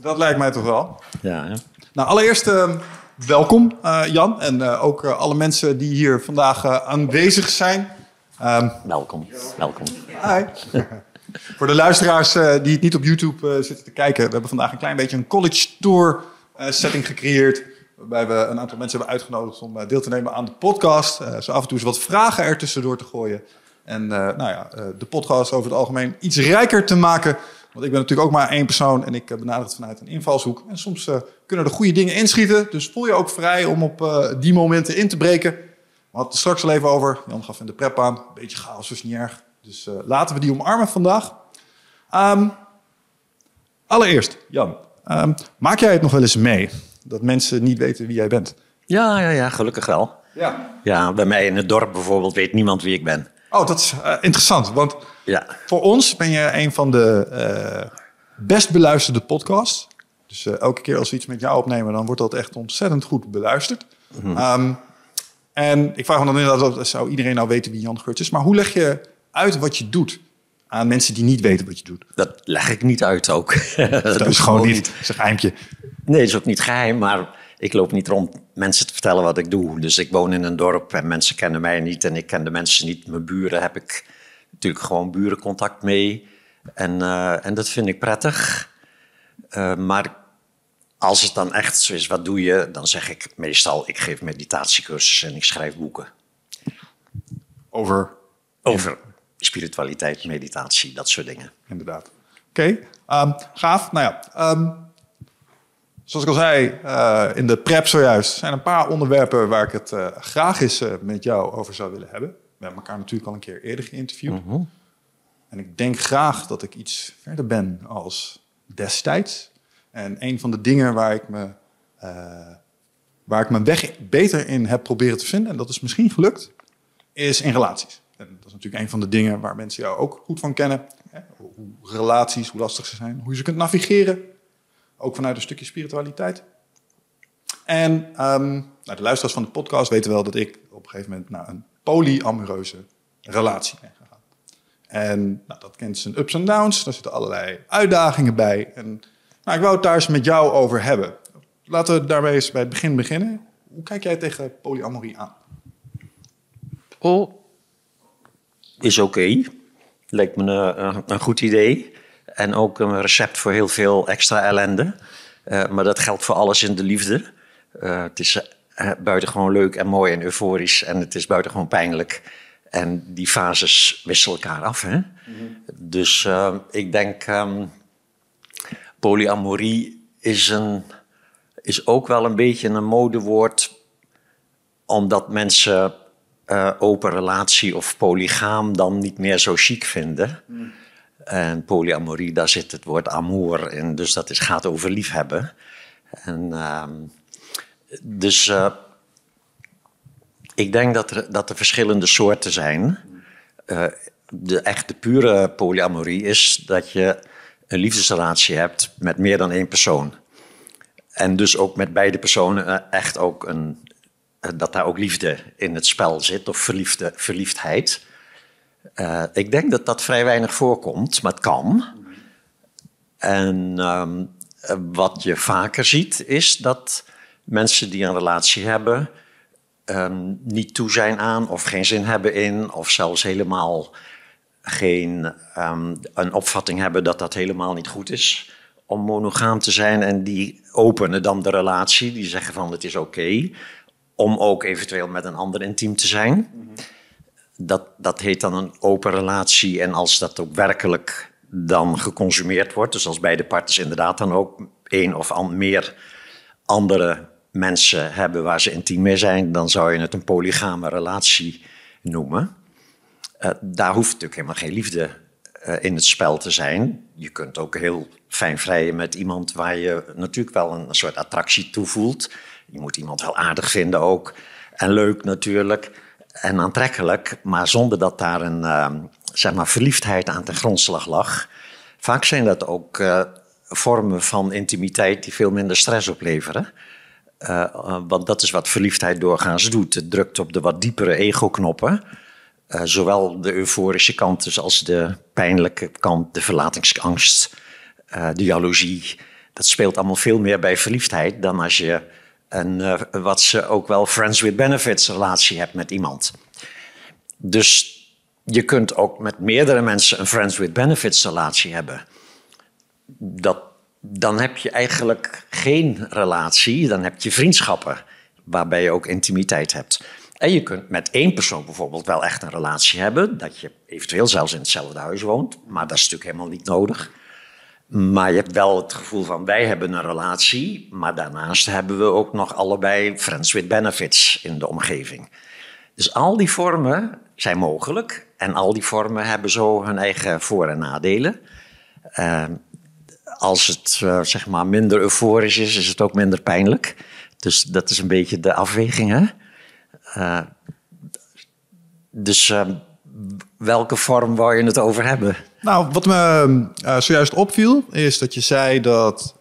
Dat lijkt mij toch wel. Ja, hè? Nou, allereerst uh, welkom uh, Jan en uh, ook alle mensen die hier vandaag aanwezig zijn. Um, welkom, welkom. Hi. Voor de luisteraars die het niet op YouTube zitten te kijken, we hebben vandaag een klein beetje een college tour setting gecreëerd. Waarbij we een aantal mensen hebben uitgenodigd om deel te nemen aan de podcast. zo af en toe eens wat vragen er tussendoor te gooien. En nou ja, de podcast over het algemeen iets rijker te maken. Want ik ben natuurlijk ook maar één persoon en ik benader het vanuit een invalshoek. En soms uh, kunnen er goede dingen inschieten. Dus voel je ook vrij om op uh, die momenten in te breken. We hadden het straks al even over. Jan gaf in de prep aan. Een beetje chaos is niet erg. Dus uh, laten we die omarmen vandaag. Um, allereerst, Jan. Um, maak jij het nog wel eens mee? Dat mensen niet weten wie jij bent? Ja, ja, ja gelukkig wel. Ja. ja, bij mij in het dorp bijvoorbeeld weet niemand wie ik ben. Oh, dat is interessant. Want ja. voor ons ben je een van de best beluisterde podcasts. Dus uh, elke keer als we iets met jou opnemen, dan wordt dat echt ontzettend goed beluisterd. Mm -hmm. um, en ik vraag me dan inderdaad, zou iedereen nou weten wie Jan Geurts is? Maar hoe leg je uit wat je doet aan mensen die niet weten wat je doet? Dat leg ik niet uit ook. dat, dat is gewoon niet. Dat is een geheimtje. Nee, dat is ook niet geheim, maar ik loop niet rond mensen te vertellen wat ik doe. Dus ik woon in een dorp en mensen kennen mij niet en ik ken de mensen niet. Mijn buren heb ik natuurlijk gewoon burencontact mee. En, uh, en dat vind ik prettig. Uh, maar als het dan echt zo is, wat doe je? Dan zeg ik meestal, ik geef meditatiecursussen en ik schrijf boeken. Over? Over spiritualiteit, meditatie, dat soort dingen. Inderdaad. Oké, okay. um, gaaf. Nou ja, um, zoals ik al zei uh, in de prep zojuist, zijn een paar onderwerpen waar ik het graag eens met jou over zou willen hebben. We hebben elkaar natuurlijk al een keer eerder geïnterviewd. Mm -hmm. En ik denk graag dat ik iets verder ben als destijds. En een van de dingen waar ik me, uh, waar ik mijn weg beter in heb proberen te vinden, en dat is misschien gelukt, is in relaties. En dat is natuurlijk een van de dingen waar mensen jou ook goed van kennen. Hè? Hoe relaties, hoe lastig ze zijn, hoe je ze kunt navigeren. Ook vanuit een stukje spiritualiteit. En um, nou, de luisteraars van de podcast weten wel dat ik op een gegeven moment naar een polyamoreuze relatie ben. En nou, dat kent zijn ups en downs. Daar zitten allerlei uitdagingen bij. En nou, ik wou het daar eens met jou over hebben. Laten we daarmee eens bij het begin beginnen. Hoe kijk jij tegen polyamorie aan? Oh, is oké. Okay. Lijkt me een, een, goed idee. En ook een recept voor heel veel extra ellende. Uh, maar dat geldt voor alles in de liefde. Uh, het is buitengewoon leuk en mooi en euforisch. En het is buitengewoon pijnlijk. En die fases wisselen elkaar af. Hè? Mm -hmm. Dus ik denk... Um, polyamorie is, een, is ook wel een beetje een modewoord, omdat mensen uh, open relatie of polygaam dan niet meer zo chic vinden. Mm. En polyamorie, daar zit het woord amour in, dus dat is, gaat over liefhebben. En, uh, dus uh, ik denk dat er, dat er verschillende soorten zijn. Uh, de echte pure polyamorie is dat je een liefdesrelatie hebt met meer dan één persoon. En dus ook met beide personen echt ook een, dat daar ook liefde in het spel zit, of verliefde, verliefdheid. Ik denk dat dat vrij weinig voorkomt, maar het kan. En um, wat je vaker ziet, is dat mensen die een relatie hebben, um, niet toe zijn aan of geen zin hebben in, of zelfs helemaal geen um, een opvatting hebben dat dat helemaal niet goed is om monogaam te zijn. En die openen dan de relatie, die zeggen van het is oké okay, om ook eventueel met een ander intiem te zijn. Mm -hmm. dat, dat heet dan een open relatie. En als dat ook werkelijk dan geconsumeerd wordt, dus als beide partners inderdaad dan ook één of an meer andere mensen hebben waar ze intiem mee zijn, dan zou je het een polygame relatie noemen. Uh, daar hoeft natuurlijk helemaal geen liefde uh, in het spel te zijn. Je kunt ook heel fijn vrijen met iemand waar je natuurlijk wel een soort attractie toe voelt. Je moet iemand wel aardig vinden ook. En leuk natuurlijk. En aantrekkelijk, maar zonder dat daar een uh, zeg maar verliefdheid aan ten grondslag lag. Vaak zijn dat ook uh, vormen van intimiteit die veel minder stress opleveren. Uh, want dat is wat verliefdheid doorgaans doet. Het drukt op de wat diepere ego-knoppen. Uh, zowel de euforische kant dus als de pijnlijke kant, de verlatingsangst, uh, de jaloezie, Dat speelt allemaal veel meer bij verliefdheid dan als je een, eh, wat ze ook wel friends with benefits relatie hebt met iemand. Dus je kunt ook met meerdere mensen een friends with benefits relatie hebben. Dat, dan heb je eigenlijk geen relatie, dan heb je vriendschappen waarbij je ook intimiteit hebt. En je kunt met één persoon bijvoorbeeld wel echt een relatie hebben, dat je eventueel zelfs in hetzelfde huis woont, maar dat is natuurlijk helemaal niet nodig. Maar je hebt wel het gevoel van wij hebben een relatie, maar daarnaast hebben we ook nog allebei friends with benefits in de omgeving. Dus al die vormen zijn mogelijk en al die vormen hebben zo hun eigen voor- en nadelen. Uh, als het uh, zeg maar minder euforisch is, is het ook minder pijnlijk. Dus dat is een beetje de afweging. Hè? Uh, dus welke vorm wou je het over hebben? Nou, wat me zojuist opviel, is dat je zei dat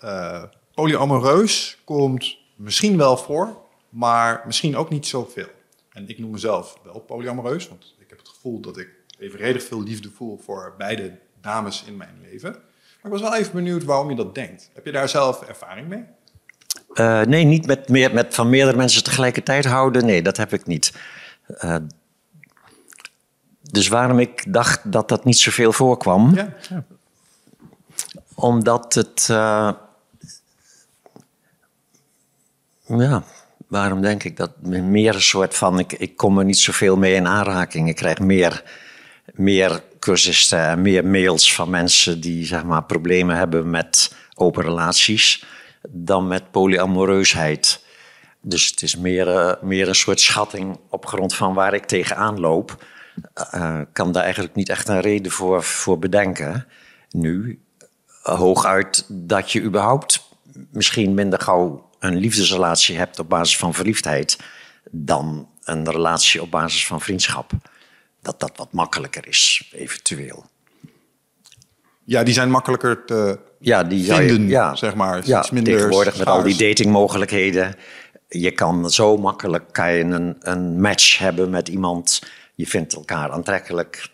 polyamoreus komt misschien wel voor, maar misschien ook niet zoveel. En ik noem mezelf wel polyamoreus, want ik heb het gevoel dat ik evenredig veel liefde voel voor beide dames in mijn leven. Maar ik was wel even benieuwd waarom je dat denkt. Heb je daar zelf ervaring mee? Uh, nee, niet met, meer, met van meerdere mensen tegelijkertijd houden. Nee, dat heb ik niet. Uh, dus waarom ik dacht dat dat niet zoveel voorkwam. Ja, ja. Omdat het. Uh, ja, waarom denk ik dat? Meer een soort van. Ik, ik kom er niet zoveel mee in aanraking. Ik krijg meer, meer cursussen en meer mails van mensen die zeg maar, problemen hebben met open relaties. dan met polyamoreusheid. Dus het is meer, uh, meer een soort schatting op grond van waar ik tegenaan loop uh, kan daar eigenlijk niet echt een reden voor, voor bedenken. Nu, hooguit dat je überhaupt misschien minder gauw een liefdesrelatie hebt op basis van verliefdheid dan een relatie op basis van vriendschap. Dat dat wat makkelijker is, eventueel. Ja, die zijn makkelijker te ja, die vinden, je, ja, zeg maar. Ja, iets minder tegenwoordig met al die datingmogelijkheden. Je kan zo makkelijk kan je een, een match hebben met iemand je vindt elkaar aantrekkelijk.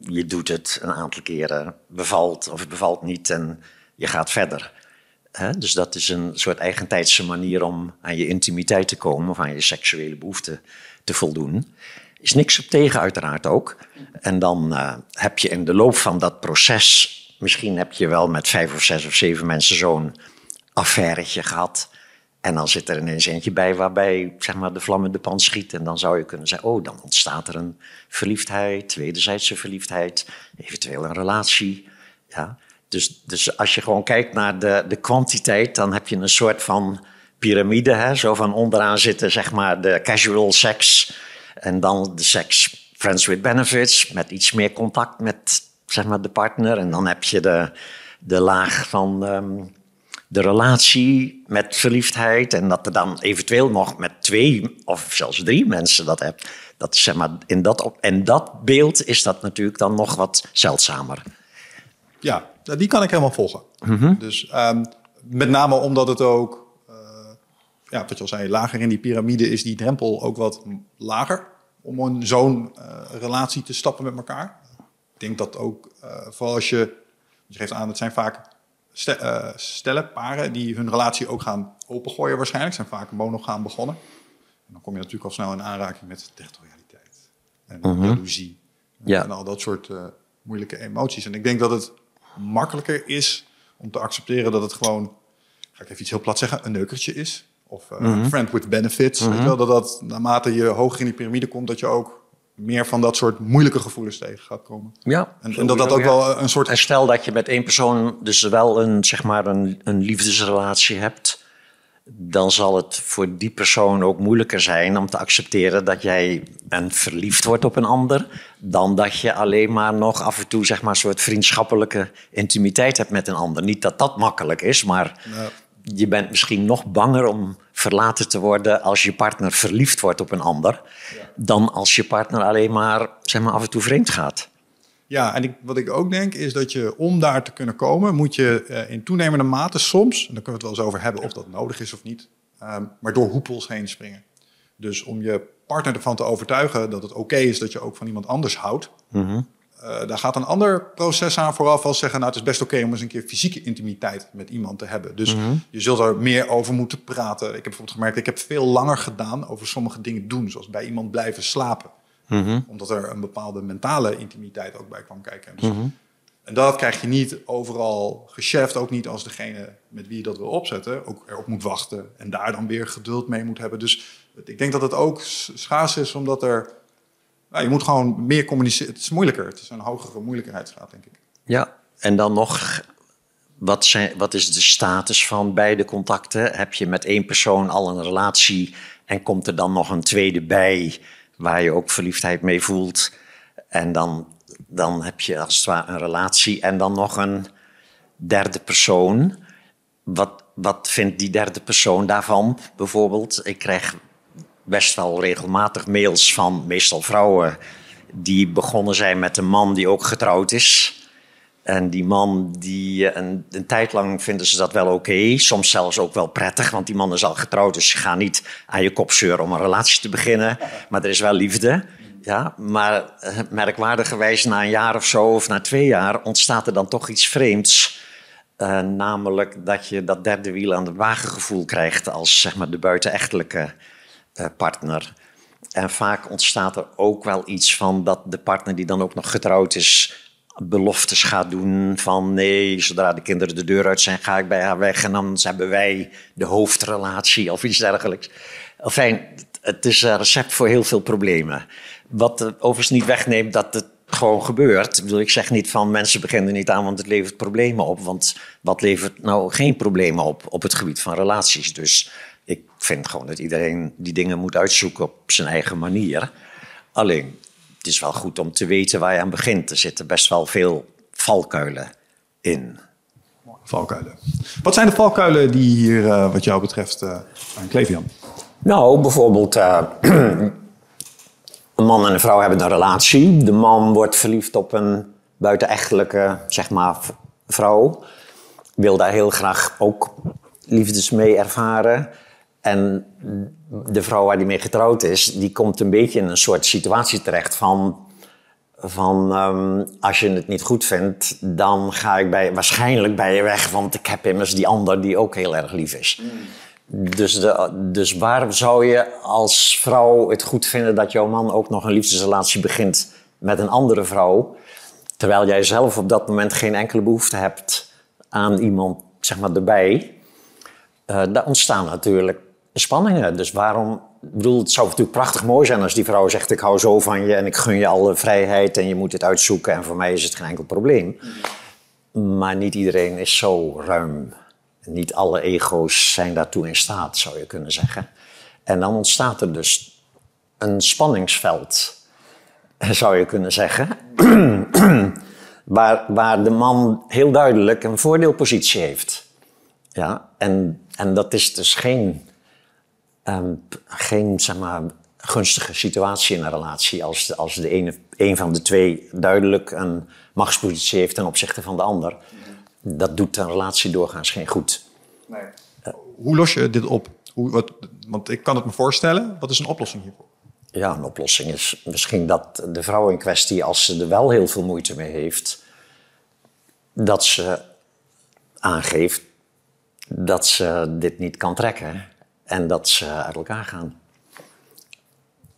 Je doet het een aantal keren, bevalt of het bevalt niet en je gaat verder. Dus dat is een soort eigentijdse manier om aan je intimiteit te komen of aan je seksuele behoeften te voldoen. Is niks op tegen, uiteraard ook. En dan uh, heb je in de loop van dat proces, misschien heb je wel met vijf of zes of zeven mensen zo'n affairetje gehad. En dan zit er ineens eentje bij waarbij zeg maar, de vlam in de pan schiet. En dan zou je kunnen zeggen, oh, dan ontstaat er een verliefdheid, wederzijdse verliefdheid, eventueel een relatie. Ja. Dus, dus als je gewoon kijkt naar de, de kwantiteit, dan heb je een soort van piramide. Zo van onderaan zitten zeg maar de casual seks. En dan de seks friends with benefits, met iets meer contact met zeg maar, de partner. En dan heb je de, de laag van... Um, de relatie met verliefdheid en dat er dan eventueel nog met twee of zelfs drie mensen dat hebt. Dat is, zeg maar, in dat, op, en dat beeld is dat natuurlijk dan nog wat zeldzamer. Ja, die kan ik helemaal volgen. Mhm. Dus um, met name omdat het ook, ja, wat je al zei, lager in die piramide is die drempel ook wat lager om een zo'n uh, relatie te stappen met elkaar. Ik denk dat ook, uh, vooral als je, je geeft aan, het zijn vaak uh, stellen, paren, die hun relatie ook gaan opengooien waarschijnlijk. Zijn vaak monogaam begonnen. En dan kom je natuurlijk al snel in aanraking met territorialiteit. En uh jaloezie. Ja. En al dat soort moeilijke emoties. En ik denk dat het makkelijker is om te accepteren dat het gewoon... Ga ik even iets heel plat zeggen, een neukertje is. Of uh, friend with benefits. Weet je wel, dat dat naarmate je hoger in die piramide komt, dat je ook meer van dat soort moeilijke gevoelens tegen gaat komen. Ja. En, en dat dat ook wel een soort. En stel dat je met één persoon dus wel een, zeg maar een, een liefdesrelatie hebt, dan zal het voor die persoon ook moeilijker zijn om te accepteren dat jij een verliefd wordt op een ander, dan dat je alleen maar nog af en toe zeg maar een soort vriendschappelijke intimiteit hebt met een ander. Niet dat dat makkelijk is, maar je bent misschien nog banger om verlaten te worden als je partner verliefd wordt op een ander, dan als je partner alleen maar, zeg maar af en toe vreemd gaat. Ja, en ik, wat ik ook denk is dat je om daar te kunnen komen, moet je uh, in toenemende mate soms, en daar kunnen we het wel eens over hebben of dat nodig is of niet, um, maar door hoepels heen springen. Dus om je partner ervan te overtuigen dat het oké is dat je ook van iemand anders houdt, mm -hmm. Uh, daar gaat een ander proces aan vooraf als zeggen, nou het is best oké om eens een keer fysieke intimiteit met iemand te hebben. Dus Mhm. je zult er meer over moeten praten. Ik heb bijvoorbeeld gemerkt, ik heb veel langer gedaan over sommige dingen doen, zoals bij iemand blijven slapen. Mhm. Omdat er een bepaalde mentale intimiteit ook bij kwam kijken. Dus, En dat krijg je niet overal gecheft, ook niet als degene met wie je dat wil opzetten, ook erop moet wachten en daar dan weer geduld mee moet hebben. Dus ik denk dat het ook schaars is, omdat er. Nou, je moet gewoon meer communiceren. Het is moeilijker. Het is een hogere moeilijkheidsgraad, denk ik. Ja, en dan nog, wat, zijn, wat is de status van beide contacten? Heb je met één persoon al een relatie en komt er dan nog een tweede bij waar je ook verliefdheid mee voelt? En dan, dan heb je als het ware een relatie en dan nog een derde persoon. Wat, wat vindt die derde persoon daarvan bijvoorbeeld? Ik krijg best wel regelmatig mails van meestal vrouwen die begonnen zijn met een man die ook getrouwd is. En die man, die, eh, een, een tijd lang vinden ze dat wel oké. Soms zelfs ook wel prettig, want die man is al getrouwd. Dus je gaat niet aan je kop zeuren om een relatie te beginnen. Maar er is wel liefde. Ja, maar eh, merkwaardigerwijs na een jaar of zo, of na twee jaar, ontstaat er dan toch iets vreemds. Eh, namelijk dat je dat derde wiel aan de wagengevoel krijgt als zeg maar, de buitenechtelijke partner. En vaak ontstaat er ook wel iets van dat de partner die dan ook nog getrouwd is, beloftes gaat doen van nee, zodra de kinderen de deur uit zijn, ga ik bij haar weg en dan hebben wij de hoofdrelatie of iets dergelijks. Enfin, het is een recept voor heel veel problemen. Wat er overigens niet wegneemt dat het gewoon gebeurt. Ik, zeg niet van mensen beginnen niet aan, want het levert problemen op. Want wat levert nou geen problemen op op het gebied van relaties? Dus ik vind gewoon dat iedereen die dingen moet uitzoeken op zijn eigen manier. Alleen, het is wel goed om te weten waar je aan begint. Er zitten best wel veel valkuilen in. Valkuilen. Wat zijn de valkuilen die hier, eh, wat jou betreft, eh aan kleven, Jan? Nou, bijvoorbeeld eh, een man en een vrouw hebben een relatie. De man wordt verliefd op een buitenechtelijke, zeg maar, vrouw. Wil daar heel graag ook liefdes mee ervaren. En de vrouw waar die mee getrouwd is, die komt een beetje in een soort situatie terecht van... Van ehm, als je het niet goed vindt, dan ga ik bij, waarschijnlijk bij je weg, want ik heb immers die ander die ook heel erg lief is. Dus, de, dus waarom zou je als vrouw het goed vinden dat jouw man ook nog een liefdesrelatie begint met een andere vrouw, terwijl jij zelf op dat moment geen enkele behoefte hebt aan iemand zeg maar, erbij? Eh, daar ontstaan natuurlijk spanningen. Dus waarom... Ik bedoel, het zou natuurlijk prachtig mooi zijn als die vrouw zegt... ik hou zo van je en ik gun je alle vrijheid... en je moet dit uitzoeken en voor mij is het geen enkel probleem. Maar niet iedereen is zo ruim. Niet alle ego's zijn daartoe in staat, zou je kunnen zeggen. En dan ontstaat er dus een spanningsveld, zou je kunnen zeggen. waar, waar de man heel duidelijk een voordeelpositie heeft. Ja, en, en dat is dus geen, ehm, geen zeg maar, gunstige situatie in een relatie als, de, als de ene, een van de twee duidelijk een machtspositie heeft ten opzichte van de ander. Dat doet een relatie doorgaans geen goed. Hoe los je dit op? Hoe, wat, want ik kan het me voorstellen. Wat is een oplossing hiervoor? Ja, een oplossing is misschien dat de vrouw in kwestie, als ze er wel heel veel moeite mee heeft, dat ze aangeeft dat ze dit niet kan trekken en dat ze uit elkaar gaan.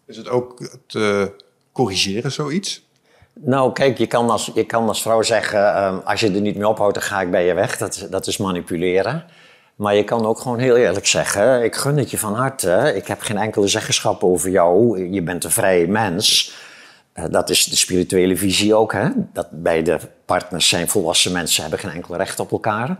Is het ook te corrigeren, zoiets? Nou, kijk, je kan als, je kan als vrouw zeggen: ehm, als je er niet mee ophoudt, dan ga ik bij je weg. Dat, dat is manipuleren. Maar je kan ook gewoon heel eerlijk zeggen: ik gun het je van harte. Ik heb geen enkele zeggenschap over jou. Je bent een vrije mens. Eh, dat is de spirituele visie ook, hè? Dat beide partners zijn volwassen mensen, hebben geen enkel recht op elkaar.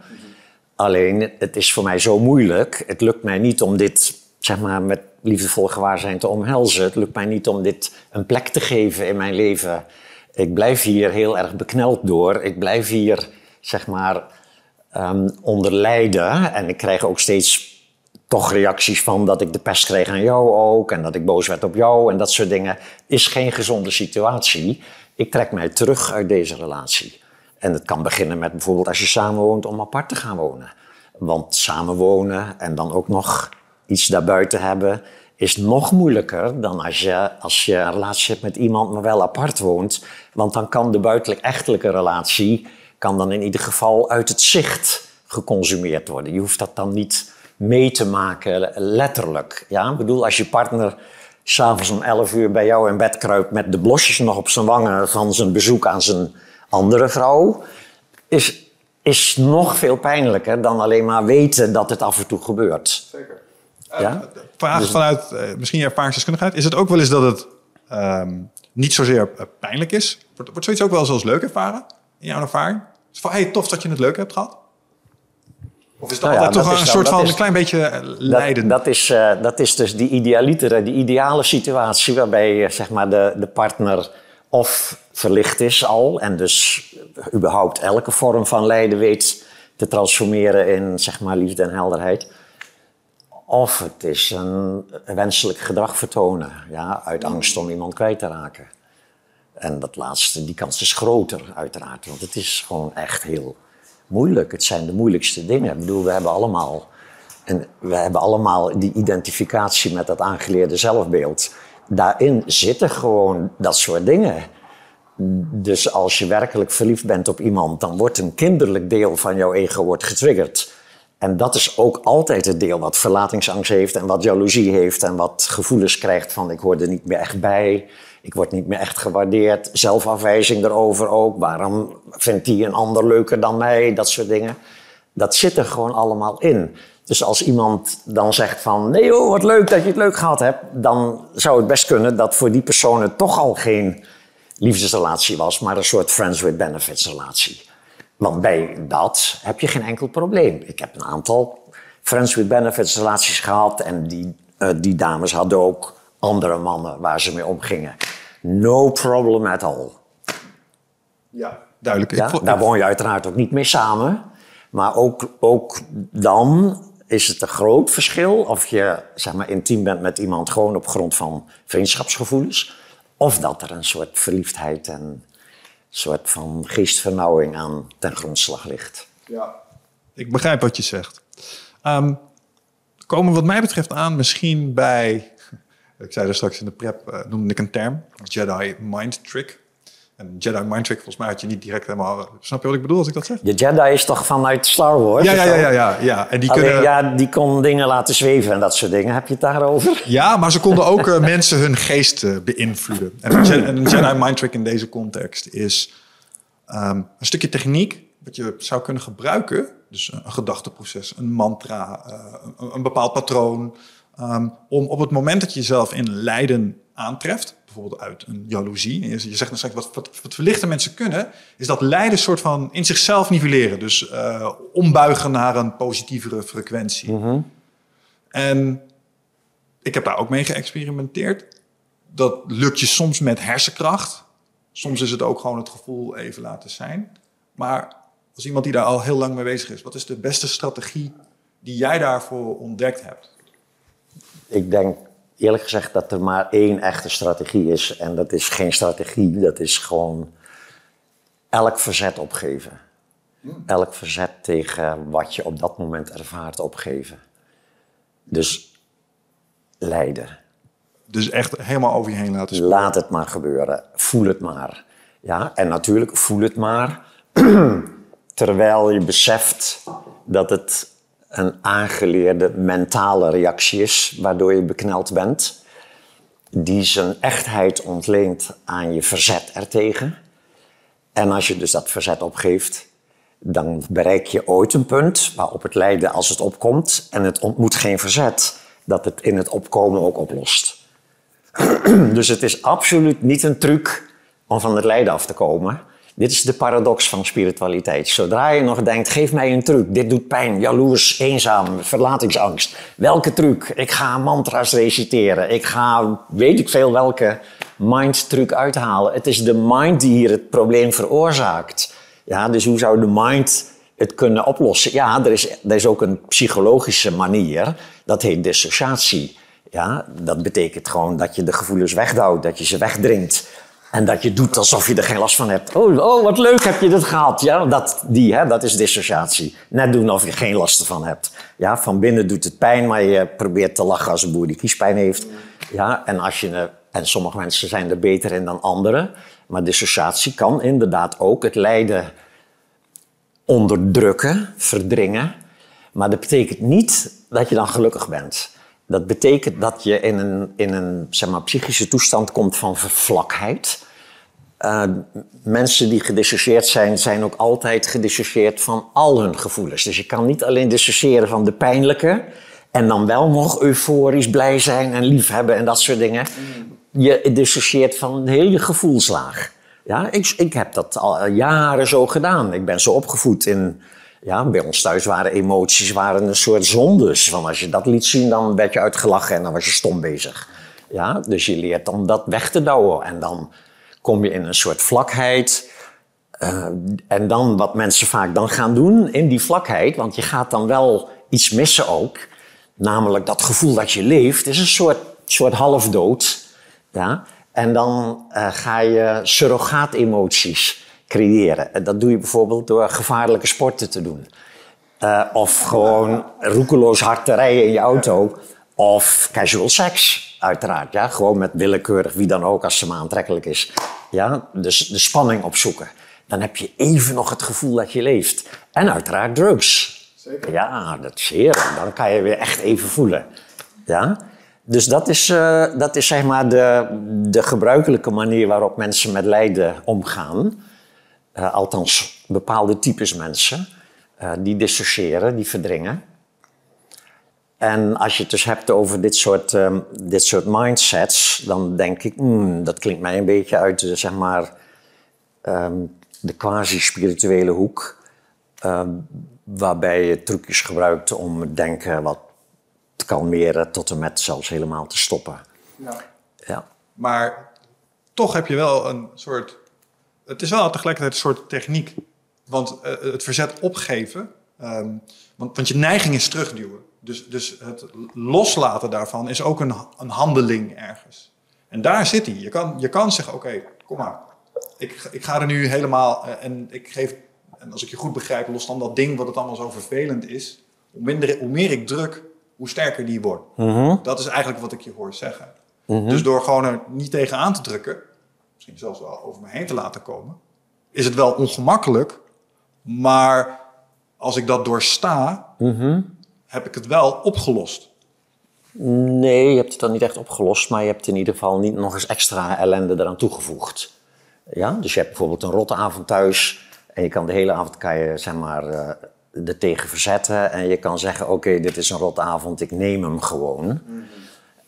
Alleen, het is voor mij zo moeilijk. Het lukt mij niet om dit, zeg maar, met liefdevol gewaarzijn te omhelzen. Het lukt mij niet om dit een plek te geven in mijn leven. Ik blijf hier heel erg bekneld door. Ik blijf hier, zeg maar, ehm, onder lijden. En ik krijg ook steeds toch reacties van dat ik de pest kreeg aan jou ook. En dat ik boos werd op jou en dat soort dingen. Is geen gezonde situatie. Ik trek mij terug uit deze relatie. En het kan beginnen met bijvoorbeeld als je samenwoont om apart te gaan wonen. Want samenwonen en dan ook nog iets daarbuiten hebben is nog moeilijker dan als je, als je een relatie hebt met iemand, maar wel apart woont. Want dan kan de buitenlijk-echtelijke relatie kan dan in ieder geval uit het zicht geconsumeerd worden. Je hoeft dat dan niet mee te maken, letterlijk. Ja? Ik bedoel, als je partner s'avonds om 11 uur bij jou in bed kruipt met de blosjes nog op zijn wangen van zijn bezoek aan zijn andere vrouw, is, is nog veel pijnlijker dan alleen maar weten dat het af en toe gebeurt. Zeker. Ja? Vraag dus- vanuit uh, misschien je ervaringsdeskundigheid. Is het ook wel eens dat het ehm, niet zozeer eh, pijnlijk is? Wordt, wordt zoiets ook wel eens als leuk ervaren in jouw ervaring? Is van, hey, tof dat je het leuk hebt gehad? Of is dat nou altijd toch een soort van een klein beetje eh, lijden? Dat, dat is, uh, dat is dus die idealiter, die ideale situatie waarbij zeg maar de, de partner of verlicht is al en dus überhaupt elke vorm van lijden weet te transformeren in zeg maar liefde en helderheid. Of het is een wenselijk gedrag vertonen, ja, uit angst om iemand kwijt te raken. En dat laatste, die kans is groter uiteraard, want het is gewoon echt heel moeilijk. Het zijn de moeilijkste dingen. Ik bedoel, we hebben allemaal, en we hebben allemaal die identificatie met dat aangeleerde zelfbeeld. Daarin zitten gewoon dat soort dingen. Dus als je werkelijk verliefd bent op iemand, dan wordt een kinderlijk deel van jouw ego wordt getriggerd. En dat is ook altijd het deel wat verlatingsangst heeft en wat jaloezie heeft en wat gevoelens krijgt van ik hoor er niet meer echt bij, ik word niet meer echt gewaardeerd, zelfafwijzing erover ook, waarom vindt die een ander leuker dan mij, dat soort dingen. Dat zit er gewoon allemaal in. Dus als iemand dan zegt van nee joh, wat leuk dat je het leuk gehad hebt, dan zou het best kunnen dat voor die persoon het toch al geen liefdesrelatie was, maar een soort friends with benefits relatie. Want bij dat heb je geen enkel probleem. Ik heb een aantal friends with benefits relaties gehad en die, uh, die dames hadden ook andere mannen waar ze mee omgingen. No problem at all. Ja, duidelijk. Ja, daar woon je uiteraard ook niet mee samen. Maar ook, ook dan is het een groot verschil of je zeg maar, intiem bent met iemand gewoon op grond van vriendschapsgevoelens. Of dat er een soort verliefdheid en soort van geestvernauwing aan ten grondslag ligt. Ja, ik begrijp wat je zegt. Um, komen wat mij betreft aan misschien bij, ik zei er straks in de prep, uh, noemde ik een term, Jedi Mind Trick. En Jedi Mind Trick, volgens mij had je niet direct helemaal... Snap je wat ik bedoel als ik dat zeg? De Jedi is toch vanuit Star Wars? Ja, ja, ja. ja, ja, ja. En die Alleen, kunnen... ja, die kon dingen laten zweven en dat soort dingen. Heb je het daarover? Ja, maar ze konden ook uh, mensen hun geest uh, beïnvloeden. En een, Jedi Mind Trick in deze context is um, een stukje techniek... wat je zou kunnen gebruiken. Dus een, gedachteproces, een mantra, uh, een, een, bepaald patroon... Um, om op het moment dat je jezelf in lijden aantreft bijvoorbeeld uit een jaloezie. Je, zegt dan straks, wat, wat, wat verlichte mensen kunnen, is dat lijden soort van in zichzelf nivelleren. Dus uh, ombuigen naar een positievere frequentie. Mhm. En ik heb daar ook mee geëxperimenteerd. Dat lukt je soms met hersenkracht. Soms is het ook gewoon het gevoel even laten zijn. Maar als iemand die daar al heel lang mee bezig is, wat is de beste strategie die jij daarvoor ontdekt hebt? Ik denk eerlijk gezegd dat er maar één echte strategie is. En dat is geen strategie, dat is gewoon elk verzet opgeven. Hmm. Elk verzet tegen wat je op dat moment ervaart opgeven. Dus lijden. Dus echt helemaal over je heen laten spelen. Laat het maar gebeuren. Voel het maar. Ja, en natuurlijk voel het maar. terwijl je beseft dat het een aangeleerde mentale reactie is, waardoor je bekneld bent, die zijn echtheid ontleent aan je verzet ertegen. En als je dus dat verzet opgeeft, dan bereik je ooit een punt waarop het lijden, als het opkomt en het ontmoet geen verzet, dat het in het opkomen ook oplost. dus het is absoluut niet een truc om van het lijden af te komen. Dit is de paradox van spiritualiteit. Zodra je nog denkt, geef mij een truc, dit doet pijn, jaloers, eenzaam, verlatingsangst. Welke truc? Ik ga mantra's reciteren. Ik ga, weet ik veel welke mind-truc uithalen. Het is de mind die hier het probleem veroorzaakt. Ja, dus hoe zou de mind het kunnen oplossen? Ja, er is, er is ook een psychologische manier. Dat heet dissociatie. Ja, dat betekent gewoon dat je de gevoelens wegduwt, dat je ze wegdringt. En dat je doet alsof je er geen last van hebt. Oh, oh wat leuk heb je dat gehad. Ja, dat, die, hè, dat is dissociatie. Net doen alsof je geen last ervan hebt. Ja, van binnen doet het pijn, maar je probeert te lachen als een boer die kiespijn heeft. Ja, en, als je, en sommige mensen zijn er beter in dan anderen. Maar dissociatie kan inderdaad ook het lijden onderdrukken, verdringen. Maar dat betekent niet dat je dan gelukkig bent. Dat betekent dat je in een, in een zeg maar, psychische toestand komt van vervlakheid. Uh, mensen die gedissocieerd zijn, zijn ook altijd gedissocieerd van al hun gevoelens. Dus je kan niet alleen dissociëren van de pijnlijke en dan wel nog euforisch blij zijn en lief hebben en dat soort dingen. Je dissocieert van de hele gevoelslaag. Ja, ik, ik heb dat al jaren zo gedaan. Ik ben zo opgevoed in ja, bij ons thuis waren emoties waren een soort zondes. Van als je dat liet zien, dan werd je uitgelachen en dan was je stom bezig. Ja, dus je leert om dat weg te douwen. En dan kom je in een soort vlakheid. Uh, en dan wat mensen vaak dan gaan doen in die vlakheid, want je gaat dan wel iets missen ook. Namelijk dat gevoel dat je leeft, is een soort, soort halfdood. Ja? En dan uh, ga je surrogaatemoties creëren. En dat doe je bijvoorbeeld door gevaarlijke sporten te doen. Uh, of gewoon roekeloos hard te rijden in je auto. Of casual sex, uiteraard. Ja? Gewoon met willekeurig wie dan ook, als ze maar aantrekkelijk is. Ja? Dus de spanning opzoeken. Dan heb je even nog het gevoel dat je leeft. En uiteraard drugs. Zeker. Ja, dat is heerlijk. Dan kan je weer echt even voelen. Ja? Dus dat is, uh, dat is zeg maar de, de gebruikelijke manier waarop mensen met lijden omgaan. Uh, althans bepaalde types mensen, uh, die dissociëren, die verdringen. En als je het dus hebt over dit soort, um, dit soort mindsets, dan denk ik, mm, dat klinkt mij een beetje uit de, zeg maar, um, de quasi-spirituele hoek, um, waarbij je trucjes gebruikt om het denken wat te kalmeren tot en met zelfs helemaal te stoppen. Ja. ja. Maar toch heb je wel een soort het is wel tegelijkertijd een soort techniek. Want uh, het verzet opgeven, um, want, want je neiging is terugduwen. Dus, dus het loslaten daarvan is ook een, een handeling ergens. En daar zit hij. Je kan, je kan zeggen, oké, kom maar. Ik, ik ga er nu helemaal... Uh, en ik geef, en als ik je goed begrijp, los dan dat ding wat het allemaal zo vervelend is. Hoe, minder, hoe meer ik druk, hoe sterker die wordt. Mm -hmm. Dat is eigenlijk wat ik je hoor zeggen. Mm -hmm. Dus door gewoon er niet tegenaan te drukken, misschien zelfs wel over me heen te laten komen, is het wel ongemakkelijk. Maar als ik dat doorsta, mm heb ik het wel opgelost. Nee, je hebt het dan niet echt opgelost, maar je hebt in ieder geval niet nog eens extra ellende eraan toegevoegd. Ja? Dus je hebt bijvoorbeeld een rotte avond thuis en je kan de hele avond kan je, zeg maar, uh, er tegen verzetten. En je kan zeggen, oké, dit is een rotte avond, ik neem hem gewoon. Mm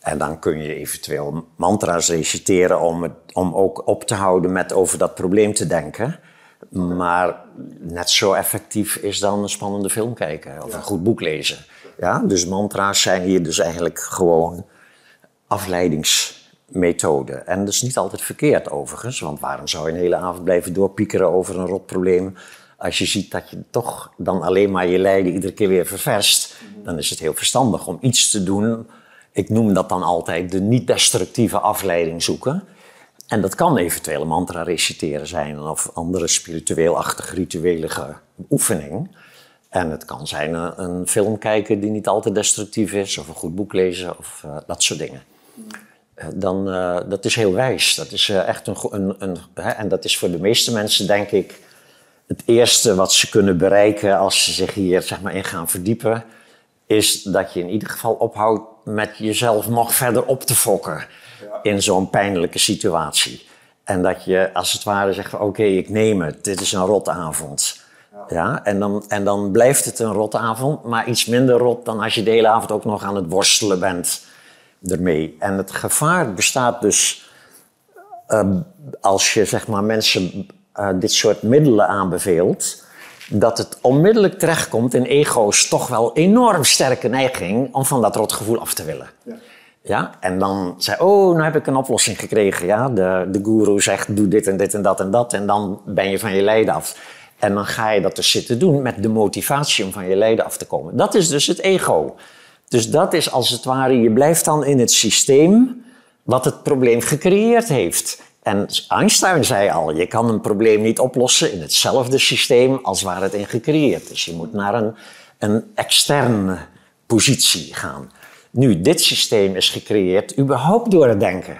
en dan kun je eventueel mantra's reciteren om, het, om ook op te houden met over dat probleem te denken. Maar net zo effectief is dan een spannende film kijken of een goed boek lezen. Ja, dus mantra's zijn hier dus eigenlijk gewoon afleidingsmethoden. En dat is niet altijd verkeerd overigens, want waarom zou je een hele avond blijven doorpiekeren over een rot probleem als je ziet dat je toch dan alleen maar je lijden iedere keer weer ververst, dan is het heel verstandig om iets te doen ik noem dat dan altijd de niet-destructieve afleiding zoeken. En dat kan eventueel mantra reciteren zijn of andere spiritueel-achtige rituelige oefening. En het kan zijn een, een, film kijken die niet altijd destructief is, of een goed boek lezen of uh, dat soort dingen. Uh, dan, uh, dat is heel wijs. Dat is echt een, een, een hè, en dat is voor de meeste mensen, denk ik, het eerste wat ze kunnen bereiken als ze zich hier zeg maar, in gaan verdiepen, is dat je in ieder geval ophoudt met jezelf nog verder op te fokken in zo'n pijnlijke situatie. En dat je als het ware zegt: Oké, ik neem het, dit is een rotavond. Ja. en, dan, en dan blijft het een rotavond, maar iets minder rot dan als je de hele avond ook nog aan het worstelen bent ermee. En het gevaar bestaat dus uh, als je zeg maar, mensen uh, dit soort middelen aanbeveelt dat het onmiddellijk terechtkomt in ego's toch wel enorm sterke neiging om van dat rotgevoel af te willen. Ja. ja? En dan zei, oh, nu heb ik een oplossing gekregen. Ja? De, de guru zegt, doe dit en dit en dat en dat. En dan ben je van je lijden af. En dan ga je dat dus zitten doen met de motivatie om van je lijden af te komen. Dat is dus het ego. Dus dat is als het ware, je blijft dan in het systeem wat het probleem gecreëerd heeft. En Einstein zei al, je kan een probleem niet oplossen in hetzelfde systeem als waar het in gecreëerd is. Je moet naar een, een externe positie gaan. Nu, dit systeem is gecreëerd überhaupt door het denken.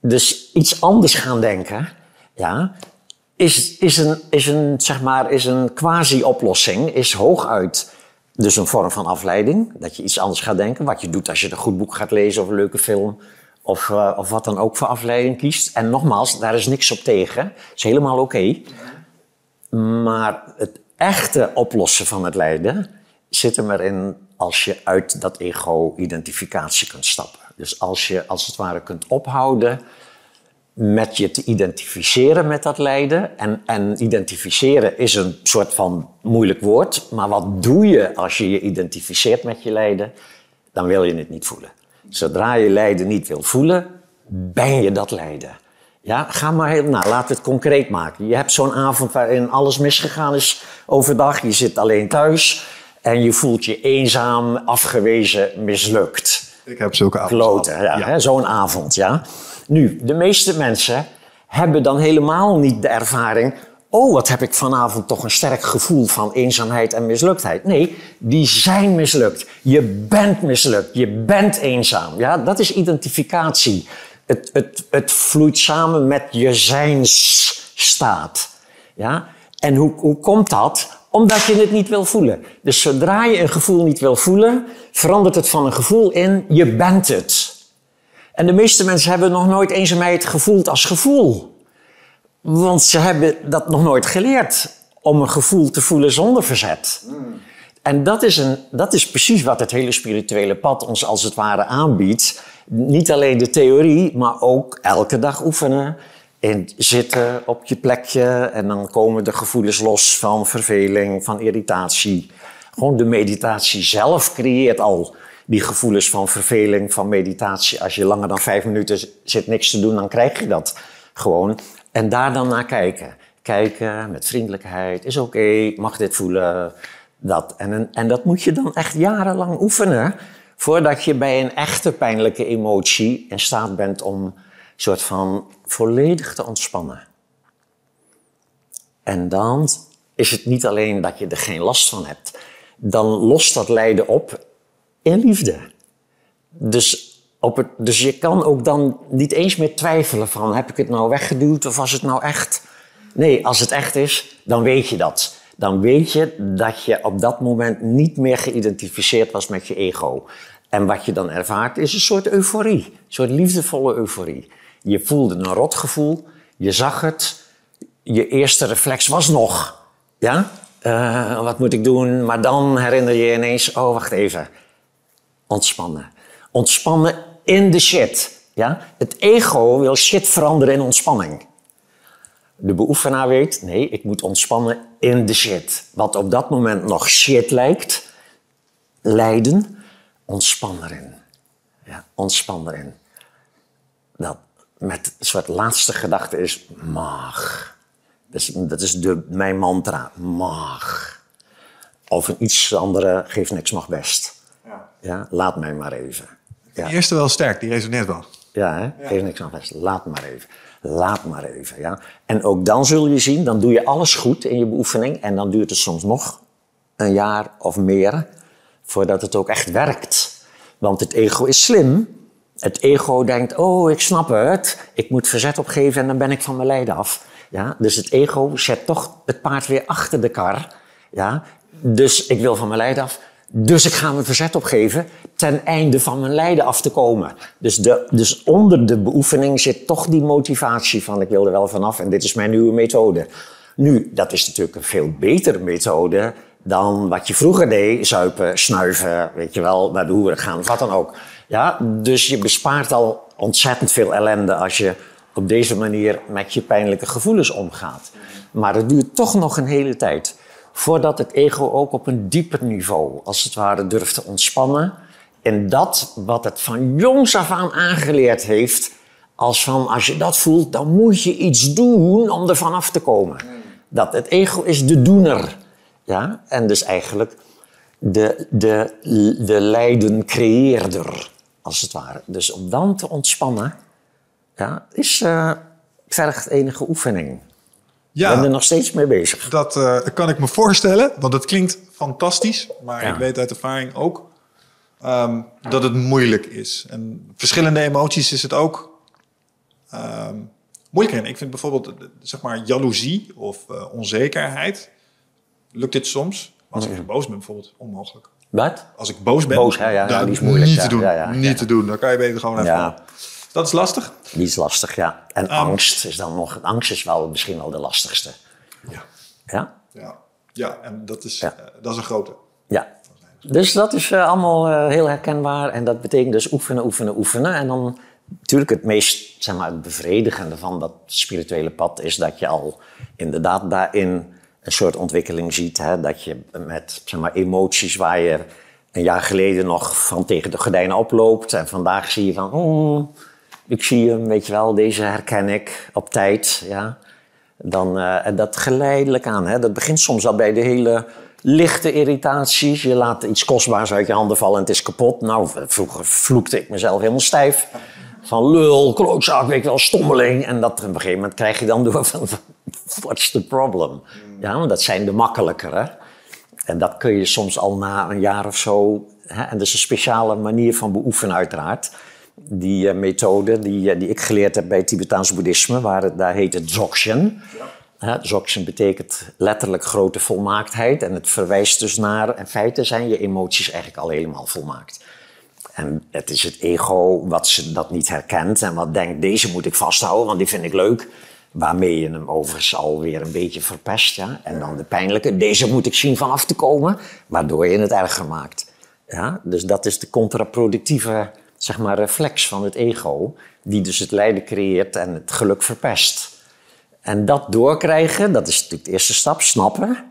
Dus iets anders gaan denken, ja, is, is een, is een, zeg maar, is een quasi-oplossing, is hooguit dus een vorm van afleiding. Dat je iets anders gaat denken, wat je doet als je een goed boek gaat lezen of een leuke film of, uh, of wat dan ook voor afleiding kiest. En nogmaals, daar is niks op tegen. is helemaal oké. Maar het echte oplossen van het lijden zit er maar in als je uit dat ego-identificatie kunt stappen. Dus als je als het ware kunt ophouden met je te identificeren met dat lijden. En, en identificeren is een soort van moeilijk woord. Maar wat doe je als je je identificeert met je lijden? Dan wil je het niet voelen. Zodra je lijden niet wil voelen, ben je dat lijden. Ja, ga maar heel, nou, laat het concreet maken. Je hebt zo'n avond waarin alles misgegaan is overdag. Je zit alleen thuis en je voelt je eenzaam, afgewezen, mislukt. Ik heb zulke avonden. Kloten, ja, ja. zo'n avond, ja. Nu, de meeste mensen hebben dan helemaal niet de ervaring. Oh, wat heb ik vanavond toch een sterk gevoel van eenzaamheid en misluktheid. Nee, die zijn mislukt. Je bent mislukt. Je bent eenzaam. Ja, dat is identificatie. Het, het, het vloeit samen met je zijnsstaat. Ja? En hoe, hoe komt dat? Omdat je het niet wil voelen. Dus zodra je een gevoel niet wil voelen, verandert het van een gevoel in je bent het. En de meeste mensen hebben nog nooit eenzaamheid gevoeld als gevoel. Want ze hebben dat nog nooit geleerd om een gevoel te voelen zonder verzet. En dat is, een, dat is precies wat het hele spirituele pad ons als het ware aanbiedt. Niet alleen de theorie, maar ook elke dag oefenen. En zitten op je plekje en dan komen de gevoelens los van verveling, van irritatie. Gewoon de meditatie zelf creëert al die gevoelens van verveling, van meditatie. Als je langer dan vijf minuten zit niks te doen, dan krijg je dat gewoon. En daar dan naar kijken. Kijken met vriendelijkheid. Is oké, mag dit voelen. Dat. En, en dat moet je dan echt jarenlang oefenen. Voordat je bij een echte pijnlijke emotie in staat bent om soort van volledig te ontspannen. En dan is het niet alleen dat je er geen last van hebt. Dan lost dat lijden op in liefde. Dus, op het, dus je kan ook dan niet eens meer twijfelen van heb ik het nou weggeduwd of was het nou echt? Nee, als het echt is, dan weet je dat. Dan weet je dat je op dat moment niet meer geïdentificeerd was met je ego. En wat je dan ervaart is een soort euforie, een soort liefdevolle euforie. Je voelde een rotgevoel, je zag het, je eerste reflex was nog, ja, uh, wat moet ik doen? Maar dan herinner je je ineens, oh wacht even, ontspannen. Ontspannen in de shit. Ja? Het ego wil shit veranderen in ontspanning. De beoefenaar weet, nee, ik moet ontspannen in de shit. Wat op dat moment nog shit lijkt, lijden, ontspan erin. Ja, ontspan erin. Dat met een soort laatste gedachte is, mag. Dat is, mijn mantra, mag. Of iets andere, geeft niks, mag best. Ja, laat mij maar even. Ja. Die eerste wel sterk, die resoneert wel. Ja, hè? geef niks aan vast. Laat maar even. Laat maar even. Ja? En ook dan zul je zien, dan doe je alles goed in je beoefening. En dan duurt het soms nog een jaar of meer voordat het ook echt werkt. Want het ego is slim. Het ego denkt, oh, ik snap het. Ik moet verzet opgeven en dan ben ik van mijn lijden af. Ja? Dus het ego zet toch het paard weer achter de kar. Ja? Dus ik wil van mijn lijden af. Dus ik ga mijn verzet opgeven ten einde van mijn lijden af te komen. Dus, de, dus onder de beoefening zit toch die motivatie van ik wil er wel vanaf en dit is mijn nieuwe methode. Nu, dat is natuurlijk een veel betere methode dan wat je vroeger deed. Zuipen, snuiven, weet je wel, naar de hoeren gaan, wat dan ook. Ja, dus je bespaart al ontzettend veel ellende als je op deze manier met je pijnlijke gevoelens omgaat. Maar het duurt toch nog een hele tijd voordat het ego ook op een dieper niveau, als het ware, durft te ontspannen. En dat wat het van jongs af aan aangeleerd heeft, als van als je dat voelt, dan moet je iets doen om er vanaf te komen. Dat het ego is de doener. Ja? En dus eigenlijk de, de, de lijdencreëerder, als het ware. Dus om dan te ontspannen, ja, is, uh, vergt enige oefening. Ja. Ik ben er nog steeds mee bezig. Dat uh, kan ik me voorstellen, want het klinkt fantastisch. Maar Ja. ik weet uit ervaring ook ehm, dat het moeilijk is. En verschillende emoties is het ook ehm, moeilijk in. Ik vind bijvoorbeeld, eh, zeg maar, jaloezie of eh, onzekerheid. Lukt dit soms? Als ik boos ben bijvoorbeeld, onmogelijk. Wat? Als ik boos ben, Boos, hè? Ja, dan die is moeilijk, Niet ja. te doen, Ja, ja, niet ja. te doen. Dan kan je beter gewoon even... Dat is lastig. Die is lastig, ja. En Ehm. angst is dan nog... Angst is wel misschien wel de lastigste. Ja, Ja? ja. ja en dat is, Ja. eh, dat is een grote. Ja. Dus dat is eh, allemaal eh, heel herkenbaar. En dat betekent dus oefenen, oefenen, oefenen. En dan natuurlijk het meest zeg maar, het bevredigende van dat spirituele pad is dat je al inderdaad daarin een soort ontwikkeling ziet. Hè? Dat je met zeg maar, emoties waar je een jaar geleden nog van tegen de gordijnen oploopt. En vandaag zie je van, ik zie hem, weet je wel, deze herken ik op tijd. Ja. Dan, eh, en dat geleidelijk aan. Hè? Dat begint soms al bij de hele lichte irritaties. Je laat iets kostbaars uit je handen vallen en het is kapot. Nou, vroeger vloekte ik mezelf helemaal stijf. Van lul, klootzak, weet je wel, stommeling. En dat op een gegeven moment krijg je dan door van... What's the problem? Ja, want dat zijn de makkelijkere. En dat kun je soms al na een jaar of zo... Hè? En dat is een speciale manier van beoefenen uiteraard. Die eh, methode die, eh, die ik geleerd heb bij Tibetaans boeddhisme, waar het, daar heet het Dzogchen. Hè, Dzogchen betekent letterlijk grote volmaaktheid. En het verwijst dus naar, in feite zijn je emoties eigenlijk al helemaal volmaakt. En het is het ego wat ze dat niet herkent en wat denkt, deze moet ik vasthouden, want die vind ik leuk. Waarmee je hem overigens alweer een beetje verpest. Ja? En dan de pijnlijke, deze moet ik zien van af te komen, waardoor je het erger maakt. Ja? Dus dat is de contraproductieve zeg maar, reflex van het ego, die dus het lijden creëert en het geluk verpest. En dat doorkrijgen, dat is natuurlijk de eerste stap, snappen.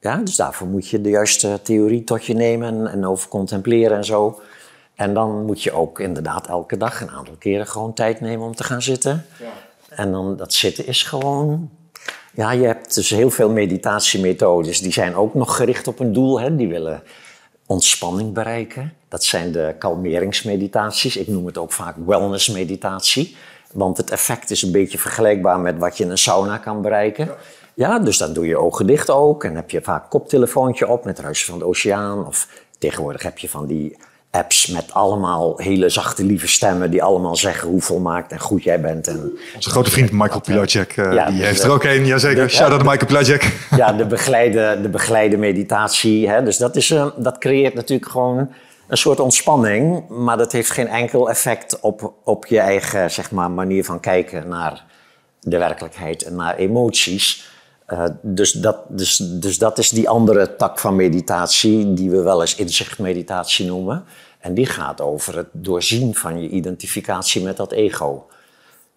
Ja, dus daarvoor moet je de juiste theorie tot je nemen en, over contempleren en zo. En dan moet je ook inderdaad elke dag een aantal keren gewoon tijd nemen om te gaan zitten. En dan dat zitten is gewoon. Ja, je hebt dus heel veel meditatiemethodes. Die zijn ook nog gericht op een doel. Hè? Die willen ontspanning bereiken. Dat zijn de kalmeringsmeditaties. Ik noem het ook vaak wellnessmeditatie. Want het effect is een beetje vergelijkbaar met wat je in een sauna kan bereiken. Ja, dus dan doe je ogen dicht ook. En heb je vaak een koptelefoontje op met ruis van de oceaan. Of tegenwoordig heb je van die apps met allemaal hele zachte, lieve stemmen... die allemaal zeggen hoe volmaakt en goed jij bent. En Onze grote vriend Michael Pilacek, eh, Ja, die dus, heeft er ook een. Jazeker, shout-out to Michael Pilacek. ja, de begeleide, de begeleide meditatie. Hè? Dus dat, is, eh, dat creëert natuurlijk gewoon een soort ontspanning. Maar dat heeft geen enkel effect op, op je eigen zeg maar, manier van kijken naar de werkelijkheid en naar emoties. Eh, dus, dat, dus, dus dat is die andere tak van meditatie, die we wel eens inzichtmeditatie noemen. En die gaat over het doorzien van je identificatie met dat ego.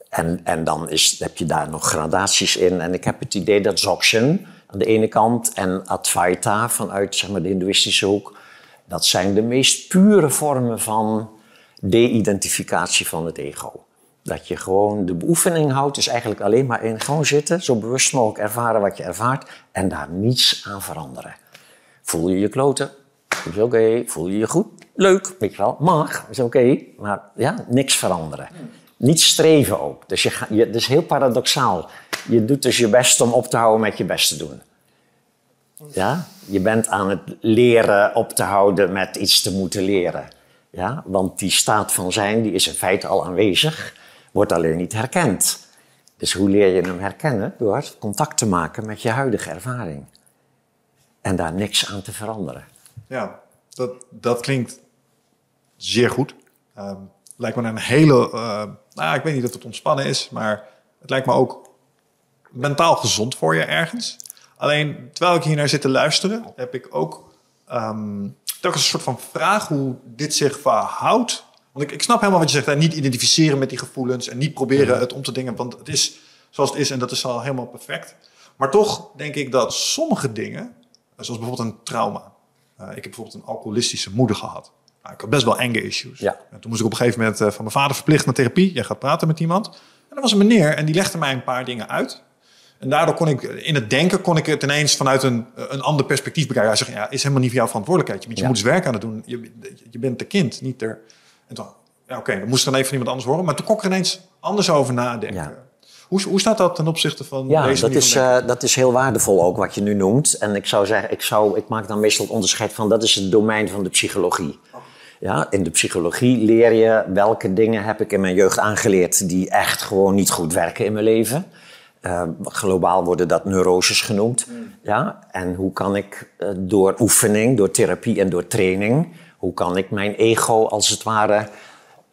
En, en dan is, heb je daar nog gradaties in. En ik heb het idee dat Dzogchen aan de ene kant en Advaita vanuit zeg maar, de Hindoeïstische hoek, dat zijn de meest pure vormen van de-identificatie van het ego. Dat je gewoon de beoefening houdt, is eigenlijk alleen maar in gewoon zitten, zo bewust mogelijk ervaren wat je ervaart en daar niets aan veranderen. Voel je je kloten? Is oké. Voel je je goed? Leuk, weet je wel. Mag, is oké. Maar ja, niks veranderen. Niet streven ook. Dus je je, is heel paradoxaal. Je doet dus je best om op te houden met je best te doen. Ja? Je bent aan het leren op te houden met iets te moeten leren. Ja? Want die staat van zijn die is in feite al aanwezig, wordt alleen niet herkend. Dus hoe leer je hem herkennen? Door contact te maken met je huidige ervaring. En daar niks aan te veranderen. Ja, dat, dat klinkt zeer goed. Ehm, lijkt me een hele... eh, nou, ik weet niet of het ontspannen is, maar het lijkt me ook mentaal gezond voor je ergens. Alleen, terwijl ik hier naar zit te luisteren, heb ik ook ehm telkens een soort van vraag hoe dit zich verhoudt. Want ik, ik snap helemaal wat je zegt, niet identificeren met die gevoelens en niet proberen het om te dingen, want het is zoals het is en dat is al helemaal perfect. Maar toch denk ik dat sommige dingen, zoals bijvoorbeeld een trauma. Eh, ik heb bijvoorbeeld een alcoholistische moeder gehad. Nou, ik had best wel enge issues. Ja. En toen moest ik op een gegeven moment eh, van mijn vader verplicht naar therapie. Jij gaat praten met iemand. En er was een meneer en die legde mij een paar dingen uit. En daardoor kon ik, in het denken, kon ik het ineens vanuit een, een ander perspectief bekijken. Hij zegt, ja, is helemaal niet voor jouw verantwoordelijkheid. Je, bent- je Ja. moet eens werk aan het doen. Je, je bent de kind, niet er. En toen, ja, oké, dan moest er dan even iemand anders horen. Maar toen kon ik er ineens anders over nadenken. Ja. Hoe, hoe staat dat ten opzichte van Ja, deze dat is, van eh, dat is heel waardevol ook wat je nu noemt. En ik zou zeggen, ik, zou, ik maak dan meestal het onderscheid van dat is het domein van de psychologie. Ja, in de psychologie leer je welke dingen heb ik in mijn jeugd aangeleerd die echt gewoon niet goed werken in mijn leven. Eh, globaal worden dat neuroses genoemd. Ja, en hoe kan ik eh, door oefening, door therapie en door training, hoe kan ik mijn ego als het ware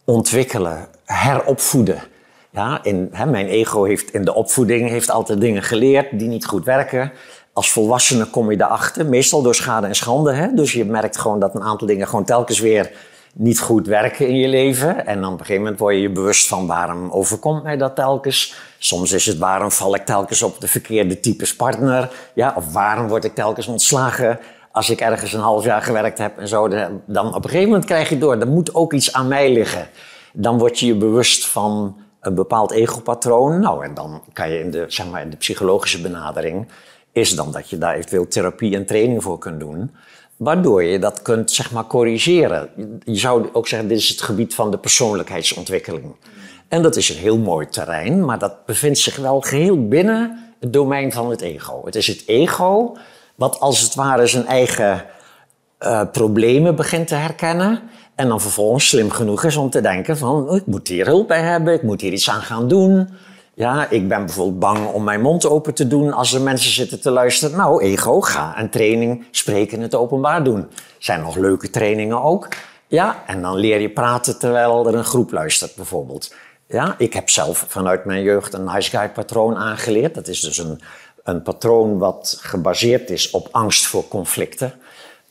ontwikkelen, heropvoeden. Ja, in, hè, mijn ego heeft in de opvoeding heeft altijd dingen geleerd die niet goed werken. Als volwassene kom je daarachter, meestal door schade en schande. Hè? Dus je merkt gewoon dat een aantal dingen gewoon telkens weer niet goed werken in je leven. En dan op een gegeven moment word je je bewust van waarom overkomt mij dat telkens. Soms is het waarom val ik telkens op de verkeerde types partner. Ja, of waarom word ik telkens ontslagen als ik ergens een half jaar gewerkt heb en zo. Dan op een gegeven moment krijg je door, er moet ook iets aan mij liggen. Dan word je je bewust van een bepaald egopatroon. Nou, en dan kan je in de, zeg maar, in de psychologische benadering... is dan dat je daar eventueel therapie en training voor kunt doen... waardoor je dat kunt, zeg maar, corrigeren. Je zou ook zeggen, dit is het gebied van de persoonlijkheidsontwikkeling. En dat is een heel mooi terrein, maar dat bevindt zich wel geheel binnen het domein van het ego. Het is het ego wat als het ware zijn eigen uh, problemen begint te herkennen... En dan vervolgens slim genoeg is om te denken van... Oh, ik moet hier hulp bij hebben, ik moet hier iets aan gaan doen. Ja, ik ben bijvoorbeeld bang om mijn mond open te doen als er mensen zitten te luisteren. Nou, ego, ga een training spreken het openbaar doen. Zijn nog leuke trainingen ook. Ja, en dan leer je praten terwijl er een groep luistert bijvoorbeeld. Ja, ik heb zelf vanuit mijn jeugd een nice guy patroon aangeleerd. Dat is dus een, een patroon wat gebaseerd is op angst voor conflicten.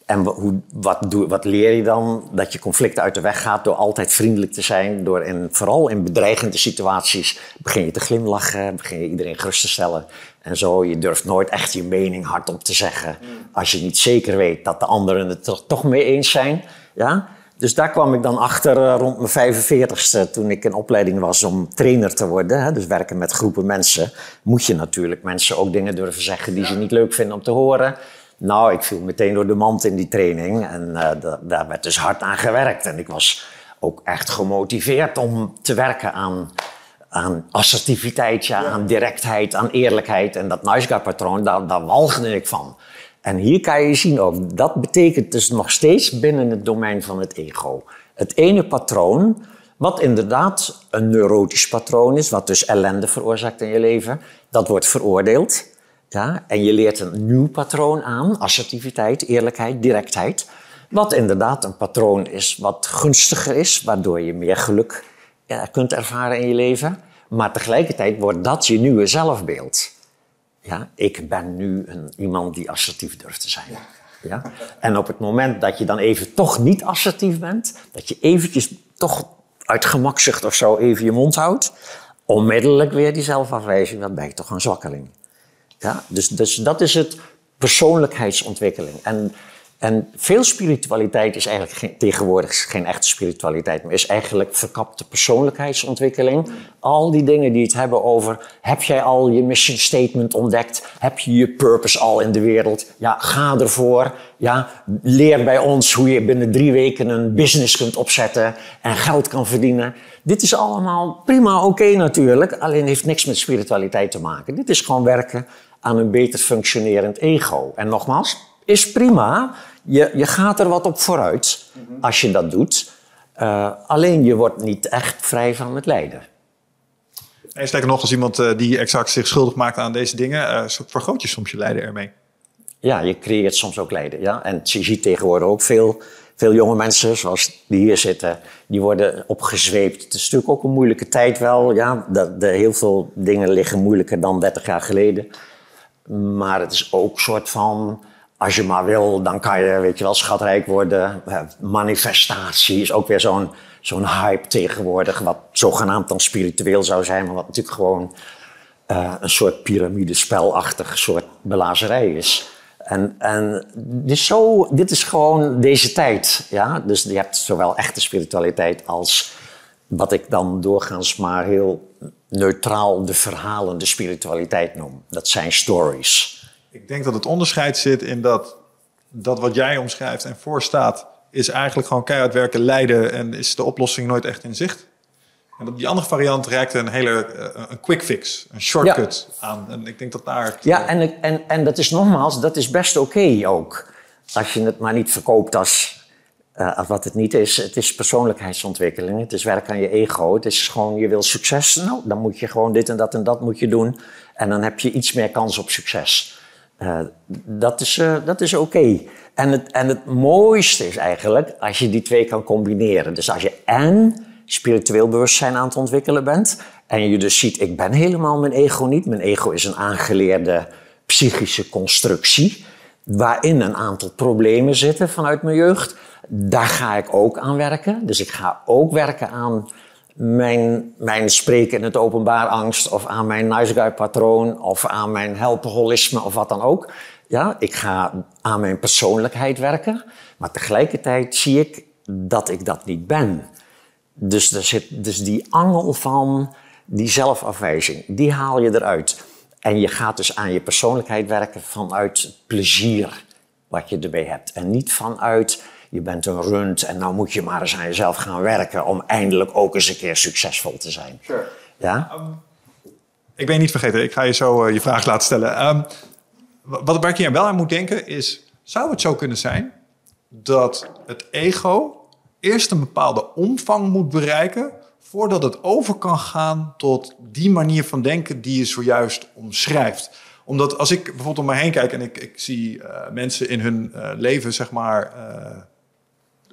En hoe, wat, doe, wat leer je dan? Dat je conflicten uit de weg gaat door altijd vriendelijk te zijn. Door in, vooral in bedreigende situaties begin je te glimlachen, begin je iedereen gerust te stellen. En zo, je durft nooit echt je mening hardop te zeggen. Als je niet zeker weet dat de anderen het er toch mee eens zijn. Ja? Dus daar kwam ik dan achter uh, rond mijn 45ste, toen ik in opleiding was om trainer te worden. Dus werken met groepen mensen. Moet je natuurlijk mensen ook dingen durven zeggen die ze niet leuk vinden om te horen. Nou, ik viel meteen door de mand in die training en uh, daar werd dus hard aan gewerkt. En ik was ook echt gemotiveerd om te werken aan, aan assertiviteit, ja, aan directheid, aan eerlijkheid. En dat nice guy patroon, daar, daar walgde ik van. En hier kan je zien ook, dat betekent dus nog steeds binnen het domein van het ego. Het ene patroon, wat inderdaad een neurotisch patroon is, wat dus ellende veroorzaakt in je leven, dat wordt veroordeeld. Ja, en je leert een nieuw patroon aan, assertiviteit, eerlijkheid, directheid. Wat inderdaad een patroon is wat gunstiger is, waardoor je meer geluk kunt ervaren in je leven. Maar tegelijkertijd wordt dat je nieuwe zelfbeeld. Ja, ik ben nu een, iemand die assertief durft te zijn. Ja? En op het moment dat je dan even toch niet assertief bent, dat je eventjes toch uit gemakzucht of zo even je mond houdt, onmiddellijk weer die zelfafwijzing, dan ben je toch een zwakkeling. Ja, dus, dus dat is het persoonlijkheidsontwikkeling. En, en veel spiritualiteit is eigenlijk geen, tegenwoordig geen echte spiritualiteit, maar is eigenlijk verkapte persoonlijkheidsontwikkeling. Al die dingen die het hebben over, heb jij al je mission statement ontdekt? Heb je je purpose al in de wereld? Ja, ga ervoor. Ja, leer bij ons hoe je binnen drie weken een business kunt opzetten en geld kan verdienen. Dit is allemaal prima oké natuurlijk, alleen heeft niks met spiritualiteit te maken. Dit is gewoon werken aan een beter functionerend ego. En nogmaals, is prima. Je, je gaat er wat op vooruit als je dat doet. Uh, alleen je wordt niet echt vrij van het lijden. En sterker nog, als iemand uh, die exact zich schuldig maakt aan deze dingen, uh, vergroot je soms je lijden ermee. Ja, je creëert soms ook lijden. Ja? En je ziet tegenwoordig ook veel, veel jonge mensen, zoals die hier zitten, die worden opgezweept. Het is natuurlijk ook een moeilijke tijd wel. Ja? De, de, heel veel dingen liggen moeilijker dan 30 jaar geleden. Maar het is ook een soort van, als je maar wil, dan kan je, weet je wel, schatrijk worden. Manifestatie is ook weer zo'n zo'n hype tegenwoordig, wat zogenaamd dan spiritueel zou zijn, maar wat natuurlijk gewoon uh, een soort piramidespelachtig soort belazerij is. En, en dus zo, dit is gewoon deze tijd. Ja? Dus je hebt zowel echte spiritualiteit als wat ik dan doorgaans maar heel neutraal de verhalende spiritualiteit noem. Dat zijn stories. Ik denk dat het onderscheid zit in dat dat wat jij omschrijft en voorstaat, is eigenlijk gewoon keihard werken, lijden en is de oplossing nooit echt in zicht. En op die andere variant reikte een hele uh, een quick fix, een shortcut aan. En ik denk dat daar. Ja, en, en, en dat is nogmaals, dat is best oké ook. Als je het maar niet verkoopt als, uh, als wat het niet is. Het is persoonlijkheidsontwikkeling, het is werk aan je ego. Het is gewoon, je wil succes. Nou, dan moet je gewoon dit en dat en dat moet je doen. En dan heb je iets meer kans op succes. Uh, dat is, dat is oké. En, het, en het mooiste is eigenlijk als je die twee kan combineren. Dus als je en spiritueel bewustzijn aan het ontwikkelen bent. En je dus ziet, ik ben helemaal mijn ego niet. Mijn ego is een aangeleerde psychische constructie. Waarin een aantal problemen zitten vanuit mijn jeugd. Daar ga ik ook aan werken. Dus ik ga ook werken aan mijn, mijn spreken in het openbaar angst. Of aan mijn nice guy patroon. Of aan mijn helpenholisme of wat dan ook. Ja, ik ga aan mijn persoonlijkheid werken. Maar tegelijkertijd zie ik dat ik dat niet ben. Dus, er zit, dus die angel van die zelfafwijzing, die haal je eruit. En je gaat dus aan je persoonlijkheid werken vanuit plezier wat je erbij hebt. En niet vanuit, je bent een rund en nou moet je maar eens aan jezelf gaan werken om eindelijk ook eens een keer succesvol te zijn. Sure. Ja? Um, ik ben je niet vergeten, ik ga je zo uh, je vraag laten stellen. Um, wat, waar ik hier wel aan moet denken is, zou het zo kunnen zijn dat het ego eerst een bepaalde omvang moet bereiken voordat het over kan gaan tot die manier van denken die je zojuist omschrijft. Omdat als ik bijvoorbeeld om me heen kijk en ik, ik zie uh, mensen in hun uh, leven, zeg maar, uh,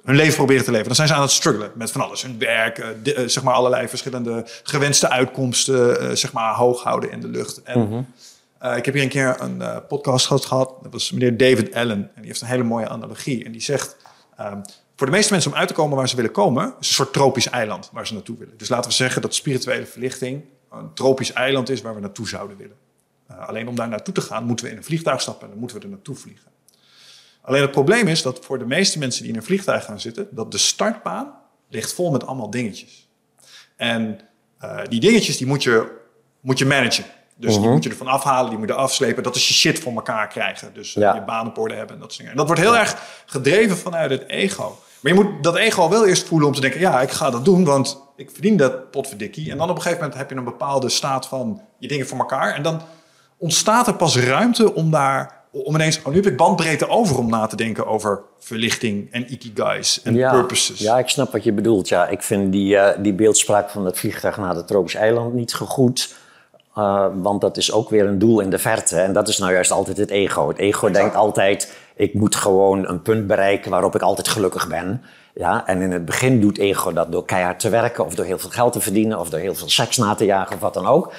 hun leven proberen te leven, dan zijn ze aan het struggelen met van alles. Hun werk, de, zeg maar allerlei verschillende gewenste uitkomsten, zeg maar, hoog houden in de lucht. En, mm -hmm. ik heb hier een keer een podcast gehad, dat was meneer David Allen. En die heeft een hele mooie analogie. En die zegt, um, voor de meeste mensen om uit te komen waar ze willen komen, is een soort tropisch eiland waar ze naartoe willen. Dus laten we zeggen dat spirituele verlichting een tropisch eiland is waar we naartoe zouden willen. Alleen om daar naartoe te gaan, moeten we in een vliegtuig stappen en dan moeten we er naartoe vliegen. Alleen het probleem is dat voor de meeste mensen die in een vliegtuig gaan zitten, dat de startbaan ligt vol met allemaal dingetjes. En uh, die dingetjes die moet je, moet je managen. Dus uh -huh. die moet je ervan afhalen, die moet je afslepen. Dat is je shit voor elkaar krijgen. Dus uh, ja. je baan op orde hebben en dat soort dingen. En dat wordt heel ja. erg gedreven vanuit het ego. Maar je moet dat ego wel eerst voelen om te denken... ja, ik ga dat doen, want ik verdien dat potverdikkie. En dan op een gegeven moment heb je een bepaalde staat van je dingen voor elkaar. En dan ontstaat er pas ruimte om daar... om ineens, oh, nu heb ik bandbreedte over om na te denken over verlichting en ikigais en ja, purposes. Ja, ik snap wat je bedoelt. Ja, ik vind die, uh, die beeldspraak van het vliegtuig naar het tropisch eiland niet gegoed... Uh, want dat is ook weer een doel in de verte. En dat is nou juist altijd het ego. Het ego exact. denkt altijd, ik moet gewoon een punt bereiken waarop ik altijd gelukkig ben. Ja, en in het begin doet ego dat door keihard te werken... of door heel veel geld te verdienen... of door heel veel seks na te jagen of wat dan ook.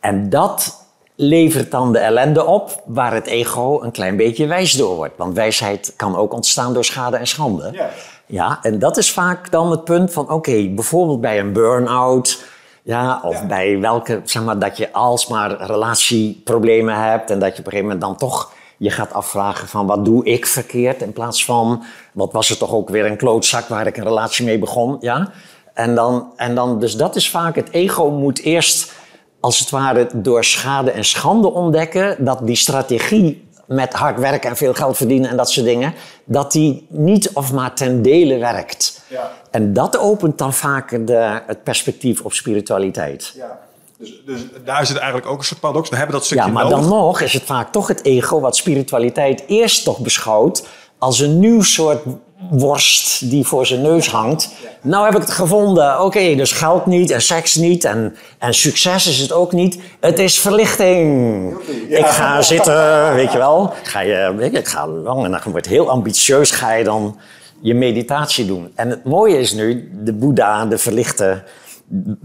En dat levert dan de ellende op... waar het ego een klein beetje wijs door wordt. Want wijsheid kan ook ontstaan door schade en schande. Ja, ja en dat is vaak dan het punt van... oké, okay, bijvoorbeeld bij een burn-out... Ja, of ja. bij welke, zeg maar, dat je alsmaar relatieproblemen hebt en dat je op een gegeven moment dan toch je gaat afvragen van wat doe ik verkeerd in plaats van wat was het toch ook weer een klootzak waar ik een relatie mee begon, ja. En dan, en dan, dus dat is vaak, het ego moet eerst als het ware door schade en schande ontdekken dat die strategie met hard werken en veel geld verdienen en dat soort dingen, dat die niet of maar ten dele werkt. Ja. En dat opent dan vaak de, het perspectief op spiritualiteit. Ja. Dus, dus daar zit eigenlijk ook een soort paradox. We hebben dat stukje Ja, maar nodig. dan nog is het vaak toch het ego wat spiritualiteit eerst toch beschouwt als een nieuw soort worst die voor zijn neus hangt. Nou heb ik het gevonden. Oké, okay, dus geld niet en seks niet en, en succes is het ook niet. Het is verlichting. Ik ga zitten, weet je wel. Ga je, ik ga lang en dan wordt heel ambitieus. Ga je dan je meditatie doen. En het mooie is nu, de Boeddha, de verlichte,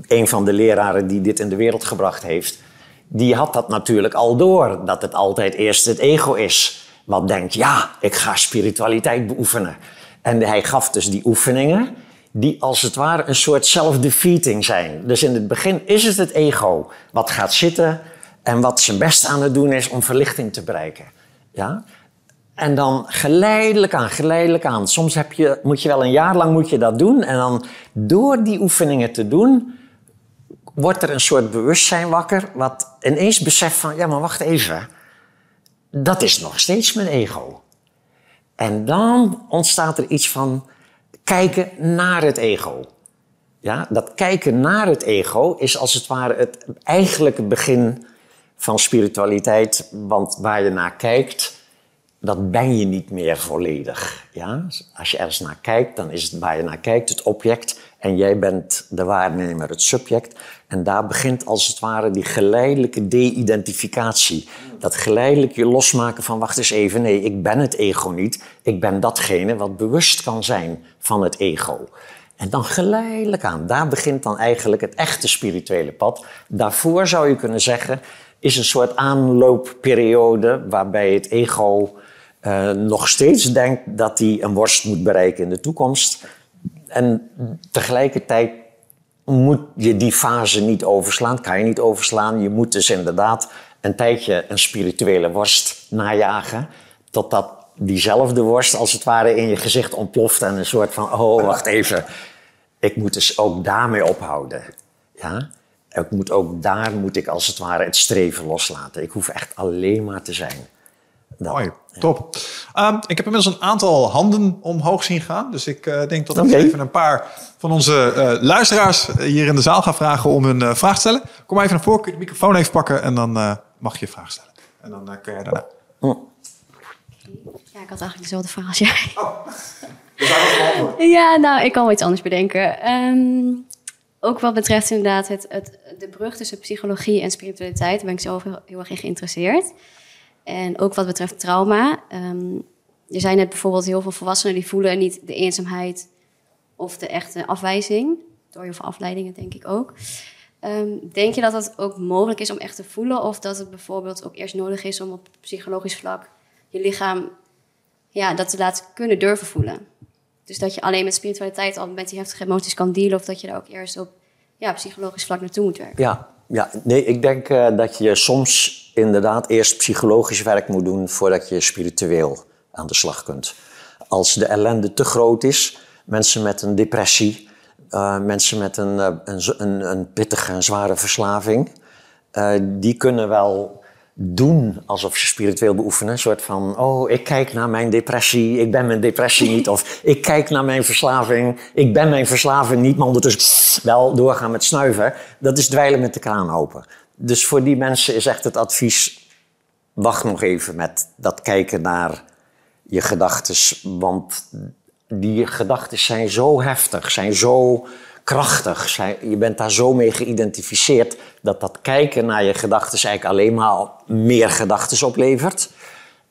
een van de leraren die dit in de wereld gebracht heeft, die had dat natuurlijk al door. Dat het altijd eerst het ego is. Wat denkt, ja, ik ga spiritualiteit beoefenen. En hij gaf dus die oefeningen die als het ware een soort self-defeating zijn. Dus in het begin is het het ego wat gaat zitten en wat zijn best aan het doen is om verlichting te bereiken. Ja? En dan geleidelijk aan, geleidelijk aan. Soms heb je, moet je wel een jaar lang moet je dat doen. En dan door die oefeningen te doen, wordt er een soort bewustzijn wakker. Wat ineens beseft van, ja maar wacht even. Dat is nog steeds mijn ego. En dan ontstaat er iets van kijken naar het ego. Ja, dat kijken naar het ego is als het ware het eigenlijke begin van spiritualiteit. Want waar je naar kijkt, dat ben je niet meer volledig. Ja? Als je ergens naar kijkt, dan is het waar je naar kijkt het object en jij bent de waarnemer, het subject. En daar begint als het ware die geleidelijke de-identificatie. Dat geleidelijk je losmaken van, wacht eens even, nee, ik ben het ego niet. Ik ben datgene wat bewust kan zijn van het ego. En dan geleidelijk aan, daar begint dan eigenlijk het echte spirituele pad. Daarvoor zou je kunnen zeggen, is een soort aanloopperiode waarbij het ego uh, nog steeds denkt dat hij een worst moet bereiken in de toekomst. En tegelijkertijd moet je die fase niet overslaan, kan je niet overslaan. Je moet dus inderdaad een tijdje een spirituele worst najagen, totdat diezelfde worst als het ware in je gezicht ontploft en een soort van, oh wacht even, ik moet dus ook daarmee ophouden. Ja? Ik moet ook daar moet ik als het ware het streven loslaten. Ik hoef echt alleen maar te zijn. Mooi, top. Um, ik heb inmiddels een aantal handen omhoog zien gaan. Dus ik uh, denk dat ik even een paar van onze uh, luisteraars hier in de zaal ga vragen om hun uh, vraag te stellen. Kom even naar voren, kun je de microfoon even pakken en dan mag je je vraag stellen. En dan kun jij daarna. Oh. Ja, ik had eigenlijk dezelfde vraag als jij. Oh. ja, nou, ik kan wel iets anders bedenken. Um, ook wat betreft inderdaad het, het, de brug tussen psychologie en spiritualiteit, daar ben ik zelf heel, heel erg in geïnteresseerd. En ook wat betreft trauma. Um, er zijn net bijvoorbeeld heel veel volwassenen die voelen niet de eenzaamheid of de echte afwijzing. Door heel veel afleidingen, denk ik ook. Um, denk je dat dat ook mogelijk is om echt te voelen? Of dat het bijvoorbeeld ook eerst nodig is om op psychologisch vlak je lichaam ja, dat te laten kunnen durven voelen? Dus dat je alleen met spiritualiteit al met die heftige emoties kan dealen, of dat je daar ook eerst op ja, psychologisch vlak naartoe moet werken. Ja, ja nee, ik denk uh, dat je soms inderdaad eerst psychologisch werk moet doen voordat je spiritueel aan de slag kunt. Als de ellende te groot is, mensen met een depressie, uh, mensen met een, uh, een, een, pittige, een zware verslaving, die kunnen wel doen alsof ze spiritueel beoefenen. Een soort van, oh, ik kijk naar mijn depressie, ik ben mijn depressie niet. Of ik kijk naar mijn verslaving, ik ben mijn verslaving niet. Maar ondertussen wel doorgaan met snuiven. Dat is dweilen met de kraan open. Dus voor die mensen is echt het advies, wacht nog even met dat kijken naar je gedachten. Want die gedachten zijn zo heftig, zijn zo krachtig. Je bent daar zo mee geïdentificeerd dat dat kijken naar je gedachten eigenlijk alleen maar meer gedachten oplevert.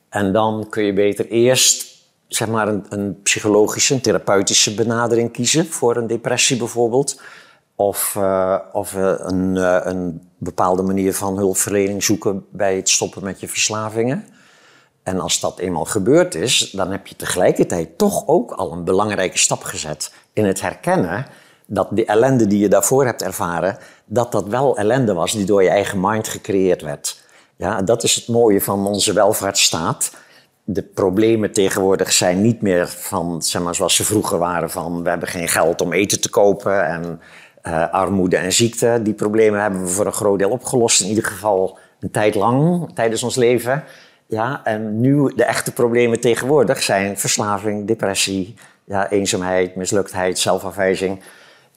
En dan kun je beter eerst zeg maar een, een psychologische, een therapeutische benadering kiezen voor een depressie bijvoorbeeld. Of, uh, of een, uh, een bepaalde manier van hulpverlening zoeken bij het stoppen met je verslavingen. En als dat eenmaal gebeurd is, dan heb je tegelijkertijd toch ook al een belangrijke stap gezet in het herkennen dat die ellende die je daarvoor hebt ervaren, dat dat wel ellende was die door je eigen mind gecreëerd werd. Ja, dat is het mooie van onze welvaartsstaat. De problemen tegenwoordig zijn niet meer van, zeg maar, zoals ze vroeger waren, van we hebben geen geld om eten te kopen en uh, armoede en ziekte. Die problemen hebben we voor een groot deel opgelost, in ieder geval een tijd lang tijdens ons leven. Ja, en nu de echte problemen tegenwoordig zijn verslaving, depressie, ja, eenzaamheid, misluktheid, zelfafwijzing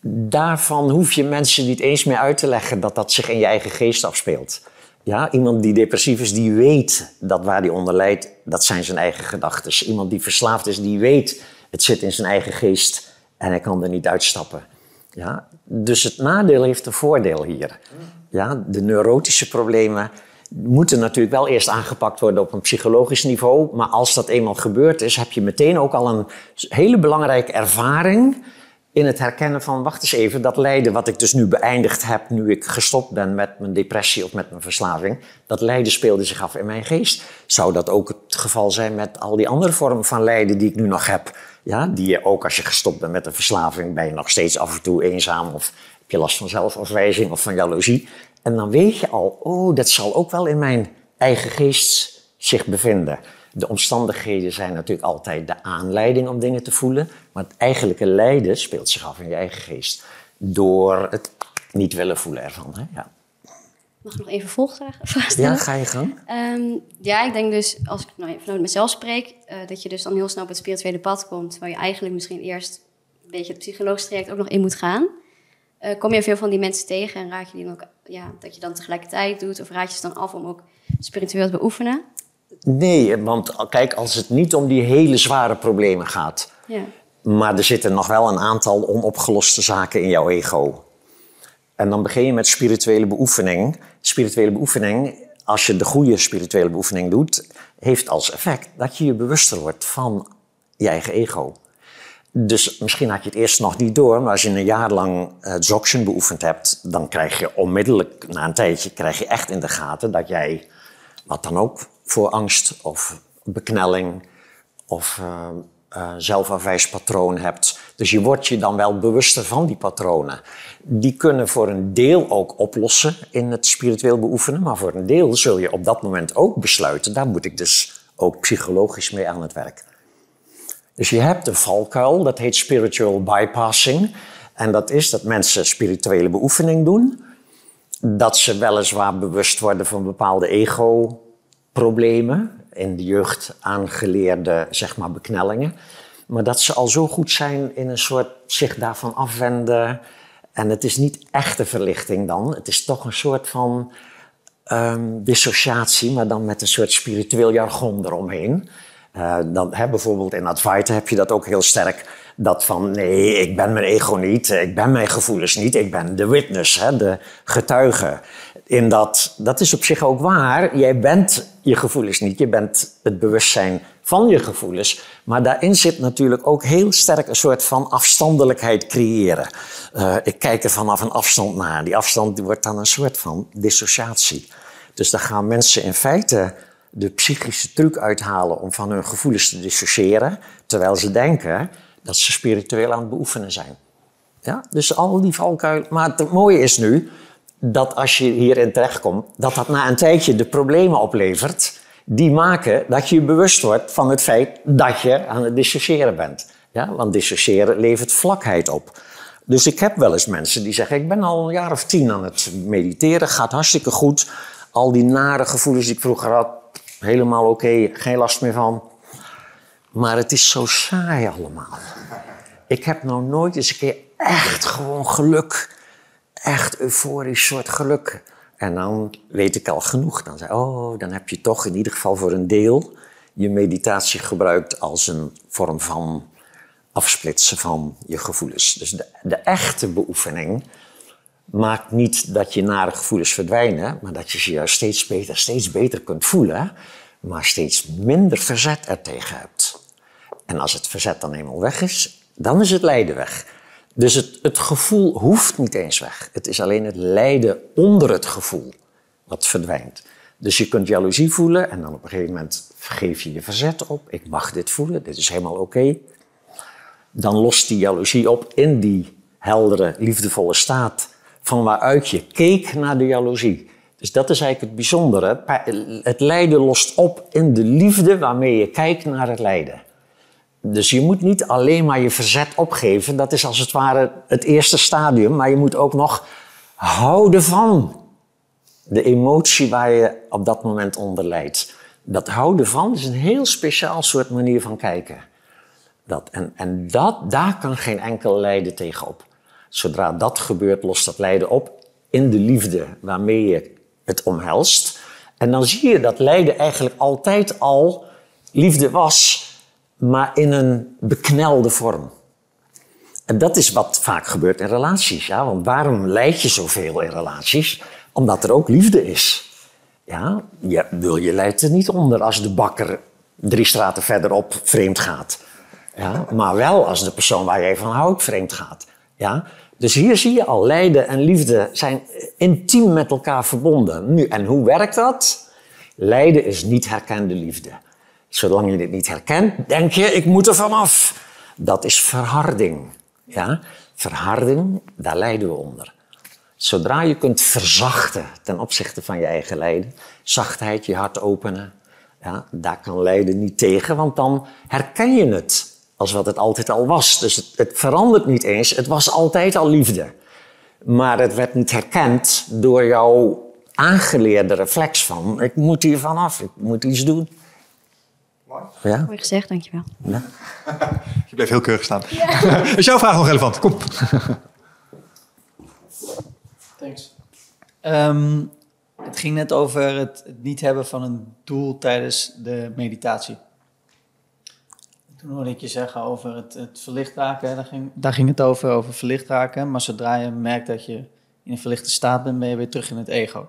daarvan hoef je mensen niet eens meer uit te leggen dat dat zich in je eigen geest afspeelt. Ja, iemand die depressief is, die weet dat waar hij onder lijdt, dat zijn zijn eigen gedachten. Iemand die verslaafd is, die weet, het zit in zijn eigen geest en hij kan er niet uitstappen. Ja, dus het nadeel heeft een voordeel hier. Ja, de neurotische problemen moeten natuurlijk wel eerst aangepakt worden op een psychologisch niveau. Maar als dat eenmaal gebeurd is, heb je meteen ook al een hele belangrijke ervaring in het herkennen van, wacht eens even, dat lijden wat ik dus nu beëindigd heb, nu ik gestopt ben met mijn depressie of met mijn verslaving, dat lijden speelde zich af in mijn geest. Zou dat ook het geval zijn met al die andere vormen van lijden die ik nu nog heb? Ja, die je ook als je gestopt bent met een verslaving, ben je nog steeds af en toe eenzaam of heb je last van zelfafwijzing of van jaloezie. En dan weet je al, oh, dat zal ook wel in mijn eigen geest zich bevinden. De omstandigheden zijn natuurlijk altijd de aanleiding om dingen te voelen, maar het eigenlijke lijden speelt zich af in je eigen geest door het niet willen voelen ervan. Hè? Ja. Mag ik nog even volgvragen stellen? Ja, ga je gang. Um, ja, ik denk dus, als ik nou, vanuit mezelf spreek, uh, dat je dus dan heel snel op het spirituele pad komt, waar je eigenlijk misschien eerst een beetje het psychologische traject ook nog in moet gaan. Uh, kom je veel van die mensen tegen en raad je die dan ook, ja, dat je dan tegelijkertijd doet? Of raad je ze dan af om ook spiritueel te beoefenen? Nee, want kijk, als het niet om die hele zware problemen gaat, ja. maar er zitten nog wel een aantal onopgeloste zaken in jouw ego. En dan begin je met spirituele beoefening. Spirituele beoefening, als je de goede spirituele beoefening doet, heeft als effect dat je je bewuster wordt van je eigen ego. Dus misschien had je het eerst nog niet door, maar als je een jaar lang uh, Dzogchen beoefend hebt, dan krijg je onmiddellijk, na een tijdje, krijg je echt in de gaten dat jij, wat dan ook, voor angst of beknelling of uh, uh, zelfafwijspatroon hebt. Dus je wordt je dan wel bewuster van die patronen. Die kunnen voor een deel ook oplossen in het spiritueel beoefenen, maar voor een deel zul je op dat moment ook besluiten, daar moet ik dus ook psychologisch mee aan het werk. Dus je hebt een valkuil, dat heet spiritual bypassing. En dat is dat mensen spirituele beoefening doen. Dat ze weliswaar bewust worden van bepaalde ego-problemen. In de jeugd aangeleerde, zeg maar, beknellingen. Maar dat ze al zo goed zijn in een soort zich daarvan afwenden. En het is niet echte verlichting dan. Het is toch een soort van um, dissociatie, maar dan met een soort spiritueel jargon eromheen. Uh, dan, hè, bijvoorbeeld in Advaita heb je dat ook heel sterk. Dat van nee, ik ben mijn ego niet, ik ben mijn gevoelens niet, ik ben de witness, hè, de getuige. In dat, dat is op zich ook waar. Jij bent je gevoelens niet, je bent het bewustzijn van je gevoelens. Maar daarin zit natuurlijk ook heel sterk een soort van afstandelijkheid creëren. Uh, ik kijk er vanaf een afstand naar. Die afstand wordt dan een soort van dissociatie. Dus dan gaan mensen in feite de psychische truc uithalen om van hun gevoelens te dissociëren, terwijl ze denken dat ze spiritueel aan het beoefenen zijn. Ja? Dus al die valkuilen. Maar het mooie is nu dat als je hierin terechtkomt, dat dat na een tijdje de problemen oplevert die maken dat je je bewust wordt van het feit dat je aan het dissociëren bent. Ja? Want dissociëren levert vlakheid op. Dus ik heb wel eens mensen die zeggen: Ik ben al een jaar of tien aan het mediteren, gaat hartstikke goed. Al die nare gevoelens die ik vroeger had, helemaal oké, geen last meer van. Maar het is zo saai allemaal. Ik heb nou nooit eens een keer echt gewoon geluk. Echt euforisch soort geluk. En dan weet ik al genoeg. Dan zei oh, dan heb je toch in ieder geval voor een deel je meditatie gebruikt als een vorm van afsplitsen van je gevoelens. Dus de, de echte beoefening maakt niet dat je nare gevoelens verdwijnen, maar dat je ze juist steeds beter, steeds beter kunt voelen, maar steeds minder verzet ertegen hebt. En als het verzet dan eenmaal weg is, dan is het lijden weg. Dus het, het gevoel hoeft niet eens weg. Het is alleen het lijden onder het gevoel wat verdwijnt. Dus je kunt jaloezie voelen en dan op een gegeven moment geef je je verzet op. Ik mag dit voelen, dit is helemaal oké. Dan lost die jaloezie op in die heldere, liefdevolle staat van waaruit je keek naar de jaloezie. Dus dat is eigenlijk het bijzondere. Het lijden lost op in de liefde waarmee je kijkt naar het lijden. Dus je moet niet alleen maar je verzet opgeven. Dat is als het ware het eerste stadium. Maar je moet ook nog houden van de emotie waar je op dat moment onder lijdt. Dat houden van is een heel speciaal soort manier van kijken. Dat, en en dat, daar kan geen enkel lijden tegenop. Zodra dat gebeurt, lost dat lijden op in de liefde waarmee je het omhelst. En dan zie je dat lijden eigenlijk altijd al liefde was, maar in een beknelde vorm. En dat is wat vaak gebeurt in relaties. Ja? Want waarom leid je zoveel in relaties? Omdat er ook liefde is. Ja, je, wil, je leidt er niet onder als de bakker drie straten verderop vreemd gaat. Ja, maar wel als de persoon waar jij van houdt vreemd gaat. Ja? Dus hier zie je al, lijden en liefde zijn intiem met elkaar verbonden. Nu, en hoe werkt dat? Lijden is niet herkende liefde. Zolang je dit niet herkent, denk je, ik moet er vanaf. Dat is verharding. Ja? Verharding, daar lijden we onder. Zodra je kunt verzachten ten opzichte van je eigen lijden, zachtheid, je hart openen, ja, daar kan lijden niet tegen, want dan herken je het als wat het altijd al was. Dus het, het verandert niet eens, het was altijd al liefde. Maar het werd niet herkend door jouw aangeleerde reflex van... ik moet hier vanaf, ik moet iets doen. Ja? Mooi gezegd, dankjewel. Ja. Je bleef heel keurig staan. Ja. Is jouw vraag nog relevant? Kom. thanks. Ehm, het ging net over het, het, niet hebben van een doel tijdens de meditatie. Toen hoorde ik je zeggen over het, het verlicht raken. Daar ging, daar ging het over, over verlicht raken. Maar zodra je merkt dat je in een verlichte staat bent, ben je weer terug in het ego.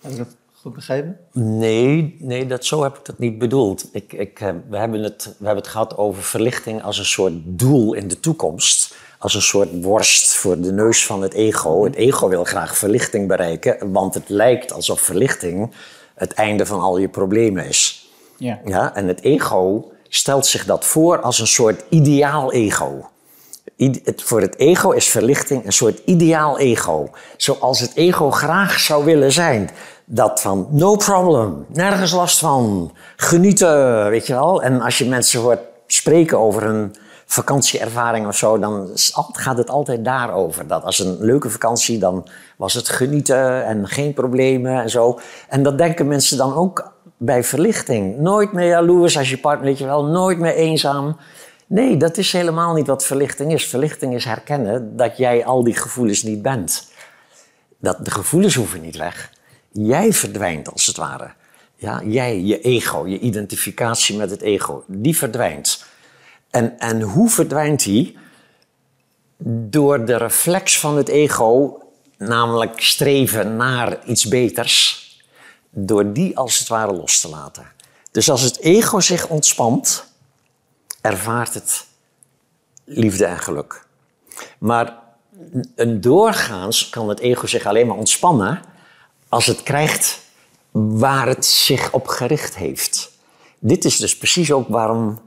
Heb ik dat goed begrepen? Nee, nee dat, zo heb ik dat niet bedoeld. Ik, ik, eh, we, hebben het, we hebben het gehad over verlichting als een soort doel in de toekomst. Als een soort worst voor de neus van het ego. Het ego wil graag verlichting bereiken, want het lijkt alsof verlichting het einde van al je problemen is. Ja. Ja, en het ego stelt zich dat voor als een soort ideaal ego. Het, voor het ego is verlichting een soort ideaal ego. Zoals het ego graag zou willen zijn. Dat van no problem, nergens last van, genieten, weet je wel. En als je mensen hoort spreken over een vakantieervaring of zo, dan gaat het altijd daarover. Dat als een leuke vakantie, dan was het genieten en geen problemen en zo. En dat denken mensen dan ook bij verlichting. Nooit meer jaloers als je partner, weet je wel, nooit meer eenzaam. Nee, dat is helemaal niet wat verlichting is. Verlichting is herkennen dat jij al die gevoelens niet bent. Dat de gevoelens hoeven niet weg. Jij verdwijnt als het ware. Ja, jij, je ego, je identificatie met het ego, die verdwijnt. En, en hoe verdwijnt die? Door de reflex van het ego, namelijk streven naar iets beters, door die als het ware los te laten. Dus als het ego zich ontspant, ervaart het liefde en geluk. Maar een doorgaans kan het ego zich alleen maar ontspannen als het krijgt waar het zich op gericht heeft. Dit is dus precies ook waarom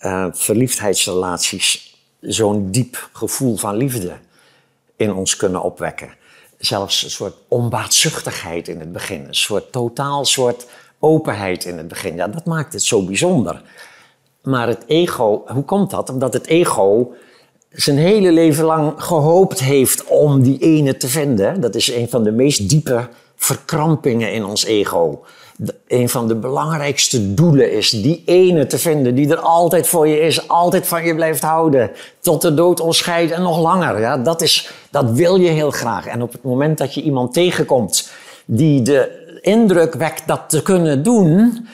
uh, verliefdheidsrelaties zo'n diep gevoel van liefde in ons kunnen opwekken. Zelfs een soort onbaatzuchtigheid in het begin, een soort totaal soort openheid in het begin. Ja, dat maakt het zo bijzonder. Maar het ego, hoe komt dat? Omdat het ego zijn hele leven lang gehoopt heeft om die ene te vinden. Dat is een van de meest diepe verkrampingen in ons ego. een van de belangrijkste doelen is die ene te vinden die er altijd voor je is, altijd van je blijft houden, tot de dood ons scheidt en nog langer. Ja, dat, is, dat wil je heel graag. En op het moment dat je iemand tegenkomt die de indruk wekt dat te kunnen doen,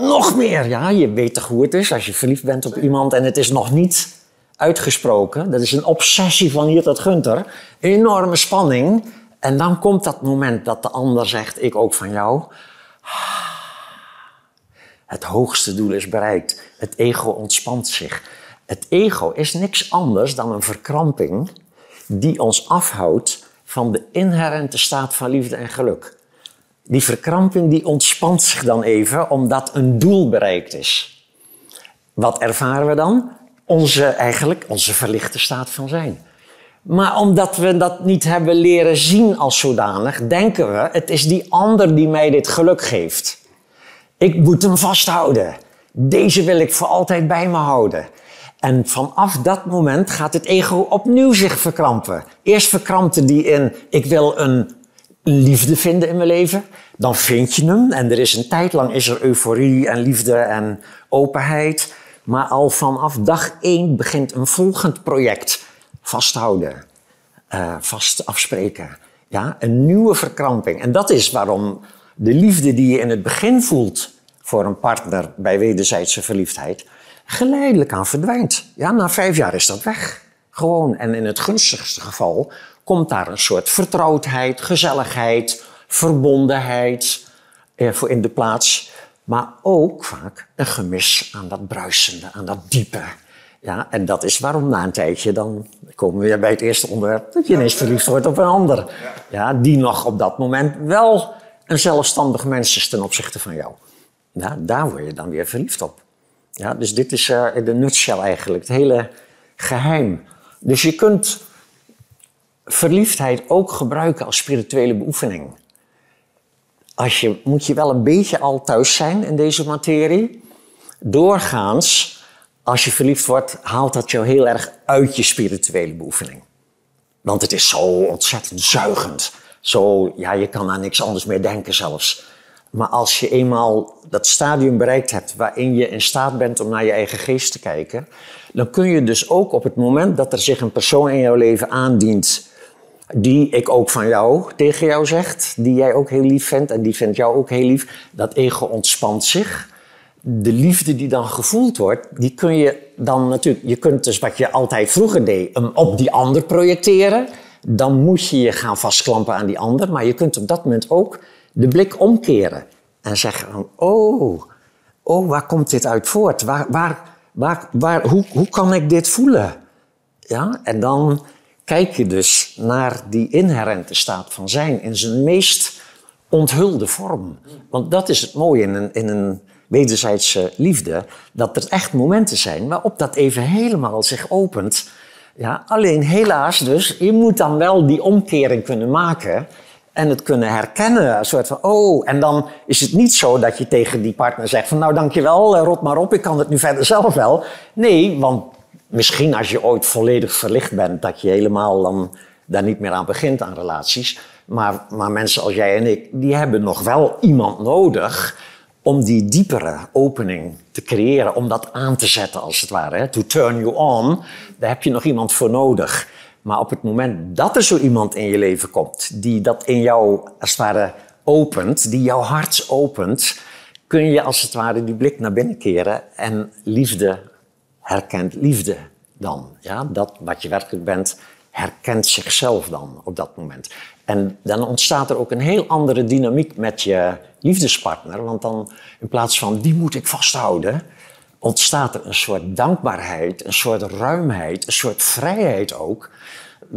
nog meer. Ja, je weet toch hoe het is als je verliefd bent op iemand en het is nog niet uitgesproken. Dat is een obsessie van hier tot Gunter. Enorme spanning. En dan komt dat moment dat de ander zegt, ik ook van jou. Het hoogste doel is bereikt. Het ego ontspant zich. Het ego is niks anders dan een verkramping die ons afhoudt van de inherente staat van liefde en geluk. Die verkramping die ontspant zich dan even omdat een doel bereikt is. Wat ervaren we dan? Onze, eigenlijk onze verlichte staat van zijn. Maar omdat we dat niet hebben leren zien als zodanig, denken we, het is die ander die mij dit geluk geeft. Ik moet hem vasthouden. Deze wil ik voor altijd bij me houden. En vanaf dat moment gaat het ego opnieuw zich verkrampen. Eerst verkrampte die in, ik wil een liefde vinden in mijn leven. Dan vind je hem en er is een tijd lang is er euforie en liefde en openheid. Maar al vanaf dag één begint een volgend project vasthouden, uh, vast afspreken. Ja, een nieuwe verkramping. En dat is waarom de liefde die je in het begin voelt voor een partner bij wederzijdse verliefdheid, geleidelijk aan verdwijnt. Ja, na vijf jaar is dat weg. Gewoon. En in het gunstigste geval komt daar een soort vertrouwdheid, gezelligheid, verbondenheid eh, voor in de plaats. Maar ook vaak een gemis aan dat bruisende, aan dat diepe. Ja, en dat is waarom na een tijdje dan komen we weer bij het eerste onderwerp, dat je ineens verliefd wordt op een ander. Ja, die nog op dat moment wel een zelfstandig mens is ten opzichte van jou. Ja, daar word je dan weer verliefd op. Ja, dus dit is de nutshell eigenlijk, het hele geheim. Dus je kunt verliefdheid ook gebruiken als spirituele beoefening. Als je, moet je wel een beetje al thuis zijn in deze materie. Doorgaans als je verliefd wordt, haalt dat jou heel erg uit je spirituele beoefening. Want het is zo ontzettend zuigend. Zo, ja, je kan aan niks anders meer denken zelfs. Maar als je eenmaal dat stadium bereikt hebt waarin je in staat bent om naar je eigen geest te kijken, dan kun je dus ook op het moment dat er zich een persoon in jouw leven aandient die ik ook van jou tegen jou zegt, die jij ook heel lief vindt en die vindt jou ook heel lief. Dat ego ontspant zich. De liefde die dan gevoeld wordt, die kun je dan natuurlijk, je kunt dus wat je altijd vroeger deed, op die ander projecteren. Dan moet je je gaan vastklampen aan die ander, maar je kunt op dat moment ook de blik omkeren en zeggen van, oh, oh, waar komt dit uit voort? Waar, waar, waar, waar, hoe, hoe kan ik dit voelen? Ja, en dan kijk je dus naar die inherente staat van zijn in zijn meest onthulde vorm. Want dat is het mooie in een, in een wederzijdse liefde, dat er echt momenten zijn waarop dat even helemaal zich opent. Ja, alleen helaas dus, je moet dan wel die omkering kunnen maken en het kunnen herkennen. Een soort van, oh, en dan is het niet zo dat je tegen die partner zegt van, nou dankjewel, eh, rot maar op, ik kan het nu verder zelf wel. Nee, want misschien als je ooit volledig verlicht bent, dat je helemaal dan daar niet meer aan begint aan relaties. Maar, maar mensen als jij en ik, die hebben nog wel iemand nodig om die diepere opening te creëren, om dat aan te zetten als het ware. To turn you on, daar heb je nog iemand voor nodig. Maar op het moment dat er zo iemand in je leven komt, die dat in jou als het ware opent, die jouw hart opent, kun je als het ware die blik naar binnen keren en liefde herkent liefde dan. Ja? Dat wat je werkelijk bent, herkent zichzelf dan op dat moment. En dan ontstaat er ook een heel andere dynamiek met je liefdespartner. Want dan in plaats van die moet ik vasthouden, ontstaat er een soort dankbaarheid, een soort ruimheid, een soort vrijheid ook.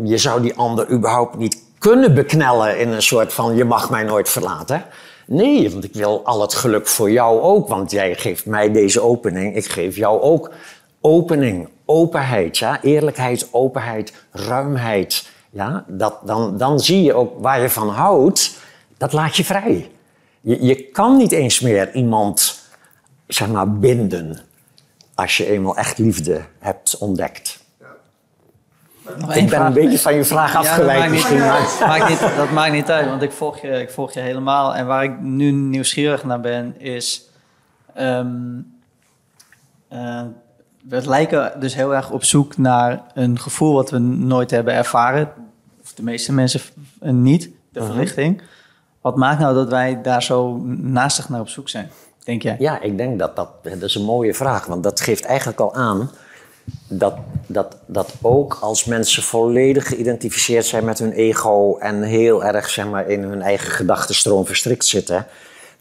Je zou die ander überhaupt niet kunnen beknellen in een soort van je mag mij nooit verlaten. Nee, want ik wil al het geluk voor jou ook, want jij geeft mij deze opening, ik geef jou ook opening, openheid, ja? eerlijkheid, openheid, ruimheid. Ja? Dat, dan, dan zie je ook waar je van houdt, dat laat je vrij. Je, je kan niet eens meer iemand zeg maar, binden als je eenmaal echt liefde hebt ontdekt. ik ben een beetje van je vraag afgeleid misschien. Maar... Maakt niet, dat maakt niet uit, want ik volg, je, ik volg je helemaal. En waar ik nu nieuwsgierig naar ben, is... Um, we lijken dus heel erg op zoek naar een gevoel wat we nooit hebben ervaren. Of de meeste mensen niet, de mhm. verlichting. Wat maakt nou dat wij daar zo naastig naar op zoek zijn, denk jij? Ja, ik denk dat dat, dat is een mooie vraag. Want dat geeft eigenlijk al aan dat, dat, dat ook als mensen volledig geïdentificeerd zijn met hun ego... en heel erg zeg maar, in hun eigen gedachtenstroom verstrikt zitten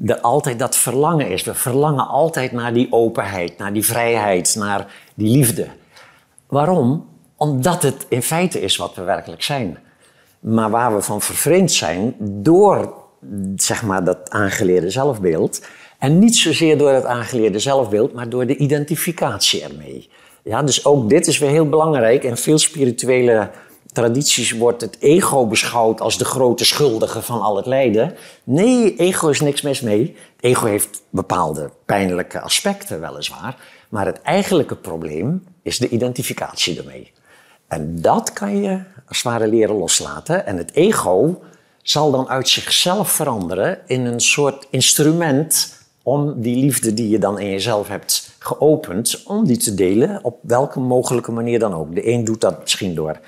er altijd dat verlangen is. We verlangen altijd naar die openheid, naar die vrijheid, naar die liefde. Waarom? Omdat het in feite is wat we werkelijk zijn. Maar waar we van vervreemd zijn door zeg maar, dat aangeleerde zelfbeeld. En niet zozeer door het aangeleerde zelfbeeld, maar door de identificatie ermee. Ja, dus ook dit is weer heel belangrijk. En veel spirituele tradities wordt het ego beschouwd als de grote schuldige van al het lijden. Nee, ego is niks mis mee. Het ego heeft bepaalde pijnlijke aspecten, weliswaar. Maar het eigenlijke probleem is de identificatie ermee. En dat kan je als het ware leren loslaten. En het ego zal dan uit zichzelf veranderen in een soort instrument om die liefde die je dan in jezelf hebt geopend, om die te delen op welke mogelijke manier dan ook. De een doet dat misschien door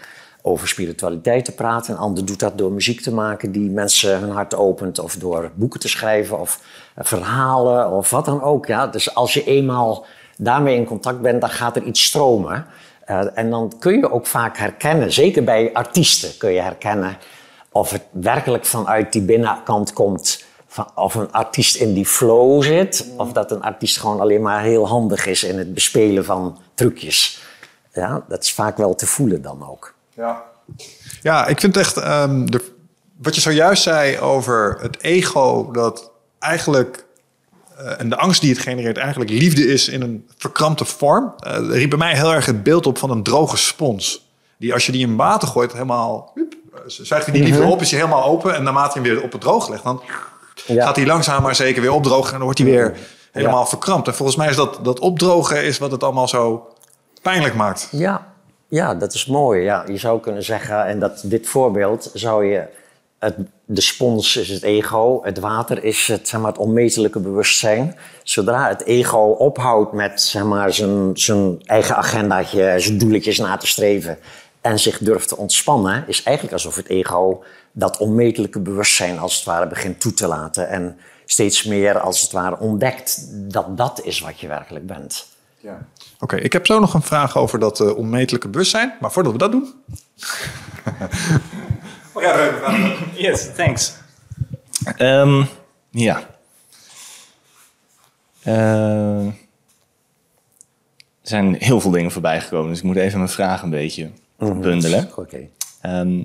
over spiritualiteit te praten. Een ander doet dat door muziek te maken die mensen hun hart opent. Of door boeken te schrijven of eh, verhalen of wat dan ook. Ja? Dus als je eenmaal daarmee in contact bent, dan gaat er iets stromen. Uh, en dan kun je ook vaak herkennen, zeker bij artiesten kun je herkennen of het werkelijk vanuit die binnenkant komt. Van, of een artiest in die flow zit, of dat een artiest gewoon alleen maar heel handig is in het bespelen van trucjes. Ja, dat is vaak wel te voelen dan ook. Ja, ja ik vind echt, um, de, wat je zojuist zei over het ego, dat eigenlijk, uh, en de angst die het genereert, eigenlijk liefde is in een verkrampte vorm. Uh, riep bij mij heel erg het beeld op van een droge spons. Die als je die in water gooit, helemaal, hup, zuigt hij die liefde mhm. op, is hij helemaal open. En naarmate je hem weer op het droog legt, dan gaat hij langzaam maar zeker weer opdrogen. En dan wordt hij weer helemaal verkrampt. En volgens mij is dat, dat opdrogen is wat het allemaal zo pijnlijk maakt. Ja, ja, dat is mooi. Ja, je zou kunnen zeggen, en dat dit voorbeeld zou je. Het, de spons is het ego, het water is het, zeg maar, het onmetelijke bewustzijn. Zodra het ego ophoudt met zeg maar, zijn, zijn eigen agendaatje, zijn doeletjes na te streven. en zich durft te ontspannen, is eigenlijk alsof het ego dat onmetelijke bewustzijn als het ware begint toe te laten. En steeds meer als het ware ontdekt dat dat is wat je werkelijk bent. Ja. Oké, ik heb zo nog een vraag over dat uh, onmetelijke bewustzijn. Maar voordat we dat doen. oh ja, Yes, thanks. Um, ja. Uh, er zijn heel veel dingen voorbij gekomen, dus ik moet even mijn vraag een beetje mhm. bundelen. Oké. Ehm,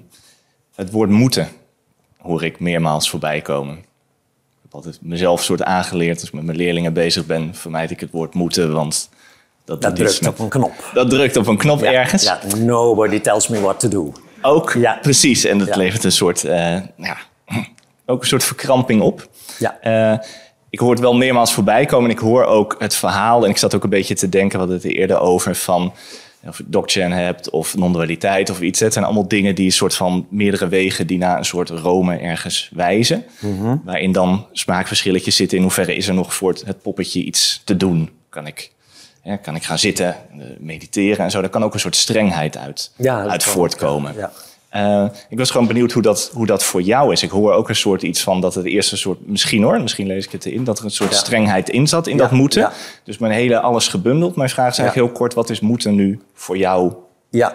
het woord moeten hoor ik meermaals voorbij komen. Ik heb altijd mezelf soort aangeleerd als ik met mijn leerlingen bezig ben, vermijd ik het woord moeten, want dat, dat drukt op een knop. Dat drukt op een knop ergens. Ja, nobody tells me what to do. Ook, ja. precies. En dat levert een soort, uh, ja, ook een soort verkramping op. Ja. Uh, ik hoor het wel meermaals voorbij komen. En ik hoor ook het verhaal. En ik zat ook een beetje te denken, hadden het eerder over van of je DocChain hebt of non-dualiteit of iets. Het zijn allemaal dingen die een soort van meerdere wegen die naar een soort Rome ergens wijzen. Mhm. Waarin dan smaakverschilletjes zitten. In hoeverre is er nog voor het poppetje iets te doen? Kan ik, ja, kan ik gaan zitten, eh, mediteren en zo? Daar kan ook een soort strengheid uit, uit voortkomen. Ja. Uh, ik was gewoon benieuwd hoe dat, hoe dat voor jou is. Ik hoor ook een soort iets van dat het eerste soort, misschien hoor, misschien lees ik het in, dat er een soort strengheid in zat in dat moeten. Dus mijn hele alles gebundeld. Mijn vraag is eigenlijk heel kort: wat is moeten nu voor jou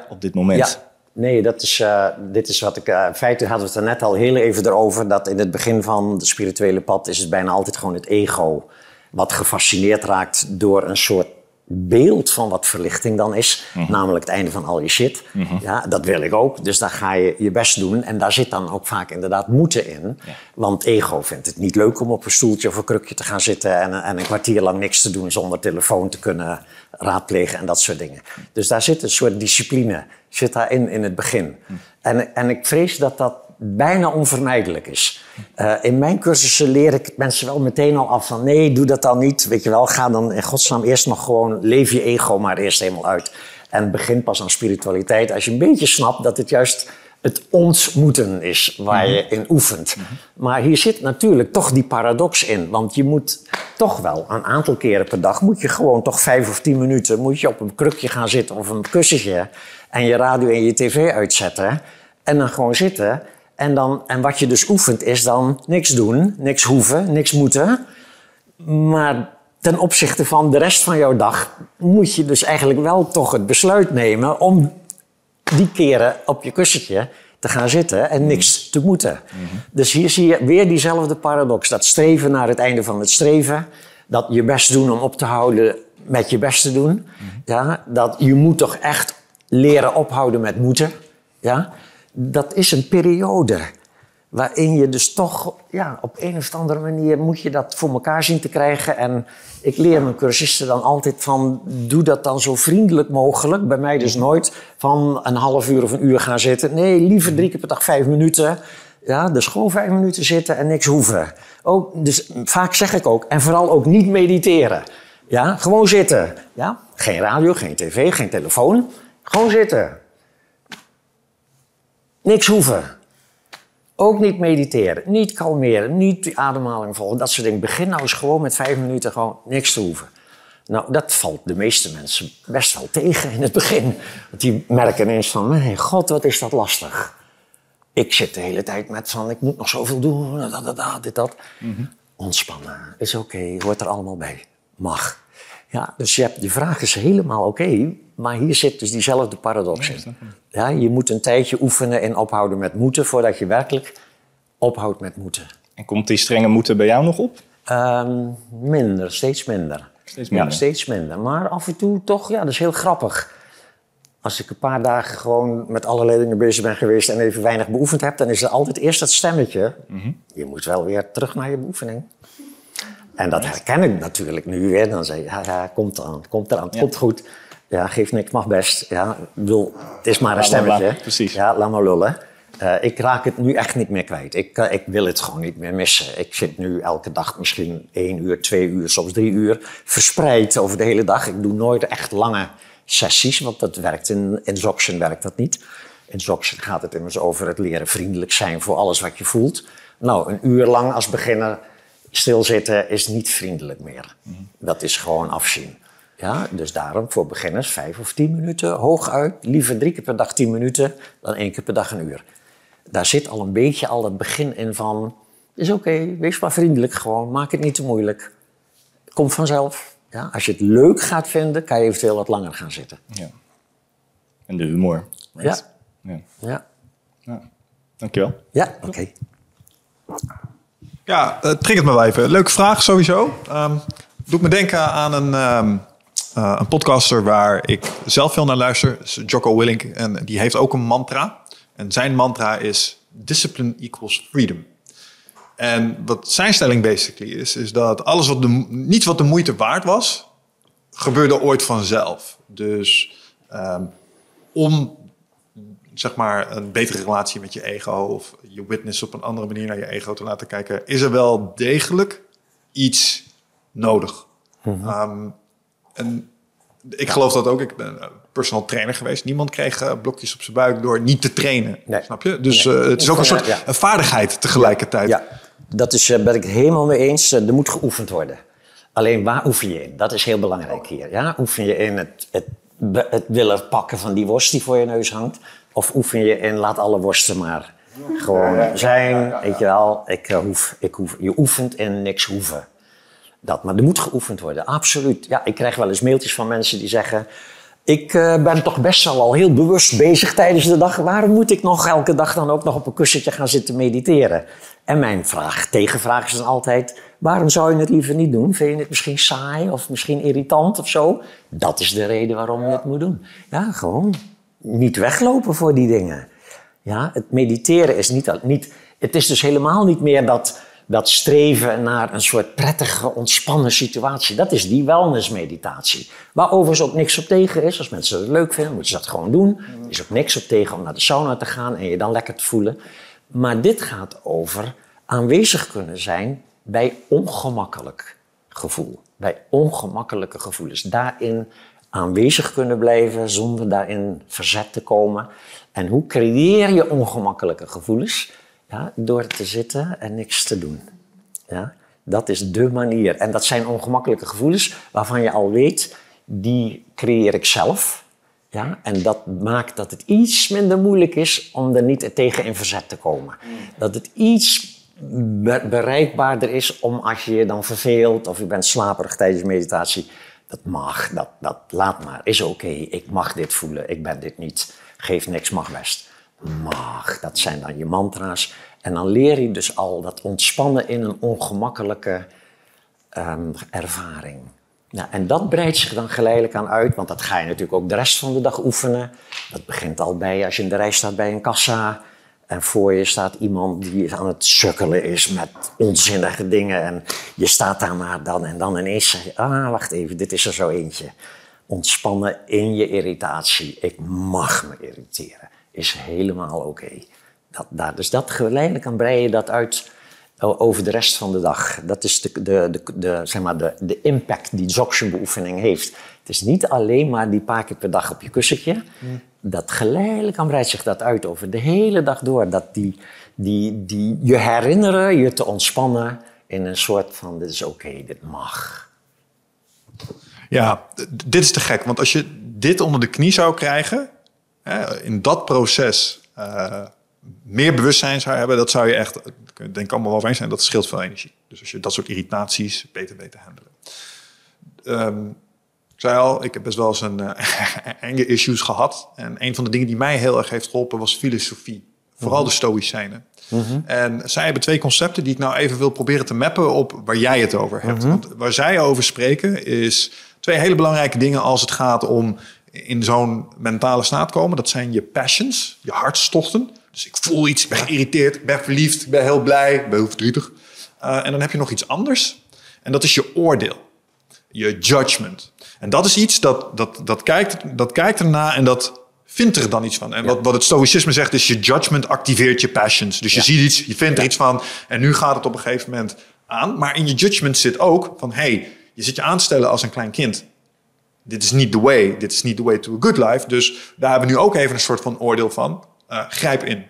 op dit moment? Nee, dat is, uh, dit is wat ik. Uh, in feite hadden we het er net al heel even erover. Dat in het begin van de spirituele pad is het bijna altijd gewoon het ego. Wat gefascineerd raakt door een soort beeld van wat verlichting dan is. Mhm. Namelijk het einde van al je shit. Mhm. Ja, dat wil ik ook. Dus daar ga je je best doen. En daar zit dan ook vaak inderdaad moeten in. Want ego vindt het niet leuk om op een stoeltje of een krukje te gaan zitten... En, en een kwartier lang niks te doen zonder telefoon te kunnen raadplegen en dat soort dingen. Dus daar zit een soort discipline zit daarin in het begin. Mhm. En, en ik vrees dat dat bijna onvermijdelijk is. Uh, in mijn cursussen leer ik mensen wel meteen al af van nee, doe dat dan niet. Weet je wel, ga dan in godsnaam eerst nog gewoon, leef je ego maar eerst helemaal uit. En begin pas aan spiritualiteit als je een beetje snapt dat het juist het ons moeten is waar je in oefent. Maar hier zit natuurlijk toch die paradox in. Want je moet toch wel een aantal keren per dag... moet je gewoon toch vijf of tien minuten... moet je op een krukje gaan zitten of een kussentje... en je radio en je tv uitzetten... en dan gewoon zitten en, dan, en wat je dus oefent is dan niks doen, niks hoeven, niks moeten. Maar ten opzichte van de rest van jouw dag moet je dus eigenlijk wel toch het besluit nemen om die keren op je kussentje te gaan zitten en niks te moeten. Dus hier zie je weer diezelfde paradox. Dat streven naar het einde van het streven. Dat je best doen om op te houden met je best te doen. Ja, dat je moet toch echt leren ophouden met moeten. Ja? Dat is een periode waarin je dus toch ja, op een of andere manier moet je dat voor elkaar zien te krijgen. En ik leer mijn cursisten dan altijd van, doe dat dan zo vriendelijk mogelijk. Bij mij dus nooit van een half uur of een uur gaan zitten. Nee, liever drie keer per dag vijf minuten. Ja, dus gewoon vijf minuten zitten en niks hoeven. Ook, dus vaak zeg ik ook, en vooral ook niet mediteren. Ja, gewoon zitten. Ja, geen radio, geen tv, geen telefoon. Gewoon zitten. Niks hoeven. Ook niet mediteren, niet kalmeren, niet die ademhaling volgen, dat soort dingen. Begin nou eens gewoon met vijf minuten gewoon niks te hoeven. Nou, dat valt de meeste mensen best wel tegen in het begin. Want die merken ineens van, mijn god, wat is dat lastig. Ik zit de hele tijd met van, ik moet nog zoveel doen, dat, dat, dat, dit, dat. Mhm. Ontspannen, is oké, hoort er allemaal bij. Mag. Ja, dus je, hebt, die vraag is helemaal oké, maar hier zit dus diezelfde paradox in. Ja, je moet een tijdje oefenen en ophouden met moeten voordat je werkelijk ophoudt met moeten. En komt die strenge moeten bij jou nog op? Ehm, minder, steeds minder. Steeds minder? Ja, steeds minder. Maar af en toe toch, ja, dat is heel grappig. Als ik een paar dagen gewoon met allerlei dingen bezig ben geweest en even weinig beoefend heb, dan is er altijd eerst dat stemmetje. Mhm. Je moet wel weer terug naar je beoefening. En dat herken ik natuurlijk nu weer. Dan zeg je, ja, ja komt eraan, komt eraan, het komt goed. Ja, geef niks, mag best. Ja, bedoel, het is maar een stemmetje. precies. Ja, laat maar lullen. Uh, ik raak het nu echt niet meer kwijt. Ik, uh, ik wil het gewoon niet meer missen. Ik zit nu elke dag misschien één uur, twee uur, soms drie uur verspreid over de hele dag. Ik doe nooit echt lange sessies, want dat werkt in, in Zoction werkt dat niet. In Zoction gaat het immers over het leren vriendelijk zijn voor alles wat je voelt. Nou, een uur lang als beginner stilzitten is niet vriendelijk meer. Dat is gewoon afzien. Ja, dus daarom voor beginners vijf of tien minuten, hooguit. Liever drie keer per dag tien minuten dan één keer per dag een uur. Daar zit al een beetje al het begin in van... is oké, wees maar vriendelijk gewoon, maak het niet te moeilijk. Komt vanzelf. Ja, als je het leuk gaat vinden, kan je eventueel wat langer gaan zitten. Ja. En de humor. Ja. Ja. Ja, ja. Dankjewel. ja oké. Ja, het triggert me wel even. Leuke vraag sowieso. Um, doet me denken aan een, um, uh, een podcaster waar ik zelf veel naar luister. is Jocko Willink. En die heeft ook een mantra. En zijn mantra is discipline equals freedom. En wat zijn stelling basically is, is dat alles wat de, niet wat de moeite waard was, gebeurde ooit vanzelf. Dus um, om zeg maar een betere relatie met je ego of je witness op een andere manier naar je ego te laten kijken, is er wel degelijk iets nodig. Mm um, en ik geloof dat ook. Ik ben personal trainer geweest. Niemand kreeg uh, blokjes op zijn buik door niet te trainen. Nee. Snap je? Dus nee. uh, het is ook een soort ja. vaardigheid tegelijkertijd. Ja, dat is, uh, ben ik helemaal mee eens. er moet geoefend worden. Alleen waar oefen je in? Dat is heel belangrijk hier. Ja? Oefen je in het, het, het willen pakken van die worst die voor je neus hangt? Of oefen je in laat alle worsten maar gewoon zijn? Weet je wel, ik, hoef, ik hoef, je oefent in niks hoeven. Dat, maar er moet geoefend worden, absoluut. Ja, ik krijg wel eens mailtjes van mensen die zeggen... Ik uh, ben toch best wel al heel bewust bezig tijdens de dag. Waarom moet ik nog elke dag dan ook nog op een kussentje gaan zitten mediteren? En mijn vraag, tegenvraag is dan altijd... Waarom zou je het liever niet doen? Vind je het misschien saai of misschien irritant of zo? Dat is de reden waarom je het moet doen. Ja, gewoon niet weglopen voor die dingen. Ja, het mediteren is niet, niet... Het is dus helemaal niet meer dat dat streven naar een soort prettige, ontspannen situatie. Dat is die wellnessmeditatie. Waar overigens ook niks op tegen is. Als mensen het leuk vinden, moeten ze dat gewoon doen. Er is ook niks op tegen om naar de sauna te gaan en je dan lekker te voelen. Maar dit gaat over aanwezig kunnen zijn bij ongemakkelijk gevoel. Bij ongemakkelijke gevoelens. Daarin aanwezig kunnen blijven zonder daarin verzet te komen. En hoe creëer je ongemakkelijke gevoelens? Door te zitten en niks te doen. Ja, dat is de manier. En dat zijn ongemakkelijke gevoelens waarvan je al weet, die creëer ik zelf. Ja, en dat maakt dat het iets minder moeilijk is om er niet tegen in verzet te komen. Dat het iets bereikbaarder is om als je je dan verveelt of je bent slaperig tijdens meditatie. Dat mag, dat, dat laat maar, is oké. Ik mag dit voelen, ik ben dit niet. Geef niks, mag best mag. Dat zijn dan je mantra's. En dan leer je dus al dat ontspannen in een ongemakkelijke um, ervaring. En dat breidt zich dan geleidelijk aan uit, want dat ga je natuurlijk ook de rest van de dag oefenen. Dat begint al bij als je in de rij staat bij een kassa en voor je staat iemand die aan het sukkelen is met onzinnige dingen. En je staat daar maar dan en dan ineens zeg je, ah wacht even, dit is er zo eentje. Ontspannen in je irritatie. Ik mag me irriteren is helemaal oké. Dat, dus dat geleidelijk kan breien dat uit over de rest van de dag. Dat is de, de, de, de zeg maar de, de impact die Dzogchen-beoefening heeft. Het is niet alleen maar die paar keer per dag op je kussentje. Mm. Dat geleidelijk kan breidt zich dat uit over de hele dag door. Dat die, die, die je herinneren je te ontspannen in een soort van: dit is oké, dit mag. Ja, dit is te gek. Want als je dit onder de knie zou krijgen, in dat proces uh, meer bewustzijn zou hebben, dat zou je echt, denk ik allemaal wel over eens zijn, dat scheelt veel energie. Dus als je dat soort irritaties beter weet te handelen. Um, ik zei al, ik heb best wel eens een uh, enge issues gehad. En een van de dingen die mij heel erg heeft geholpen was filosofie. Vooral mm -hmm. de stoïcijnen. Mm -hmm. En zij hebben twee concepten die ik nou even wil proberen te mappen op waar jij het over hebt. Mm -hmm. Want waar zij over spreken is twee hele belangrijke dingen als het gaat om in zo'n mentale staat komen. Dat zijn je passions, je hartstochten. Dus ik voel iets, ik ben geïrriteerd, ik ben verliefd, ik ben heel blij, ik ben heel verdrietig. Uh, en dan heb je nog iets anders. En dat is je oordeel, je judgment. En dat is iets dat, dat, dat, kijkt, dat kijkt erna en dat vindt er dan iets van. En wat, wat het stoïcisme zegt is je judgment activeert je passions. Dus je ja. ziet iets, je vindt er iets van en nu gaat het op een gegeven moment aan. Maar in je judgment zit ook van, hey, je zit je aan te stellen als een klein kind dit is niet the way, dit is niet the way to a good life. Dus daar hebben we nu ook even een soort van oordeel van. Uh, grijp in.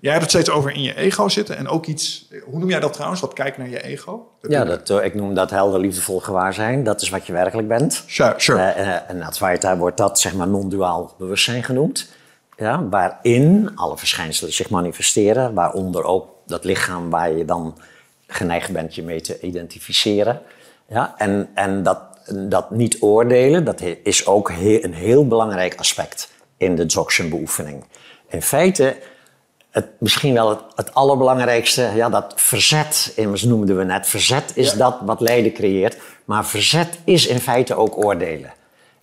Jij hebt het steeds over in je ego zitten en ook iets, hoe noem jij dat trouwens, wat kijkt naar je ego? ja, dat, uh, ik noem dat helder, liefdevol gewaarzijn. Dat is wat je werkelijk bent. Sure, sure. Uh, en Advaita wordt dat zeg maar non-duaal bewustzijn genoemd. Ja, waarin alle verschijnselen zich manifesteren, waaronder ook dat lichaam waar je dan geneigd bent je mee te identificeren. Ja, en en dat, dat niet oordelen, dat is ook een heel belangrijk aspect in de Dzogchen-beoefening. In feite, het, misschien wel het, het, allerbelangrijkste, ja, dat verzet, immers noemden we net, verzet is dat wat lijden creëert. Maar verzet is in feite ook oordelen.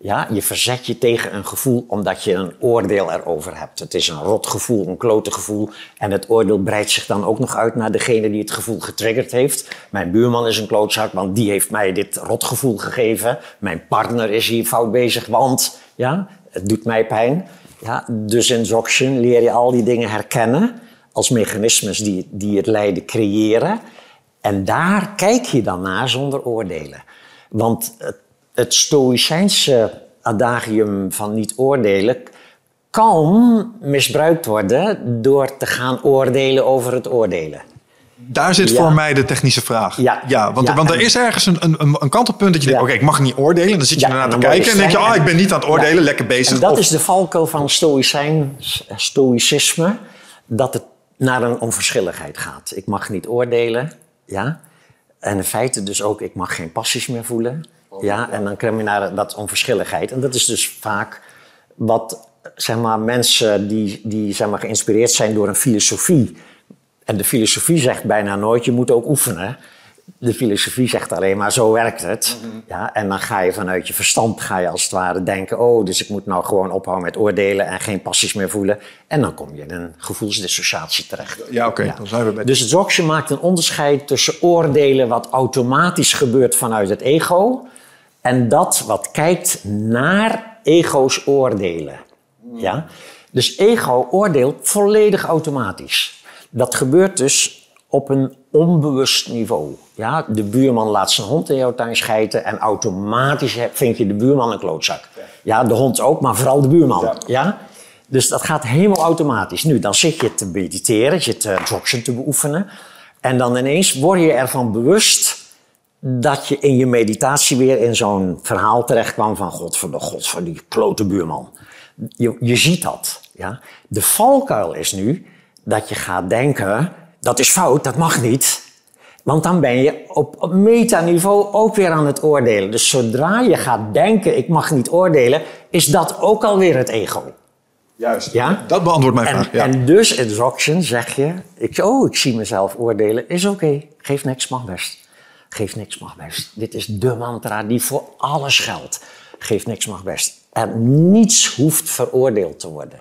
Ja, je verzet je tegen een gevoel omdat je een oordeel erover hebt. Het is een rot gevoel, een klote gevoel. En het oordeel breidt zich dan ook nog uit naar degene die het gevoel getriggerd heeft. Mijn buurman is een klootzak, want die heeft mij dit rotgevoel gegeven. Mijn partner is hier fout bezig, want ja, het doet mij pijn. Ja, dus in Dzogchen leer je al die dingen herkennen als mechanismes die, die het lijden creëren. En daar kijk je dan naar zonder oordelen. Want het, het stoïcijnse adagium van niet oordelen kan misbruikt worden door te gaan oordelen over het oordelen. Daar zit voor mij de technische vraag. Ja, ja want, want er is ergens een, een, een kantelpunt dat je denkt: oké, ik mag niet oordelen. Dan zit je ernaar te kijken en denk je: oh, ik ben niet aan het oordelen, lekker bezig. En dat is de valkuil van stoïcijn, stoïcisme, dat het naar een onverschilligheid gaat. Ik mag niet oordelen, ja. En in feite dus ook, ik mag geen passies meer voelen. Ja, en dan krijg je naar dat onverschilligheid. En dat is dus vaak wat zeg maar, mensen die, die zeg maar, geïnspireerd zijn door een filosofie en de filosofie zegt bijna nooit, je moet ook oefenen. De filosofie zegt alleen maar, zo werkt het. Mhm. ja, en dan ga je vanuit je verstand, ga je als het ware denken... oh, dus ik moet nou gewoon ophouden met oordelen en geen passies meer voelen. En dan kom je in een gevoelsdissociatie terecht. Ja, oké, dan zijn we bij... Dus het Dzogchen maakt een onderscheid tussen oordelen... wat automatisch gebeurt vanuit het ego... en dat wat kijkt naar ego's oordelen. Ja? Dus ego oordeelt volledig automatisch. Dat gebeurt dus op een onbewust niveau. Ja, de buurman laat zijn hond in jouw tuin schijten en automatisch vind je de buurman een klootzak. Ja, de hond ook, maar vooral de buurman. Ja. Dus dat gaat helemaal automatisch. Nu, dan zit je te mediteren, je te te beoefenen. En dan ineens word je ervan bewust dat je in je meditatie weer in zo'n verhaal terecht kwam van God voor de God voor die klote buurman. Je, je ziet dat. Ja. De valkuil is nu dat je gaat denken, dat is fout, dat mag niet. Want dan ben je op, op metaniveau ook weer aan het oordelen. Dus zodra je gaat denken, ik mag niet oordelen, is dat ook alweer het ego. Juist, ja? dat beantwoordt mijn vraag. Ja. En dus in zeg je, ik, oh, ik zie mezelf oordelen, is oké, geef niks, mag best. Geef niks, mag best. Dit is de mantra die voor alles geldt. Geef niks, mag best. En niets hoeft veroordeeld te worden.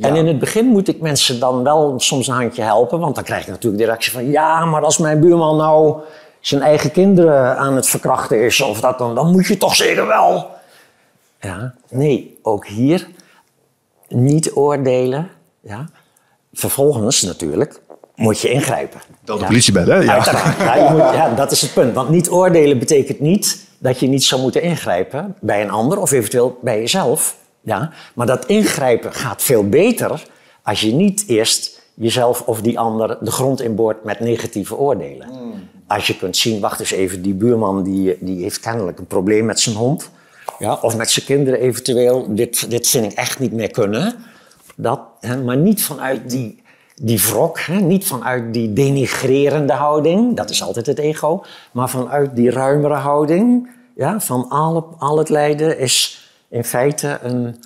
En in het begin moet ik mensen dan wel soms een handje helpen, want dan krijg je natuurlijk de reactie van: ja, maar als mijn buurman nou zijn eigen kinderen aan het verkrachten is, of dat dan, dan moet je toch zeker wel. Ja, nee, ook hier niet oordelen. Ja. Vervolgens natuurlijk moet je ingrijpen. Dat de politie bellen, Ja. Ja, je moet, ja, dat is het punt. Want niet oordelen betekent niet dat je niet zou moeten ingrijpen bij een ander of eventueel bij jezelf. Ja? Maar dat ingrijpen gaat veel beter als je niet eerst jezelf of die ander de grond inboort met negatieve oordelen. Hmm. Als je kunt zien, wacht eens even, die buurman die, die heeft kennelijk een probleem met zijn hond. Ja, of met zijn kinderen eventueel. Dit, dit vind ik echt niet meer kunnen. Dat, hè, maar niet vanuit die, die wrok, niet vanuit die denigrerende houding. Dat is altijd het ego. Maar vanuit die ruimere houding. Ja, van al, al het lijden is in feite een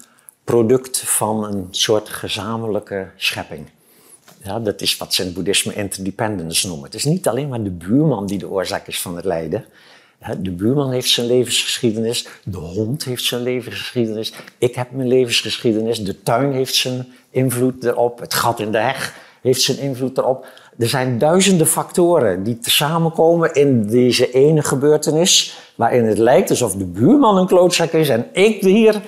product van een soort gezamenlijke schepping. Ja, dat is wat ze in boeddhisme interdependence noemen. Het is niet alleen maar de buurman die de oorzaak is van het lijden. De buurman heeft zijn levensgeschiedenis, de hond heeft zijn levensgeschiedenis, ik heb mijn levensgeschiedenis, de tuin heeft zijn invloed erop, het gat in de heg heeft zijn invloed erop. Er zijn duizenden factoren die samenkomen in deze ene gebeurtenis, waarin het lijkt alsof de buurman een klootzak is en ik hier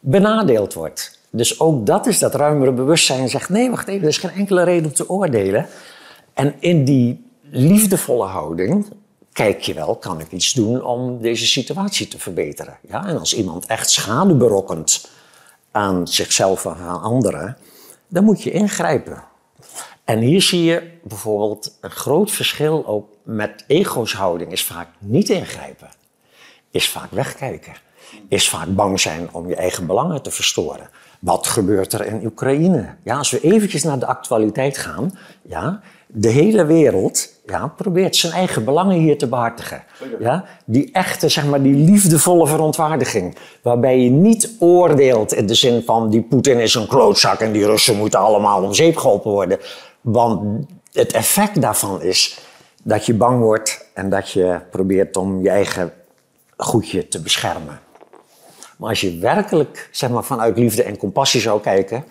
benadeeld word. Dus ook dat is dat ruimere bewustzijn. Zegt nee, wacht even, er is geen enkele reden om te oordelen. En in die liefdevolle houding kijk je wel, kan ik iets doen om deze situatie te verbeteren? Ja, en als iemand echt schade berokkent aan zichzelf of aan anderen, dan moet je ingrijpen. En hier zie je bijvoorbeeld een groot verschil ook met ego's houding is vaak niet ingrijpen. Is vaak wegkijken. Is vaak bang zijn om je eigen belangen te verstoren. Wat gebeurt er in Oekraïne? Ja, als we eventjes naar de actualiteit gaan, ja, de hele wereld ja, probeert zijn eigen belangen hier te behartigen. Ja, die echte, zeg maar, die liefdevolle verontwaardiging. Waarbij je niet oordeelt in de zin van die Poetin is een klootzak en die Russen moeten allemaal om zeep geholpen worden. Want het effect daarvan is dat je bang wordt en dat je probeert om je eigen goedje te beschermen. Maar als je werkelijk zeg maar, vanuit liefde en compassie zou kijken,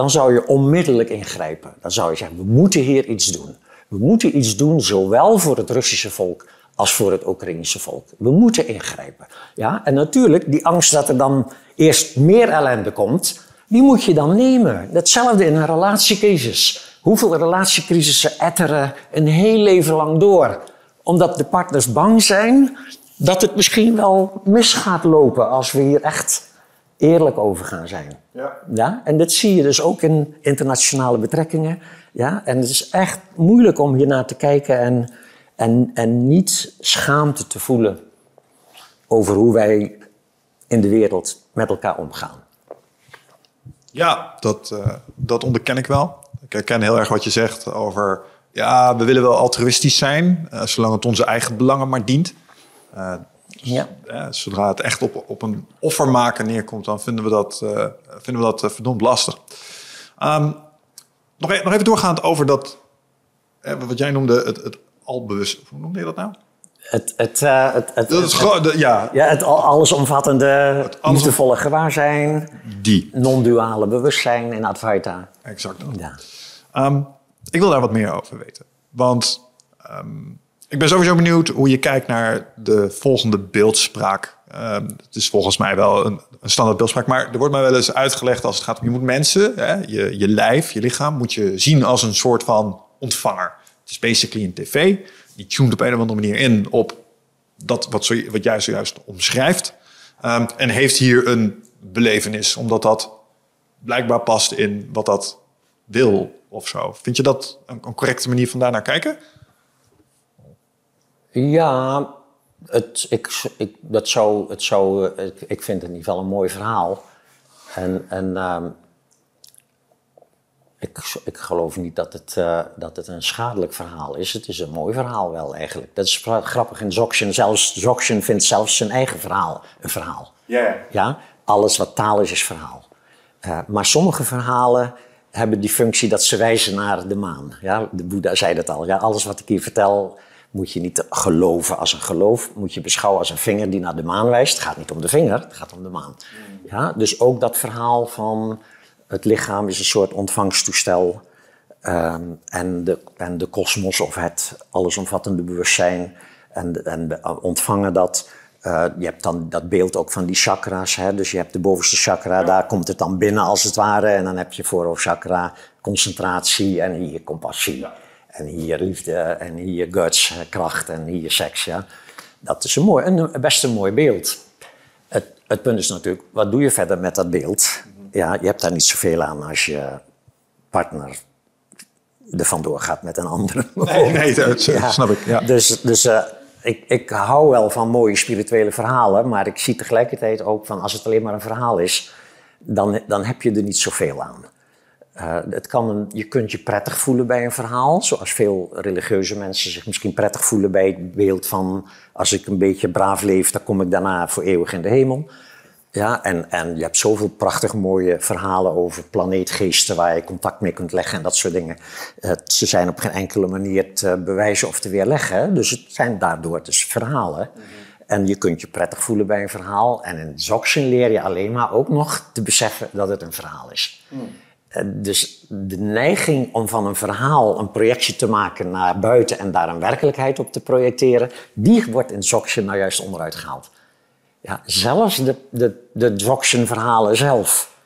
dan zou je onmiddellijk ingrijpen. Dan zou je zeggen, we moeten hier iets doen. We moeten iets doen, zowel voor het Russische volk als voor het Oekraïnse volk. We moeten ingrijpen. Ja? En natuurlijk, die angst dat er dan eerst meer ellende komt, die moet je dan nemen. Hetzelfde in een relatiecrisis. Hoeveel relatiecrisissen etteren een heel leven lang door? Omdat de partners bang zijn dat het misschien wel mis gaat lopen als we hier echt eerlijk over gaan zijn. Ja. Ja? En dat zie je dus ook in internationale betrekkingen. Ja? En het is echt moeilijk om hier naar te kijken en, en, en niet schaamte te voelen over hoe wij in de wereld met elkaar omgaan. Ja, dat, uh, dat onderken ik wel. Ik herken heel erg wat je zegt over... ja, we willen wel altruïstisch zijn... Uh, zolang het onze eigen belangen maar dient. Uh, ja. zodra het echt op, op een offer maken neerkomt... dan vinden we dat, vinden we dat verdomd lastig. Um, nog, e-, nog even doorgaand over dat... wat jij noemde het, het albewust... Hoe noemde je dat nou? Het, het, uh, het, het, dat is het, ja. ja, het allesomvattende, het alles liefdevolle gewaarzijn. Die. Non-duale bewustzijn in Advaita. Exact dat. Ja. Um, ik wil daar wat meer over weten. Want um, ik ben sowieso benieuwd hoe je kijkt naar de volgende beeldspraak. Um, het is volgens mij wel een, een, standaard beeldspraak, maar er wordt mij wel eens uitgelegd als het gaat om je moet mensen, hè, je, je lijf, je lichaam, moet je zien als een soort van ontvanger. Het is basically een tv. Die tuned op een of andere manier in op dat wat, zo, wat jij zojuist omschrijft. Um, en heeft hier een belevenis, omdat dat blijkbaar past in wat dat wil of zo. Vind je dat een, een correcte manier van daar naar kijken? Ja, het, ik, ik, dat zou, het zou, ik, ik vind het in ieder geval een mooi verhaal. En, en um, ik, ik geloof niet dat het, uh, dat het een schadelijk verhaal is. Het is een mooi verhaal wel eigenlijk. Dat is grappig in Zoction. Zelfs vindt zelfs zijn eigen verhaal een verhaal. Yeah. Ja. Alles wat taal is, is verhaal. Uh, maar sommige verhalen hebben die functie dat ze wijzen naar de maan. Ja, de Boeddha zei dat al. Ja, alles wat ik hier vertel moet je niet geloven als een geloof. Moet je beschouwen als een vinger die naar de maan wijst. Het gaat niet om de vinger, het gaat om de maan. Ja, dus ook dat verhaal van het lichaam is een soort ontvangstoestel. Um, en, de, en de kosmos of het allesomvattende bewustzijn. En, en ontvangen dat. Uh, je hebt dan dat beeld ook van die chakras. Hè? Dus je hebt de bovenste chakra, daar komt het dan binnen als het ware. En dan heb je voorhoofdchakra, concentratie en hier compassie. En hier liefde en hier guts, kracht en hier seks. Ja? Dat is een, mooi, een best een mooi beeld. Het, het punt is natuurlijk, wat doe je verder met dat beeld? Ja, je hebt daar niet zoveel aan als je partner er vandoor gaat met een andere. Nee, nee dat ja. snap ik. Ja. Dus, dus uh, ik, ik hou wel van mooie spirituele verhalen, maar ik zie tegelijkertijd ook van als het alleen maar een verhaal is, dan, dan heb je er niet zoveel aan. Uh, het kan je kunt je prettig voelen bij een verhaal, zoals veel religieuze mensen zich misschien prettig voelen bij het beeld van als ik een beetje braaf leef, dan kom ik daarna voor eeuwig in de hemel. Ja, en, en je hebt zoveel prachtig mooie verhalen over planeetgeesten waar je contact mee kunt leggen en dat soort dingen. Uh, ze zijn op geen enkele manier te bewijzen of te weerleggen, dus het zijn daardoor dus verhalen. -hmm. En je kunt je prettig voelen bij een verhaal. En in Zoxen leer je alleen maar ook nog te beseffen dat het een verhaal is. Mm. Uh, dus de neiging om van een verhaal een projectie te maken naar buiten en daar een werkelijkheid op te projecteren, die wordt in Zoxen nou juist onderuit gehaald. Ja, zelfs de, de, de verhalen zelf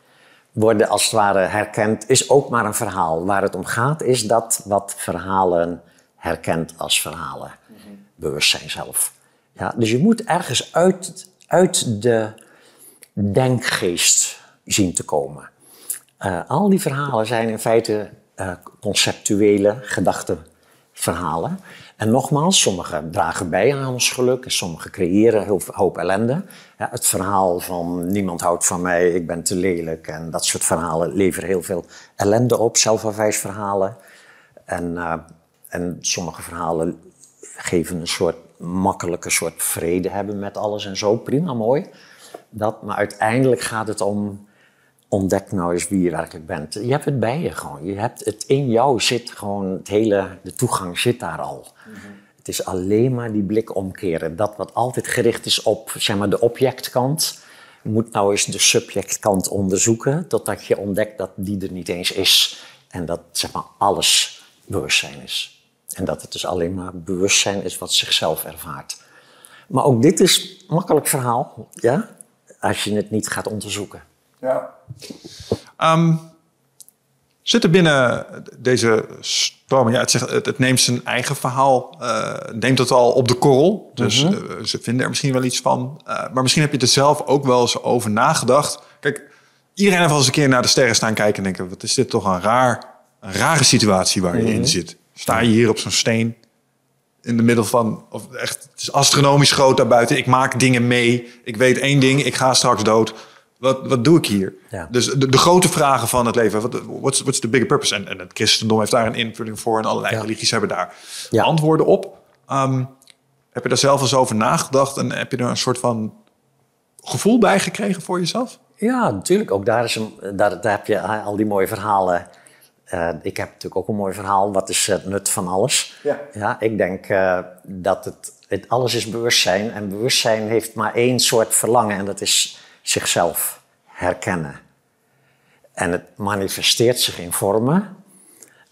worden als het ware herkend, is ook maar een verhaal. Waar het om gaat is dat wat verhalen herkent als verhalen. Mm Bewustzijn zelf. Ja, dus je moet ergens uit, uit de denkgeest zien te komen. Uh, al die verhalen zijn in feite conceptuele gedachtenverhalen. En nogmaals, sommigen dragen bij aan ons geluk en sommigen creëren heel hoop ellende. Het verhaal van niemand houdt van mij, ik ben te lelijk en dat soort verhalen leveren heel veel ellende op, zelfafwijsverhalen. En, uh, en sommige verhalen geven een soort makkelijke soort vrede hebben met alles en zo, prima, mooi. Dat, maar uiteindelijk gaat het om ontdek nou eens wie je werkelijk bent. Je hebt het bij je gewoon. Je hebt het in jou zit gewoon het hele, de toegang zit daar al. Mhm. Het is alleen maar die blik omkeren. Dat wat altijd gericht is op zeg maar, de objectkant, moet nou eens de subjectkant onderzoeken, totdat je ontdekt dat die er niet eens is. En dat zeg maar alles bewustzijn is. En dat het dus alleen maar bewustzijn is wat zichzelf ervaart. Maar ook dit is een makkelijk verhaal, ja? als je het niet gaat onderzoeken. Ja. Um, zit er binnen deze storm, ja, het, zegt, het, neemt zijn eigen verhaal, uh, neemt het al op de korrel. Dus mhm. eh, ze vinden er misschien wel iets van. Uh, maar misschien heb je er zelf ook wel eens over nagedacht. Kijk, iedereen heeft al eens een keer naar de sterren staan kijken en denken: wat is dit toch een, raar, een rare situatie waar je in mhm. zit? Sta je hier op zo'n steen in de middel van, of echt, het is astronomisch groot daarbuiten. Ik maak dingen mee. Ik weet één ding: ik ga straks dood wat, wat doe ik hier? Dus de, de, grote vragen van het leven. Wat what's, what's the bigger purpose? En, en het christendom heeft daar een invulling voor. En allerlei religies hebben daar antwoorden op. Um, heb je daar zelf eens over nagedacht? En heb je er een soort van gevoel bij gekregen voor jezelf? Ja, natuurlijk. Ook daar, is een, daar, daar heb je al die mooie verhalen. Uh, ik heb natuurlijk ook een mooi verhaal. Wat is het nut van alles? Ja, ja ik denk uh, dat het, het, alles is bewustzijn. En bewustzijn heeft maar één soort verlangen. En dat is zichzelf herkennen. En het manifesteert zich in vormen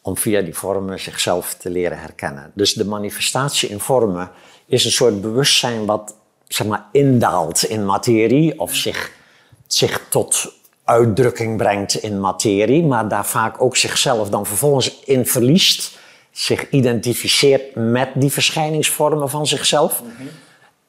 om via die vormen zichzelf te leren herkennen. Dus de manifestatie in vormen is een soort bewustzijn wat zeg maar, indaalt in materie of zich, zich tot uitdrukking brengt in materie, maar daar vaak ook zichzelf dan vervolgens in verliest, zich identificeert met die verschijningsvormen van zichzelf. Mhm.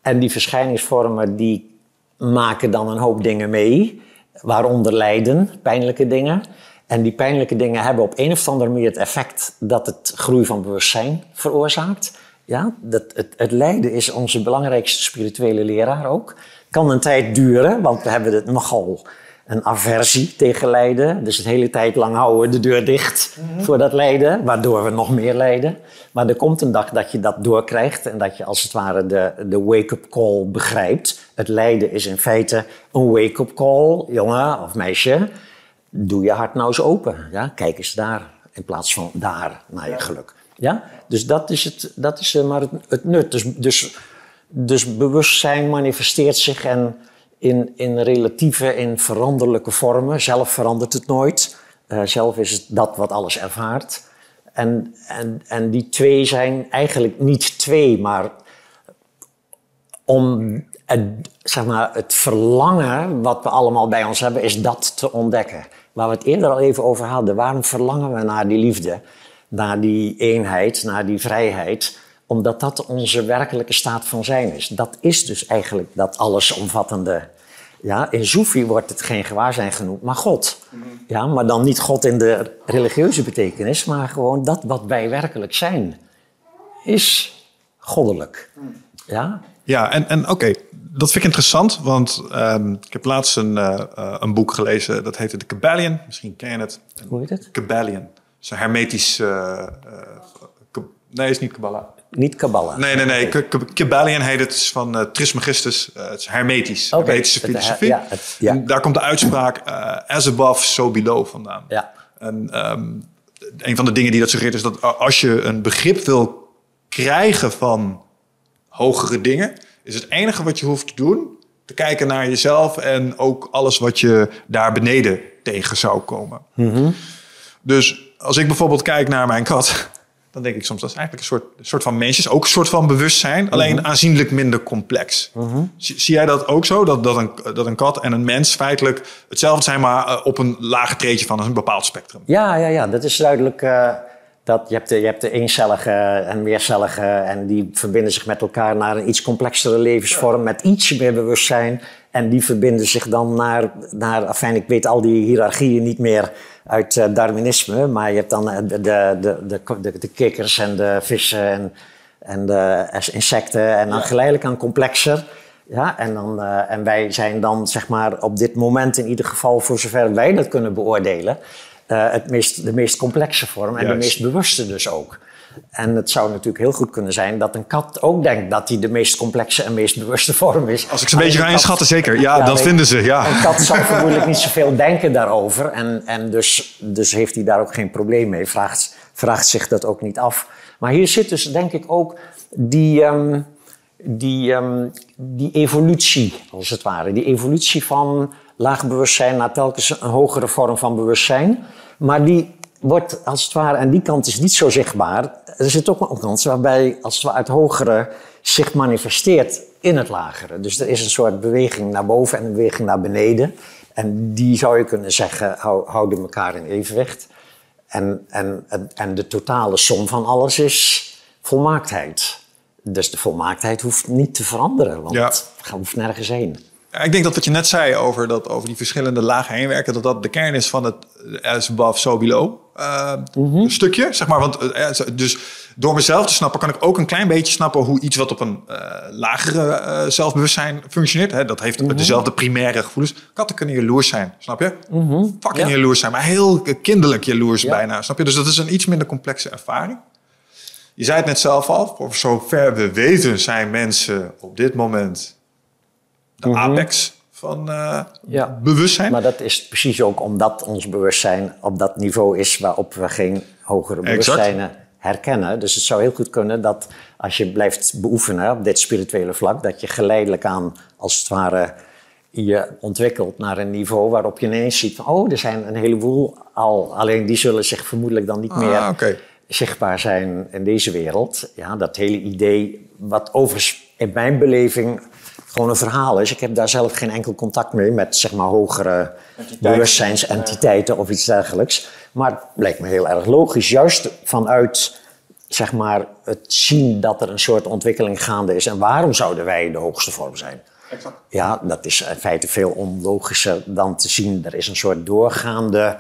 En die verschijningsvormen die maken dan een hoop dingen mee, waaronder lijden, pijnlijke dingen. En die pijnlijke dingen hebben op een of andere manier het effect dat het groei van bewustzijn veroorzaakt. Ja, dat, het, het lijden is onze belangrijkste spirituele leraar ook. Kan een tijd duren, want we hebben het nogal een aversie tegen lijden. Dus de hele tijd lang houden we de deur dicht mhm. voor dat lijden, waardoor we nog meer lijden. Maar er komt een dag dat je dat doorkrijgt en dat je als het ware de, de wake-up call begrijpt. Het lijden is in feite een wake-up call, jongen of meisje. Doe je hart nou eens open. Ja? Kijk eens daar in plaats van daar naar je geluk. Ja? Dus dat is, het, dat is eh, maar het, het nut. Dus, dus, dus bewustzijn manifesteert zich en in, in relatieve, in veranderlijke vormen. Zelf verandert het nooit. Uh, zelf is het dat wat alles ervaart. En, en, en die twee zijn eigenlijk niet twee, maar om het, het verlangen wat we allemaal bij ons hebben, is dat te ontdekken. Waar we het eerder al even over hadden. Waarom verlangen we naar die liefde, naar die eenheid, naar die vrijheid? Omdat dat onze werkelijke staat van zijn is. Dat is dus eigenlijk dat allesomvattende. Ja, in Soefi wordt het geen gewaarzijn genoemd, maar God. Ja, maar dan niet God in de religieuze betekenis, maar gewoon dat wat wij werkelijk zijn, is goddelijk. Ja, ja en, en oké, dat vind ik interessant, want um, ik heb laatst een, uh, een boek gelezen, dat heette The Kabbalion. Misschien ken je het. Hoe heet het? Kabbalion. Het is een hermetisch... Uh, nee, is niet Kabbalah. Niet Kabbalah. Nee, nee, nee. Kabbalion heet het. is van uh, Trismegistus. Uh, het is hermetisch. Okay. Hermetische filosofie. Ja, het, ja. daar komt de uitspraak uh, as above, so below vandaan. Ja. En um, een van de dingen die dat suggereert is dat als je een begrip wil krijgen van hogere dingen, is het enige wat je hoeft te doen te kijken naar jezelf en ook alles wat je daar beneden tegen zou komen. Mm -hmm. Dus als ik bijvoorbeeld kijk naar mijn kat, dan denk ik soms dat is eigenlijk een soort, soort van mensjes, ook een soort van bewustzijn, alleen mhm. aanzienlijk minder complex. Mhm. zie, zie, jij dat ook zo? Dat, dat, een, dat een kat en een mens feitelijk hetzelfde zijn, maar uh, op een lager treedje van een bepaald spectrum? Ja, ja, ja. dat is duidelijk. Uh, dat je, hebt de, je hebt de eencellige en meercellige en die verbinden zich met elkaar naar een iets complexere levensvorm met iets meer bewustzijn. En die verbinden zich dan naar, naar afijn, ik weet al die hiërarchieën niet meer uit uh, Darwinisme, maar je hebt dan de, de, de, de, de kikkers en de vissen en, en de insecten en dan geleidelijk aan complexer. Ja, en, dan, uh, en wij zijn dan zeg maar op dit moment in ieder geval, voor zover wij dat kunnen beoordelen, uh, het meest, de meest complexe vorm en Juist. de meest bewuste dus ook. En het zou natuurlijk heel goed kunnen zijn dat een kat ook denkt dat hij de meest complexe en meest bewuste vorm is. Als ik ze een beetje ga inschatten, zeker. Ja, ja dat vinden ze. Ja. Een kat zal vermoedelijk niet zoveel denken daarover. En, en dus, dus heeft hij daar ook geen probleem mee. Vraagt, vraagt zich dat ook niet af. Maar hier zit dus denk ik ook die, um, die, um, die evolutie, als het ware. Die evolutie van laag bewustzijn naar telkens een hogere vorm van bewustzijn. Maar die wordt als het ware, en die kant is niet zo zichtbaar. Er zit ook een kant waarbij als het ware het hogere zich manifesteert in het lagere. Dus er is een soort beweging naar boven en een beweging naar beneden. En die zou je kunnen zeggen, houden elkaar in evenwicht. En, en, en de totale som van alles is volmaaktheid. Dus de volmaaktheid hoeft niet te veranderen, want ja. het hoeft nergens heen. Ik denk dat wat je net zei over, dat, over die verschillende lagen heen werken, dat dat de kern is van het as above, so below uh, mm-hmm. stukje. Zeg maar. Want, uh, dus door mezelf te snappen, kan ik ook een klein beetje snappen hoe iets wat op een uh, lagere zelfbewustzijn functioneert. Hè, dat heeft mm-hmm. dezelfde primaire gevoelens. Katten kunnen jaloers zijn, snap je? Mm-hmm. Fucking ja. jaloers zijn, maar heel kinderlijk jaloers ja. bijna, snap je? Dus dat is een iets minder complexe ervaring. Je zei het net zelf al, voor zover we weten zijn mensen op dit moment de mm -hmm. apex van uh, ja. bewustzijn. Maar dat is precies ook omdat ons bewustzijn op dat niveau is waarop we geen hogere bewustzijnen herkennen. Dus het zou heel goed kunnen dat als je blijft beoefenen op dit spirituele vlak, dat je geleidelijk aan als het ware je ontwikkelt naar een niveau waarop je ineens ziet van, oh, er zijn een heleboel al, alleen die zullen zich vermoedelijk dan niet ah, meer okay. zichtbaar zijn in deze wereld. Ja, dat hele idee, wat overigens in mijn beleving gewoon een verhaal is. Ik heb daar zelf geen enkel contact mee met zeg maar hogere bewustzijnsentiteiten of iets dergelijks. Maar het lijkt me heel erg logisch, juist vanuit zeg maar, het zien dat er een soort ontwikkeling gaande is. En waarom zouden wij de hoogste vorm zijn? Exact. Ja, dat is in feite veel onlogischer dan te zien. Er is een soort doorgaande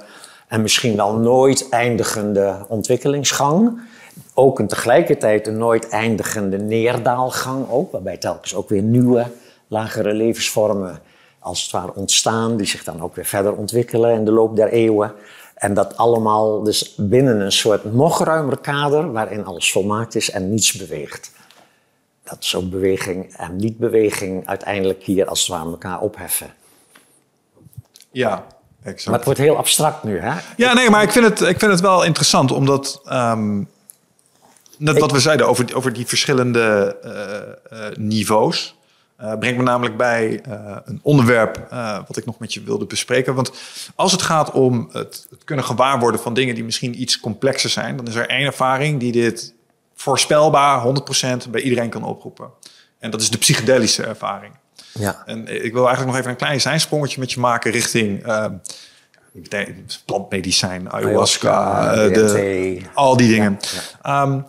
en misschien wel nooit eindigende ontwikkelingsgang. Ook een tegelijkertijd een nooit eindigende neerdaalgang ook, waarbij telkens ook weer nieuwe lagere levensvormen als het ware ontstaan, die zich dan ook weer verder ontwikkelen in de loop der eeuwen. En dat allemaal dus binnen een soort nog ruimer kader waarin alles volmaakt is en niets beweegt. Dat is ook beweging en niet-beweging uiteindelijk hier als het ware elkaar opheffen. Ja, exact. Maar het wordt heel abstract nu, hè? Ja, nee, maar ik vind het, ik vind het wel interessant, omdat... Um, net wat we zeiden over, over die verschillende uh, uh, niveaus. Uh, brengt me namelijk bij uh, een onderwerp uh, wat ik nog met je wilde bespreken. Want als het gaat om het, het, kunnen gewaarworden van dingen die misschien iets complexer zijn, dan is er één ervaring die dit voorspelbaar 100% bij iedereen kan oproepen. En dat is de psychedelische ervaring. Ja. En ik wil eigenlijk nog even een klein zijsprongetje met je maken richting plantmedicijn, ayahuasca, ayahuasca de, al die dingen. Ja, ja. Um,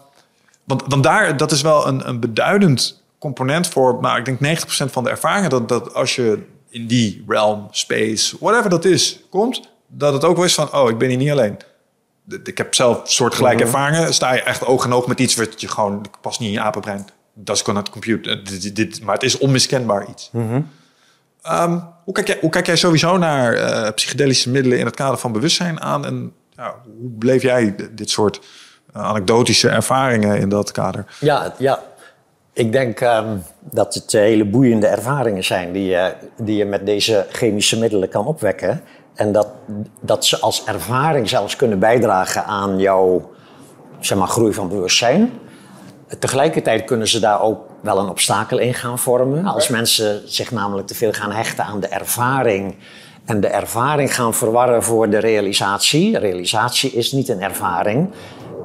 want, want daar, dat is wel een, een beduidend component voor, nou, ik denk 90% van de ervaringen. Dat, dat als je in die realm, space, whatever dat is, komt, dat het ook wel is van, oh, ik ben hier niet alleen. Ik heb zelf soortgelijke mm ervaringen. Sta je echt oog in oog met iets wat je gewoon, past niet in je apenbrein. Dat is gewoon het computer. Dit, dit, maar het is onmiskenbaar iets. Mm um, hoe, kijk jij, hoe kijk jij sowieso naar uh, psychedelische middelen in het kader van bewustzijn aan? En ja, hoe beleef jij dit soort uh, anekdotische ervaringen in dat kader? Ja, ja ik denk um, dat het hele boeiende ervaringen zijn die je, die je met deze chemische middelen kan opwekken. En dat, dat ze als ervaring zelfs kunnen bijdragen aan jouw zeg maar, groei van bewustzijn. Tegelijkertijd kunnen ze daar ook wel een obstakel in gaan vormen. Als mensen zich namelijk te veel gaan hechten aan de ervaring en de ervaring gaan verwarren voor de realisatie. Realisatie is niet een ervaring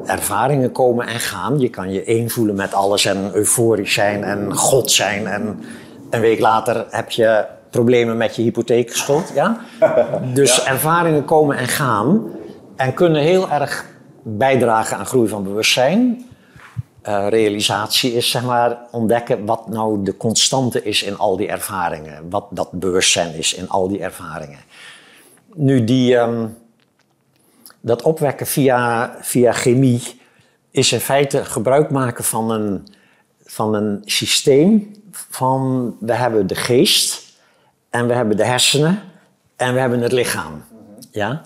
ervaringen komen en gaan. Je kan je één voelen met alles en euforisch zijn en God zijn. En een week later heb je problemen met je hypotheekschuld. Ja? Dus ervaringen komen en gaan en kunnen heel erg bijdragen aan groei van bewustzijn. uh, realisatie is zeg maar ontdekken wat nou de constante is in al die ervaringen. Wat dat bewustzijn is in al die ervaringen. Nu, die, um, dat opwekken via, via chemie is in feite gebruik maken van een, van een systeem van we hebben de geest en we hebben de hersenen en we hebben het lichaam. Ja?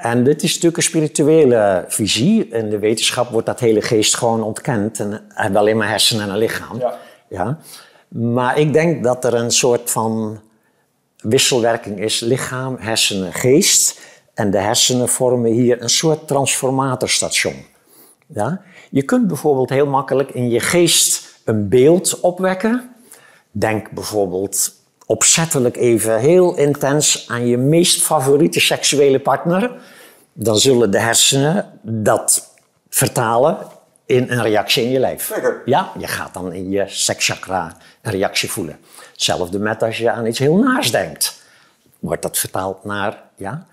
En dit is natuurlijk een spirituele visie. In de wetenschap wordt dat hele geest gewoon ontkend. En hebben alleen maar hersenen en een lichaam. Ja. ja. Maar ik denk dat er een soort van wisselwerking is. Lichaam, hersenen, geest. En de hersenen vormen hier een soort transformatorstation. Ja? Je kunt bijvoorbeeld heel makkelijk in je geest een beeld opwekken. Denk bijvoorbeeld opzettelijk even heel intens aan je meest favoriete seksuele partner, dan zullen de hersenen dat vertalen in een reactie in je lijf. Ja, je gaat dan in je sekschakra een reactie voelen. Hetzelfde met als je aan iets heel naars denkt. Wordt dat vertaald naar, ja.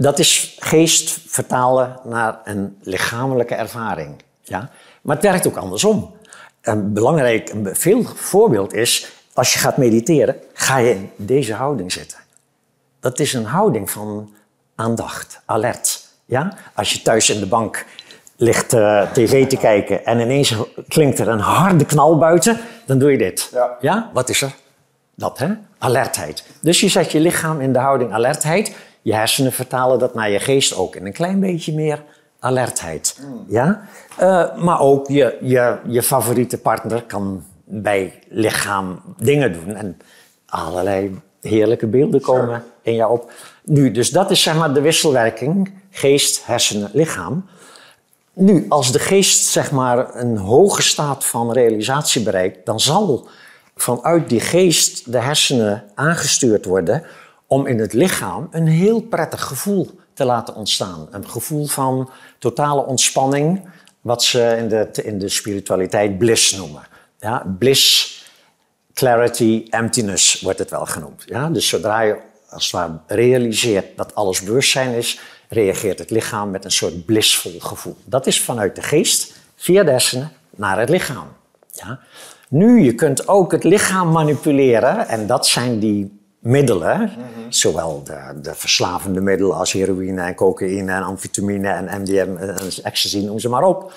Dat is geest vertalen naar een lichamelijke ervaring. Ja? Maar het werkt ook andersom. Een belangrijk, een veel voorbeeld is als je gaat mediteren, ga je in deze houding zitten. Dat is een houding van aandacht, alert. Ja? Als je thuis in de bank ligt uh, tv te kijken en ineens klinkt er een harde knal buiten, dan doe je dit. Ja. ja? Wat is er? Dat, hè? Alertheid. Dus je zet je lichaam in de houding alertheid. Je hersenen vertalen dat naar je geest ook in een klein beetje meer alertheid. Hmm. Ja? Uh, maar ook je, je, je favoriete partner kan bij lichaam dingen doen. En allerlei heerlijke beelden komen in jou op. Nu, dus dat is zeg maar de wisselwerking geest, hersenen, lichaam. Nu, als de geest zeg maar een hoge staat van realisatie bereikt, dan zal vanuit die geest de hersenen aangestuurd worden om in het lichaam een heel prettig gevoel te laten ontstaan. Een gevoel van totale ontspanning, wat ze in de, in de spiritualiteit bliss noemen. Ja, bliss, clarity, emptiness wordt het wel genoemd. Ja? Dus zodra je als het ware realiseert dat alles bewustzijn is, reageert het lichaam met een soort blissvol gevoel. Dat is vanuit de geest, via de naar het lichaam. Ja? Nu, je kunt ook het lichaam manipuleren en dat zijn die middelen, mhm. zowel de, de, verslavende middelen als heroïne en cocaïne en amfetamine en MDM en ecstasy, noem ze maar op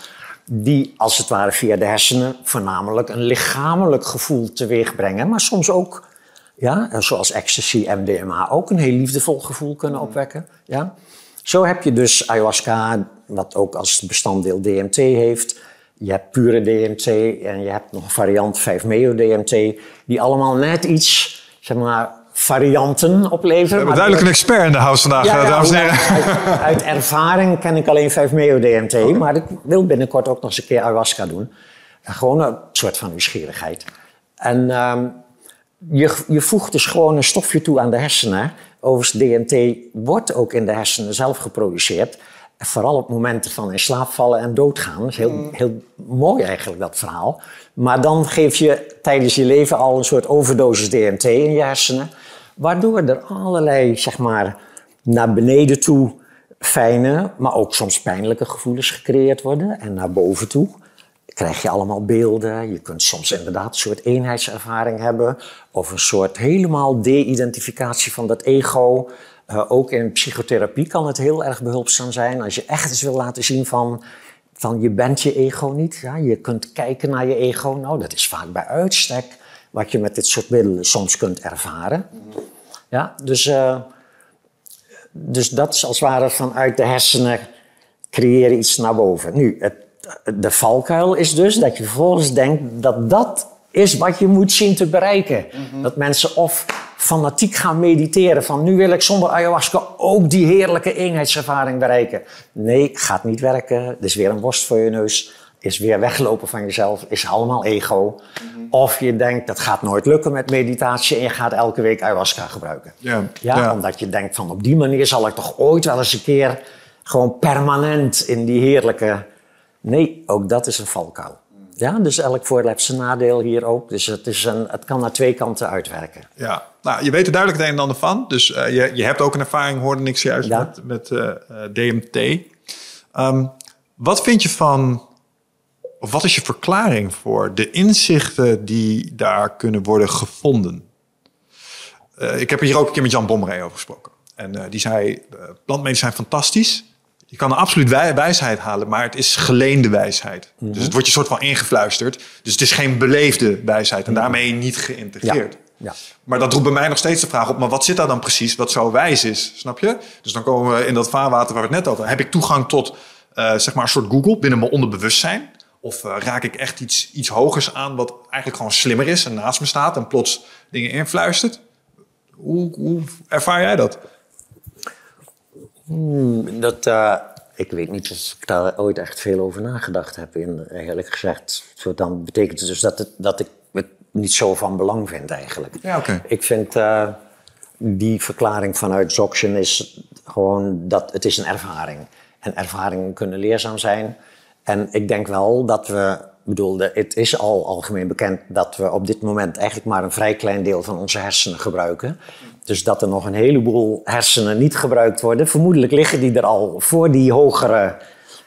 die als het ware via de hersenen voornamelijk een lichamelijk gevoel teweeg brengen, maar soms ook, ja, zoals ecstasy, MDMA, ook een heel liefdevol gevoel kunnen mm. opwekken. Ja. Zo heb je dus ayahuasca, wat ook als bestanddeel DMT heeft. Je hebt pure DMT en je hebt nog een variant 5-meo-DMT, die allemaal net iets, zeg maar, varianten opleveren. We hebben duidelijk een expert in de house vandaag, ja, dames en heren. Uit, ervaring ken ik alleen 5-MeO-DMT, maar ik wil binnenkort ook nog eens een keer ayahuasca doen. Gewoon een soort van nieuwsgierigheid. En uh, je, je voegt dus gewoon een stofje toe aan de hersenen. Overigens, DMT wordt ook in de hersenen zelf geproduceerd. Vooral op momenten van in slaap vallen en doodgaan. Dat is heel, mm. heel mooi eigenlijk, dat verhaal. Maar dan geef je tijdens je leven al een soort overdosis DMT in je hersenen. Waardoor er allerlei, zeg maar, naar beneden toe fijne, maar ook soms pijnlijke gevoelens gecreëerd worden. En naar boven toe krijg je allemaal beelden. Je kunt soms inderdaad een soort eenheidservaring hebben. Of een soort helemaal de-identificatie van dat ego. Uh, ook in psychotherapie kan het heel erg behulpzaam zijn. Als je echt eens wil laten zien van, van je bent je ego niet. Ja? Je kunt kijken naar je ego. Nou, dat is vaak bij uitstek wat je met dit soort middelen soms kunt ervaren. Ja, dus, uh, dus dat is als het ware vanuit de hersenen creëren iets naar boven. Nu, het, de valkuil is dus dat je vervolgens denkt dat dat is wat je moet zien te bereiken. Mhm. Dat mensen of fanatiek gaan mediteren van nu wil ik zonder ayahuasca ook die heerlijke eenheidservaring bereiken. Nee, gaat niet werken. Er is weer een worst voor je neus is weer weglopen van jezelf, is allemaal ego. Mhm. Of je denkt, dat gaat nooit lukken met meditatie en je gaat elke week ayahuasca gebruiken. Ja. Omdat je denkt van op die manier zal ik toch ooit wel eens een keer gewoon permanent in die heerlijke... Nee, ook dat is een valkuil. Ja, dus elk voordeel heeft zijn nadeel hier ook. Dus het, is een, het kan naar twee kanten uitwerken. Ja, nou, je weet er duidelijk het een en ander van. Dus uh, je, je hebt ook een ervaring, hoorde ik zojuist, ja. met, met uh, DMT. Um, wat vind je van of wat is je verklaring voor de inzichten die daar kunnen worden gevonden? Ik heb hier ook een keer met Jan Bommeré over gesproken. En die zei, plantmedicijn fantastisch. Je kan een absoluut wijsheid halen, maar het is geleende wijsheid. Mm -hmm. Dus het wordt je soort van ingefluisterd. Dus het is geen beleefde wijsheid en daarmee niet geïntegreerd. Ja. Ja. Maar dat roept bij mij nog steeds de vraag op: maar wat zit daar dan precies wat zo wijs is? Snap je? Dus dan komen we in dat vaarwater waar we het net over Heb ik toegang tot uh, zeg maar een soort Google binnen mijn onderbewustzijn? Of uh, raak ik echt iets, iets hogers aan wat eigenlijk gewoon slimmer is en naast me staat en plots dingen influistert? Hoe, hoe ervaar jij dat? Hmm, dat uh, ik weet niet of ik daar ooit echt veel over nagedacht heb, in, eerlijk gezegd. Zo dan betekent het dus dat, het, dat ik niet zo van belang vind eigenlijk. Ja, okay. Ik vind uh, die verklaring vanuit Zoction is gewoon dat het is een ervaring. En ervaringen kunnen leerzaam zijn. En ik denk wel dat we, bedoel, het is al algemeen bekend dat we op dit moment eigenlijk maar een vrij klein deel van onze hersenen gebruiken. Dus dat er nog een heleboel hersenen niet gebruikt worden. Vermoedelijk liggen die er al voor die hogere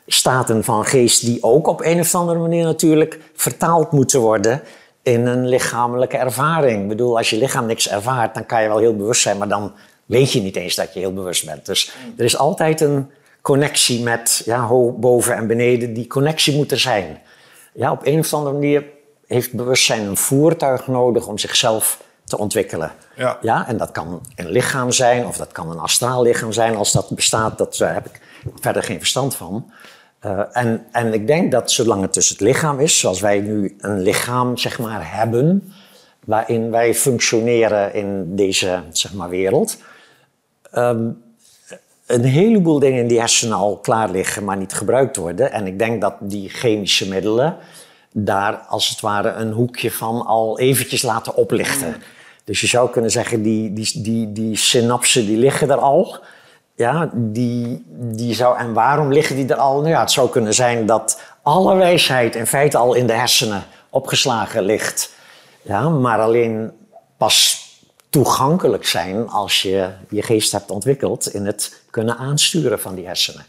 staten van geest, die ook op een of andere manier natuurlijk vertaald moeten worden in een lichamelijke ervaring. Ik bedoel, als je lichaam niks ervaart, dan kan je wel heel bewust zijn, maar dan weet je niet eens dat je heel bewust bent. Dus er is altijd een connectie met ja, boven en beneden. Die connectie moet er zijn. Ja, op een of andere manier heeft bewustzijn een voertuig nodig om zichzelf te ontwikkelen. Ja. Ja, en dat kan een lichaam zijn of dat kan een astraal lichaam zijn. Als dat bestaat, dat, daar heb ik verder geen verstand van. Uh, en, en ik denk dat zolang het dus het lichaam is, zoals wij nu een lichaam zeg maar, hebben, waarin wij functioneren in deze zeg maar, wereld, um, een heleboel dingen in die hersenen al klaar liggen, maar niet gebruikt worden. En ik denk dat die chemische middelen daar als het ware een hoekje van al eventjes laten oplichten. Dus je zou kunnen zeggen, die, die, die, die synapsen die liggen er al. Ja, die, die zou, en waarom liggen die er al? Nou ja, het zou kunnen zijn dat alle wijsheid in feite al in de hersenen opgeslagen ligt. Ja, maar alleen pas toegankelijk zijn als je je geest hebt ontwikkeld in het kunnen aansturen van die hersenen.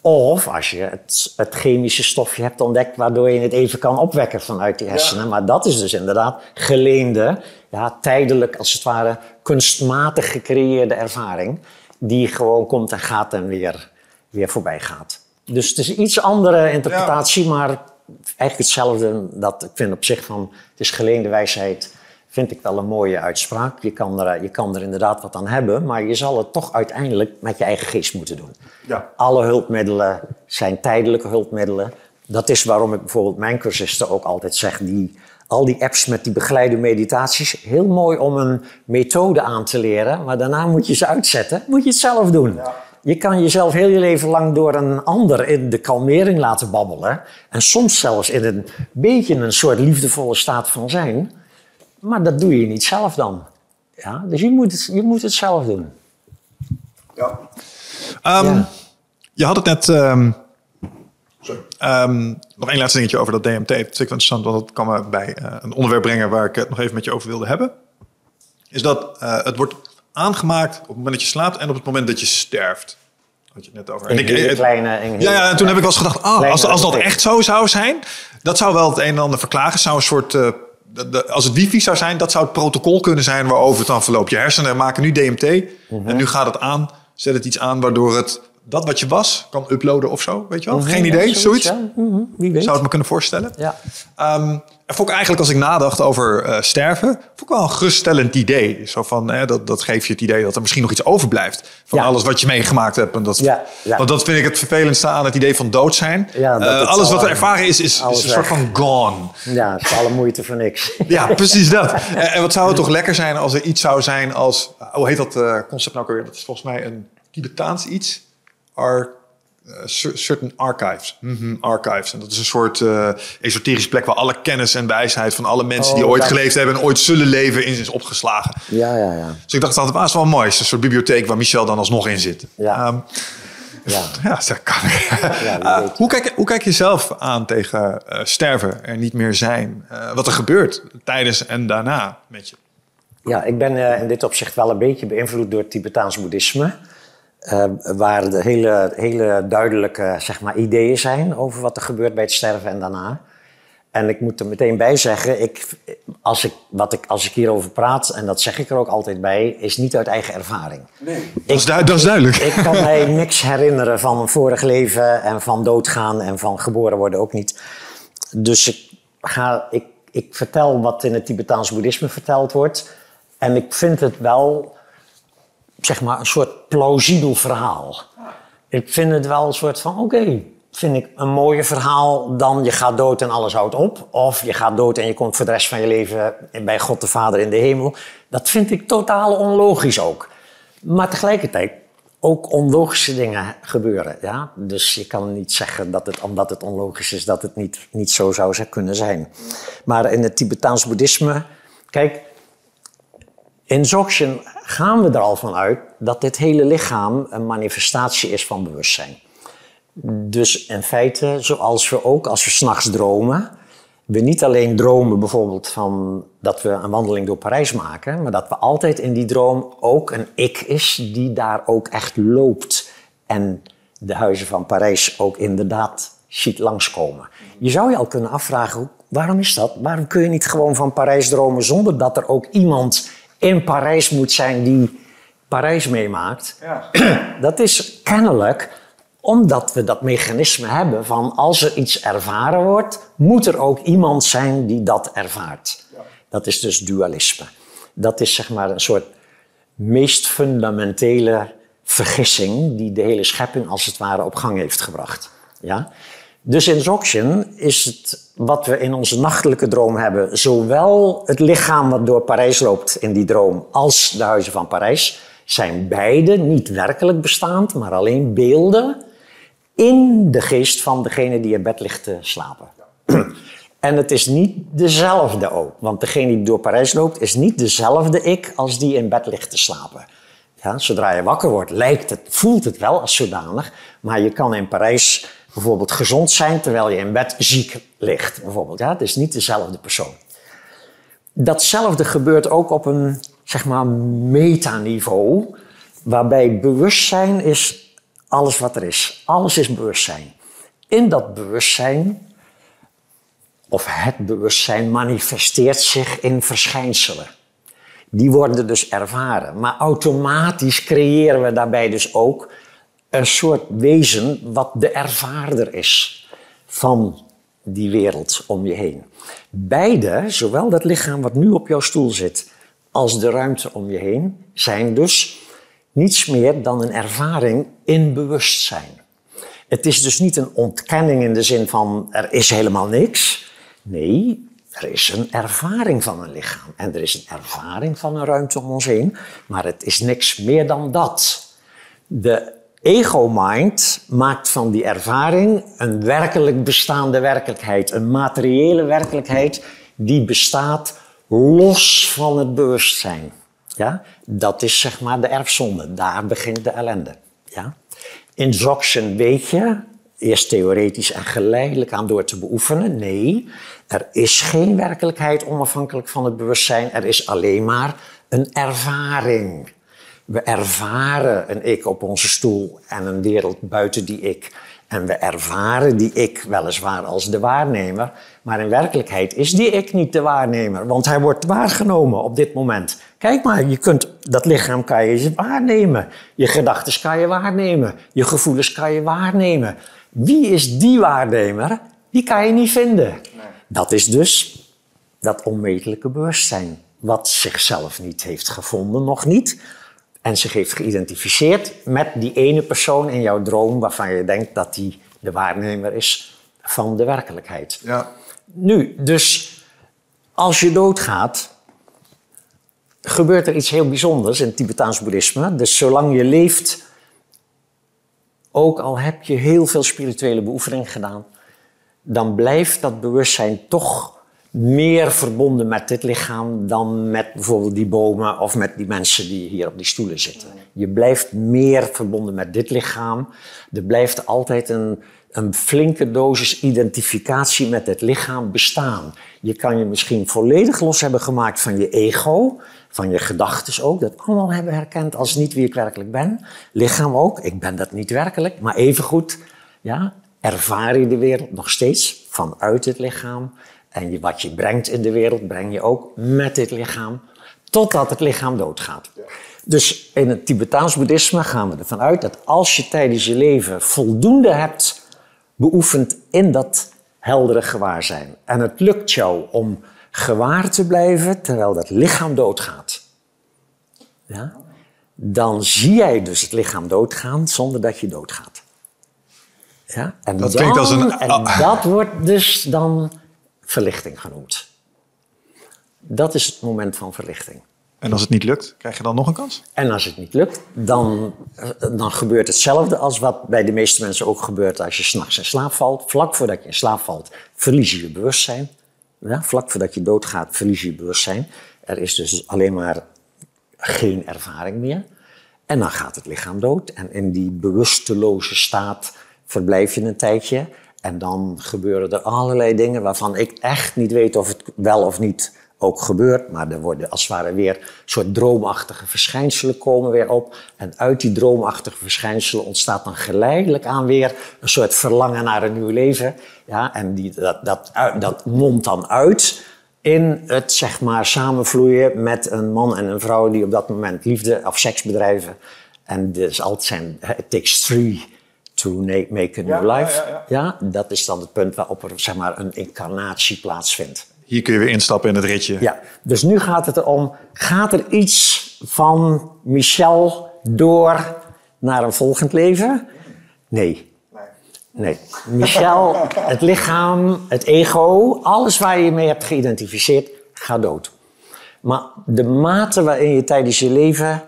Of als je het, het, chemische stofje hebt ontdekt waardoor je het even kan opwekken vanuit die hersenen. Ja. Maar dat is dus inderdaad geleende, ja, tijdelijk als het ware kunstmatig gecreëerde ervaring. Die gewoon komt en gaat en weer, weer voorbij gaat. Dus het is een iets andere interpretatie, ja. maar eigenlijk hetzelfde. Dat ik vind op zich van, het is geleende wijsheid vind ik wel een mooie uitspraak. Je kan, er, je kan er inderdaad wat aan hebben, maar je zal het toch uiteindelijk met je eigen geest moeten doen. Ja. Alle hulpmiddelen zijn tijdelijke hulpmiddelen. Dat is waarom ik bijvoorbeeld mijn cursisten ook altijd zeg, die, al die apps met die begeleide meditaties, heel mooi om een methode aan te leren, maar daarna moet je ze uitzetten, moet je het zelf doen. Ja. Je kan jezelf heel je leven lang door een ander in de kalmering laten babbelen. En soms zelfs in een beetje een soort liefdevolle staat van zijn. Maar dat doe je niet zelf dan. Ja? Dus je moet, het, je moet het zelf doen. Ja. Um, ja. Je had het net... Um, um, nog één laatste dingetje over dat DMT. Dat vind ik wel interessant, want dat kan me bij uh, een onderwerp brengen... waar ik het nog even met je over wilde hebben. Is dat uh, het wordt aangemaakt op het moment dat je slaapt... en op het moment dat je sterft. Had je het net over. En ik, kleine, ja, ja, en toen heb ik wel eens gedacht... Ah, als, als dat echt zo zou zijn... dat zou wel het een en ander verklagen. zou een soort... Uh, als het wifi zou zijn, dat zou het protocol kunnen zijn waarover het dan verloopt. Je hersenen maken nu DMT Mhm. en nu gaat het aan, zet het iets aan waardoor het dat wat je was kan uploaden of zo, weet je wel? Mhm, Geen idee, ja, zoiets. Ja. Mm-hmm. Wie weet. Zou het me kunnen voorstellen. Ja. Um, en vond ik eigenlijk als ik nadacht over uh, sterven, vond ik wel een geruststellend idee. Zo van, hè, dat, dat geeft je het idee dat er misschien nog iets overblijft van Ja. alles wat je meegemaakt hebt. En dat, Ja, ja. Want dat vind ik het vervelendste aan het idee van dood zijn. Uh, alles al- wat we ervaren is, is, een soort van gone. ja, het is alle moeite voor niks. Ja, precies dat. En, en wat zou het toch lekker zijn als er iets zou zijn als... Hoe heet dat eh, concept nou ook weer? Dat is volgens mij een Tibetaans iets. Ar, eh, cer- certain archives. Mhm, archives. En dat is een soort eh esoterische plek... waar alle kennis en wijsheid van alle mensen... die Oh, ooit geleefd hebben en ooit zullen leven... in is opgeslagen. Ja, ja, ja. Dus ik dacht dat was wel mooi. Het is een soort bibliotheek waar Michel dan alsnog in zit. Ja. Ehm, ja. ja, dat kan. Ja, wie Eh, hoe, kijk, hoe kijk je zelf aan tegen sterven, er niet meer zijn? Wat er gebeurt tijdens en daarna met je? Ja, ik ben in dit opzicht wel een beetje beïnvloed door het Tibetaans boeddhisme. Uh, waar de hele, hele duidelijke zeg maar, ideeën zijn over wat er gebeurt bij het sterven en daarna. En ik moet er meteen bij zeggen, ik, als, ik, wat ik, als ik hierover praat, en dat zeg ik er ook altijd bij, is niet uit eigen ervaring. Nee. dat, is dat, is duidelijk. Ik, ik, kan mij niks herinneren van een vorig leven en van doodgaan en van geboren worden ook niet. Dus ik, ga, ik, ik vertel wat in het Tibetaans boeddhisme verteld wordt. En ik vind het wel, zeg maar, een soort plausibel verhaal. Ik vind het wel een soort van, oké, vind ik een mooier verhaal dan je gaat dood en alles houdt op. Of je gaat dood en je komt voor de rest van je leven bij God de Vader in de hemel. Dat vind ik totaal onlogisch ook. Maar tegelijkertijd ook onlogische dingen gebeuren. Ja? Dus je kan niet zeggen dat het, omdat het onlogisch is, dat het niet, niet zo zou kunnen zijn. Maar in het Tibetaans boeddhisme, kijk, in Dzogchen gaan we er al van uit dat dit hele lichaam een manifestatie is van bewustzijn. Dus in feite, zoals we ook als we s'nachts dromen, we niet alleen dromen bijvoorbeeld van dat we een wandeling door Parijs maken, maar dat we altijd in die droom ook een ik is die daar ook echt loopt en de huizen van Parijs ook inderdaad ziet langskomen. Je zou je al kunnen afvragen, waarom is dat? Waarom kun je niet gewoon van Parijs dromen zonder dat er ook iemand in Parijs moet zijn die Parijs meemaakt? Ja. Dat is kennelijk omdat we dat mechanisme hebben van als er iets ervaren wordt, moet er ook iemand zijn die dat ervaart. Dat is dus dualisme. Dat is zeg maar een soort meest fundamentele vergissing die de hele schepping als het ware op gang heeft gebracht. Ja? Dus in Dzogchen is het wat we in onze nachtelijke droom hebben, zowel het lichaam wat door Parijs loopt in die droom als de huizen van Parijs, zijn beide niet werkelijk bestaand, maar alleen beelden in de geest van degene die in bed ligt te slapen. En het is niet dezelfde ook. Want degene die door Parijs loopt, is niet dezelfde ik als die in bed ligt te slapen. Ja, zodra je wakker wordt, lijkt het, voelt het wel als zodanig. Maar je kan in Parijs bijvoorbeeld gezond zijn terwijl je in bed ziek ligt. Bijvoorbeeld. Ja, het is niet dezelfde persoon. Datzelfde gebeurt ook op een zeg maar metaniveau, waarbij bewustzijn is alles wat er is. Alles is bewustzijn. In dat bewustzijn, of het bewustzijn, manifesteert zich in verschijnselen. Die worden dus ervaren. Maar automatisch creëren we daarbij dus ook een soort wezen wat de ervaarder is van die wereld om je heen. Beide, zowel dat lichaam wat nu op jouw stoel zit, als de ruimte om je heen, zijn dus niets meer dan een ervaring in bewustzijn. Het is dus niet een ontkenning in de zin van er is helemaal niks. Nee, er is een ervaring van een lichaam en er is een ervaring van een ruimte om ons heen, maar het is niks meer dan dat. De ego-mind maakt van die ervaring een werkelijk bestaande werkelijkheid, een materiële werkelijkheid die bestaat los van het bewustzijn. Ja? Dat is zeg maar de erfzonde. Daar begint de ellende. Ja? In Dzogchen weet je, eerst theoretisch en geleidelijk aan door te beoefenen. Nee, er is geen werkelijkheid onafhankelijk van het bewustzijn. Er is alleen maar een ervaring. We ervaren een ik op onze stoel en een wereld buiten die ik. En we ervaren die ik weliswaar als de waarnemer, maar in werkelijkheid is die ik niet de waarnemer, want hij wordt waargenomen op dit moment. Kijk maar, je kunt, dat lichaam kan je waarnemen. Je gedachten kan je waarnemen. Je gevoelens kan je waarnemen. Wie is die waarnemer? Die kan je niet vinden. Dat is dus dat onmetelijke bewustzijn, wat zichzelf niet heeft gevonden, nog niet. En zich heeft geïdentificeerd met die ene persoon in jouw droom waarvan je denkt dat die de waarnemer is van de werkelijkheid. Ja. Nu, dus als je doodgaat, gebeurt er iets heel bijzonders in het Tibetaans boeddhisme. Dus zolang je leeft, ook al heb je heel veel spirituele beoefening gedaan, dan blijft dat bewustzijn toch meer verbonden met dit lichaam dan met bijvoorbeeld die bomen of met die mensen die hier op die stoelen zitten. Je blijft meer verbonden met dit lichaam. Er blijft altijd een een flinke dosis identificatie met het lichaam bestaan. Je kan je misschien volledig los hebben gemaakt van je ego, van je gedachten ook. Dat allemaal hebben herkend als niet wie ik werkelijk ben. Lichaam ook, ik ben dat niet werkelijk. Maar evengoed ja, ervaar je de wereld nog steeds vanuit het lichaam. En je, wat je brengt in de wereld, breng je ook met dit lichaam. Totdat het lichaam doodgaat. Dus in het Tibetaans boeddhisme gaan we ervan uit dat als je tijdens je leven voldoende hebt beoefend in dat heldere gewaarzijn. En het lukt jou om gewaar te blijven terwijl dat lichaam doodgaat. Ja? Dan zie jij dus het lichaam doodgaan zonder dat je doodgaat. Ja? En, dat dan, als een... en dat wordt dus dan verlichting genoemd. Dat is het moment van verlichting. En als het niet lukt, krijg je dan nog een kans? En als het niet lukt, dan, eh, dan gebeurt hetzelfde als wat bij de meeste mensen ook gebeurt als je s'nachts in slaap valt. Vlak voordat je in slaap valt, verlies je je bewustzijn. Ja, vlak voordat je doodgaat, verlies je je bewustzijn. Er is dus alleen maar geen ervaring meer. En dan gaat het lichaam dood. En in die bewusteloze staat verblijf je een tijdje. En dan gebeuren er allerlei dingen waarvan ik echt niet weet of het wel of niet ook gebeurt. Maar er worden als het ware weer soort droomachtige verschijnselen komen weer op. En uit die droomachtige verschijnselen ontstaat dan geleidelijk aan weer een soort verlangen naar een nieuw leven. Ja, en die, dat, dat, dat mondt dan uit in het zeg maar samenvloeien met een man en een vrouw die op dat moment liefde of seks bedrijven. En dus altijd zijn, it takes three to make a new life. Ja, ja, dat is dan het punt waarop er zeg maar een incarnatie plaatsvindt. Hier kun je weer instappen in het ritje. Ja, dus nu gaat het erom, gaat er iets van Michel door naar een volgend leven? Nee. Nee. Michel, het lichaam, het ego, alles waar je mee hebt geïdentificeerd, gaat dood. Maar de mate waarin je tijdens je leven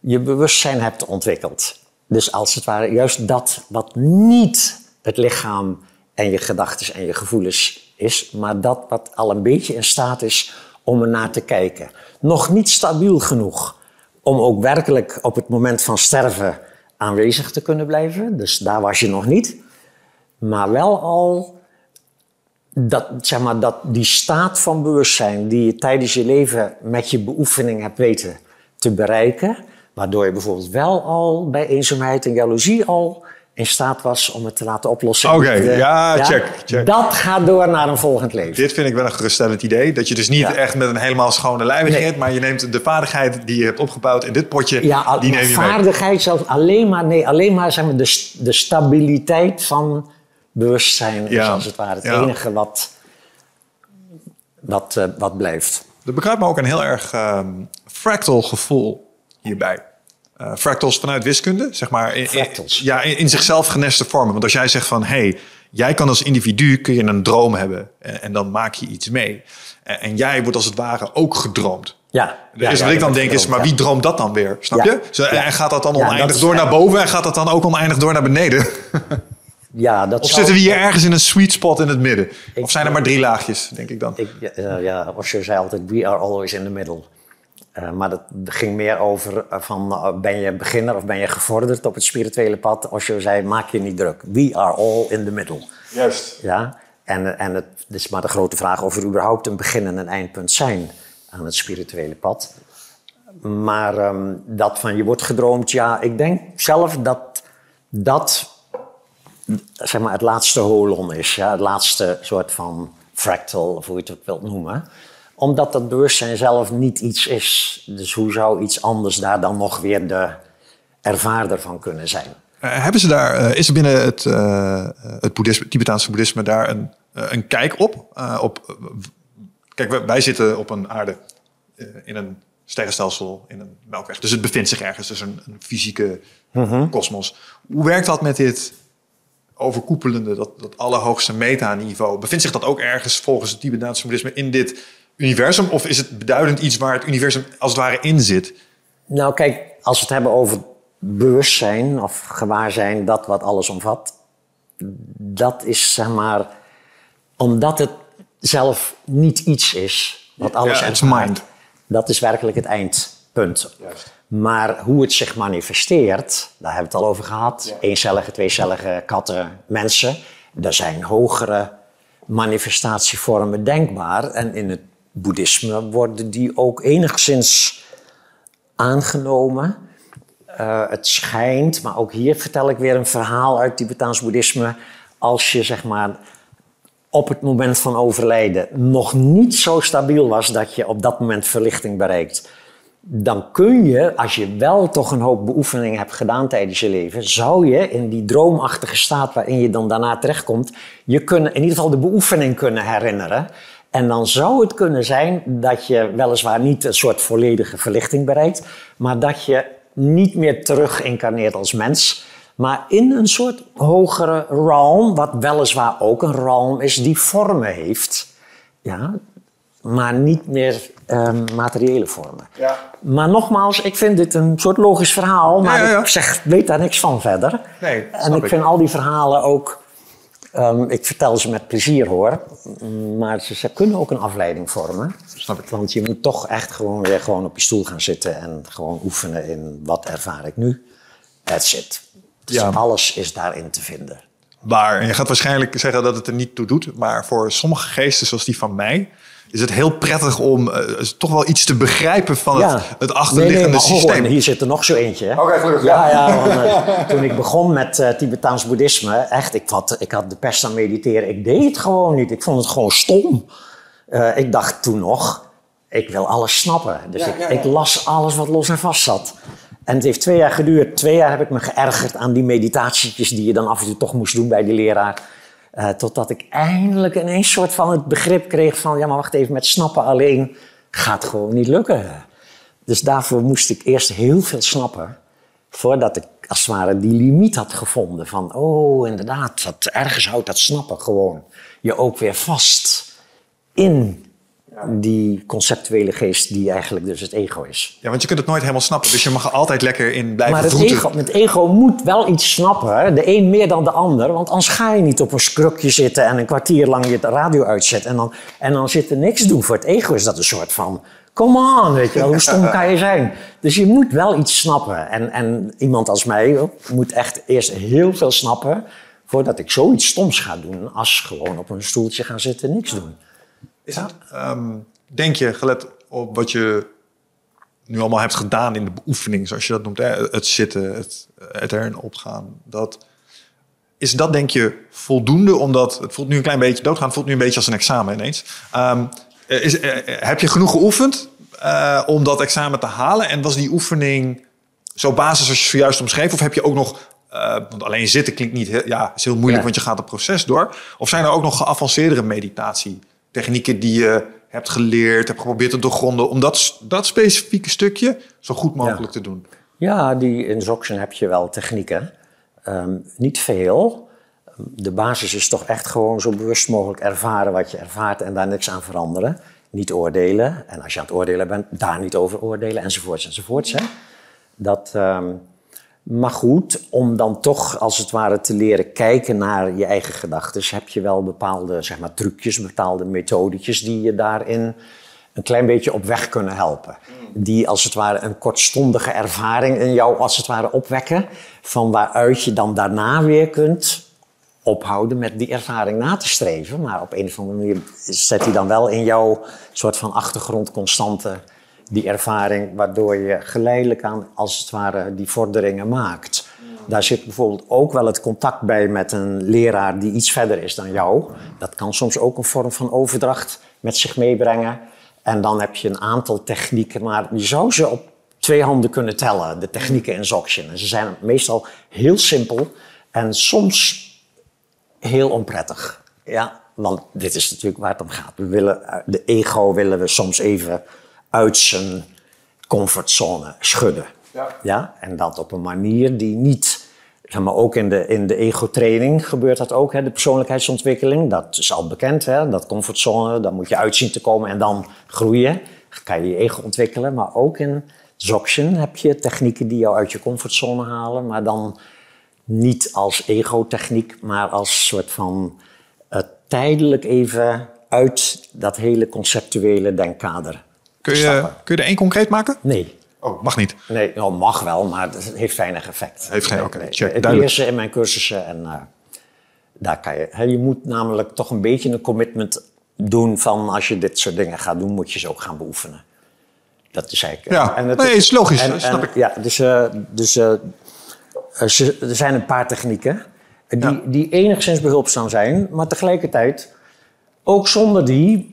je bewustzijn hebt ontwikkeld. Dus als het ware juist dat wat niet het lichaam en je gedachten en je gevoelens is, maar dat wat al een beetje in staat is om er naar te kijken. Nog niet stabiel genoeg om ook werkelijk op het moment van sterven aanwezig te kunnen blijven. Dus daar was je nog niet. Maar wel al dat, zeg maar, dat die staat van bewustzijn die je tijdens je leven met je beoefening hebt weten te bereiken, waardoor je bijvoorbeeld wel al bij eenzaamheid en jaloezie al in staat was om het te laten oplossen. Oké, ja, check, check. Dat gaat door naar een volgend leven. Dit vind ik wel een geruststellend idee. Dat je dus niet echt met een helemaal schone lijn begint, maar je neemt de vaardigheid die je hebt opgebouwd in dit potje, ja, die neem je vaardigheid zelfs alleen maar, nee, alleen maar zeg maar, de, de stabiliteit van bewustzijn is als het ware het enige wat, wat, uh, wat blijft. Er begrijpt me ook een heel erg um, fractal gevoel hierbij. Uh, fractals vanuit wiskunde, zeg maar. In, ja, in, zichzelf geneste vormen. Want als jij zegt van, hey, jij kan als individu kun je een droom hebben en, en dan maak je iets mee. En, en, jij wordt als het ware ook gedroomd. Ja. Dus ja, wat ik dan denk is, maar wie droomt dat dan weer? Snap je? Zo, en gaat dat dan oneindig door naar boven en gaat dat dan ook oneindig door naar beneden? Ja, dat of zitten we hier ergens in een sweet spot in het midden? of zijn er maar drie laagjes, denk ik dan? Ik, uh, ja, Osho zei altijd, we are always in the middle. Uh, maar dat ging meer over uh, van uh, ben je beginner of ben je gevorderd op het spirituele pad. Osho zei, maak je niet druk. We are all in the middle. Juist. Ja, en, en het is maar de grote vraag of er überhaupt een begin en een eindpunt zijn aan het spirituele pad. Maar um, dat van je wordt gedroomd, ja, ik denk zelf dat dat zeg maar, het laatste holon is. Ja? Het laatste soort van fractal, of hoe je het ook wilt noemen. Omdat dat bewustzijn zelf niet iets is. Dus hoe zou iets anders daar dan nog weer de ervaarder van kunnen zijn? Uh, hebben ze daar, uh, is er binnen het, uh, het boeddhisme, Tibetaanse boeddhisme daar een, een kijk op? op kijk, wij, wij, zitten op een aarde in een sterrenstelsel, in een melkweg. Dus het bevindt zich ergens, dus een, een fysieke mhm. kosmos. Hoe werkt dat met dit overkoepelende, dat, dat allerhoogste metaniveau. Bevindt zich dat ook ergens volgens het Tibetaanse boeddhisme in dit universum? Of is het beduidend iets waar het universum als het ware in zit? Nou, kijk, als we het hebben over bewustzijn of gewaarzijn, dat wat alles omvat, dat is zeg maar, omdat het zelf niet iets is wat alles ja, mind. Dat is werkelijk het eindpunt. Juist. Maar hoe het zich manifesteert, daar hebben we het al over gehad. Ja. Eencellige, tweecellige katten, mensen. Er zijn hogere manifestatievormen denkbaar. En in het boeddhisme worden die ook enigszins aangenomen. Uh, het schijnt, maar ook hier vertel ik weer een verhaal uit Tibetaans boeddhisme. Als je zeg maar op het moment van overlijden nog niet zo stabiel was dat je op dat moment verlichting bereikt, dan kun je, als je wel toch een hoop beoefeningen hebt gedaan tijdens je leven, zou je in die droomachtige staat waarin je dan daarna terechtkomt, je kunnen, in ieder geval de beoefening kunnen herinneren. En dan zou het kunnen zijn dat je weliswaar niet een soort volledige verlichting bereikt, maar dat je niet meer terug incarneert als mens, maar in een soort hogere realm, wat weliswaar ook een realm is die vormen heeft. Ja, maar niet meer um, materiële vormen. Ja. Maar nogmaals, ik vind dit een soort logisch verhaal, maar ik zeg, weet daar niks van verder. Nee, en ik, vind al die verhalen ook, um, ik vertel ze met plezier hoor, maar ze, ze, kunnen ook een afleiding vormen. Snap ik. Want je moet toch echt gewoon weer gewoon op je stoel gaan zitten en gewoon oefenen in wat ervaar ik nu. That's it. Dus ja. alles is daarin te vinden. Maar je gaat waarschijnlijk zeggen dat het er niet toe doet, maar voor sommige geesten zoals die van mij is het heel prettig om uh, toch wel iets te begrijpen van het, het achterliggende nee, nee, systeem. hier zit er nog zo eentje. Oké, gelukkig. Ja, ja, want, uh, toen ik begon met uh, Tibetaans boeddhisme, echt, ik had, ik had de pest aan mediteren. Ik deed het gewoon niet. Ik vond het gewoon stom. ik dacht toen nog, ik wil alles snappen. Dus ik, ik las alles wat los en vast zat. En het heeft twee jaar geduurd. Twee jaar heb ik me geërgerd aan die meditatietjes die je dan af en toe toch moest doen bij die leraar. Uh, totdat ik eindelijk ineens soort van het begrip kreeg van... ja, maar wacht even, met snappen alleen gaat gewoon niet lukken. Dus daarvoor moest ik eerst heel veel snappen... voordat ik als het ware die limiet had gevonden. Van, oh, inderdaad, dat, ergens houdt dat snappen gewoon je ook weer vast in die conceptuele geest die eigenlijk dus het ego is. Ja, want je kunt het nooit helemaal snappen, dus je mag er altijd lekker in blijven Maar het ego, het ego moet wel iets snappen, de een meer dan de ander, want anders ga je niet op een skrukje zitten en een kwartier lang je radio uitzetten en dan, en dan zit er niks doen. Voor het ego is dat een soort van, come on, weet je wel, hoe stom kan je zijn? Dus je moet wel iets snappen. En, en iemand als mij moet echt eerst heel veel snappen voordat ik zoiets stoms ga doen als gewoon op een stoeltje gaan zitten en niks doen. Is het, ehm, denk je, gelet op wat je nu allemaal hebt gedaan in de beoefening, zoals je dat noemt, hè? het zitten, het, het erin opgaan, dat, is dat denk je voldoende? Omdat het voelt nu een klein beetje doodgaan, voelt nu een beetje als een examen ineens. Um, is, eh, heb je genoeg geoefend uh, om dat examen te halen? En was die oefening zo basis als je zojuist omschreef? Of heb je ook nog uh, want alleen zitten klinkt niet heel, ja, is heel moeilijk, want je gaat het proces door. Of zijn er ook nog geavanceerdere meditatie technieken die je hebt geleerd, hebt geprobeerd te doorgronden, om dat, dat specifieke stukje zo goed mogelijk te doen? Ja, die, in Zoxen heb je wel technieken. Um, niet veel. De basis is toch echt gewoon zo bewust mogelijk ervaren wat je ervaart en daar niks aan veranderen. Niet oordelen. En als je aan het oordelen bent, daar niet over oordelen, enzovoorts, enzovoorts. Hè. Dat, um, maar goed, om dan toch als het ware te leren kijken naar je eigen gedachten, heb je wel bepaalde zeg maar, trucjes, bepaalde methodetjes die je daarin een klein beetje op weg kunnen helpen. Die als het ware een kortstondige ervaring in jou als het ware opwekken, van waaruit je dan daarna weer kunt ophouden met die ervaring na te streven. Maar op een of andere manier zet hij dan wel in jouw soort van achtergrondconstante die ervaring, waardoor je geleidelijk aan, als het ware, die vorderingen maakt. Daar zit bijvoorbeeld ook wel het contact bij met een leraar die iets verder is dan jou. Dat kan soms ook een vorm van overdracht met zich meebrengen. En dan heb je een aantal technieken, maar je zou ze op twee handen kunnen tellen, de technieken in Zoction. En ze zijn meestal heel simpel en soms heel onprettig. Ja, want dit is natuurlijk waar het om gaat. We willen, de ego willen we soms even uit zijn comfortzone schudden. Ja. ja. En dat op een manier die niet. Zeg maar, ook in de, in de ego-training gebeurt dat ook, hè, de persoonlijkheidsontwikkeling. Dat is al bekend, hè, dat comfortzone, daar moet je uitzien te komen en dan groeien. Dan kan je je ego ontwikkelen. Maar ook in Zoction heb je technieken die jou uit je comfortzone halen, maar dan niet als ego-techniek, maar als soort van uh, tijdelijk even uit dat hele conceptuele denkkader Kun je, kun je er één concreet maken? Nee. Oh, mag niet? Nee, nou, mag wel, maar het heeft weinig effect. Heeft geen, oké, check. Het Duidelijk. eerste in mijn cursussen en uh, daar kan je... Hè, je moet namelijk toch een beetje een commitment doen van als je dit soort dingen gaat doen, moet je ze ook gaan beoefenen. Dat is eigenlijk... Ja, en het, nee, is logisch, en, snap en, ik. Ja, dus, uh, dus uh, er zijn een paar technieken die, ja. die enigszins behulpzaam zijn, maar tegelijkertijd ook zonder die,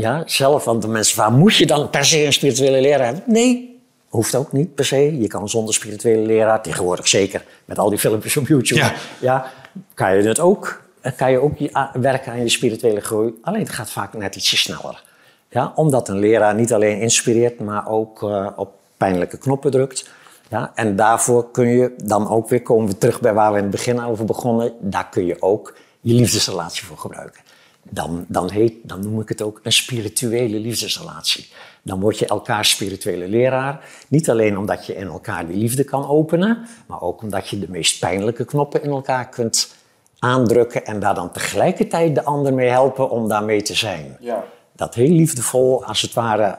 ja, zelf, want de mensen vragen, moet je dan per se een spirituele leraar hebben? Nee, hoeft ook niet per se. Je kan zonder spirituele leraar, tegenwoordig zeker, met al die filmpjes op YouTube, ja, ja kan je het ook. Kan je ook werken aan je spirituele groei. Alleen het gaat vaak net ietsje sneller. Ja, omdat een leraar niet alleen inspireert, maar ook uh, op pijnlijke knoppen drukt. Ja, en daarvoor kun je dan ook weer komen we terug bij waar we in het begin over begonnen. Daar kun je ook je liefdesrelatie voor gebruiken. Dan, dan, heet, dan noem ik het ook een spirituele liefdesrelatie. Dan word je elkaar spirituele leraar. Niet alleen omdat je in elkaar die liefde kan openen, maar ook omdat je de meest pijnlijke knoppen in elkaar kunt aandrukken en daar dan tegelijkertijd de ander mee helpen om daarmee te zijn. Ja. Dat heel liefdevol, als het ware,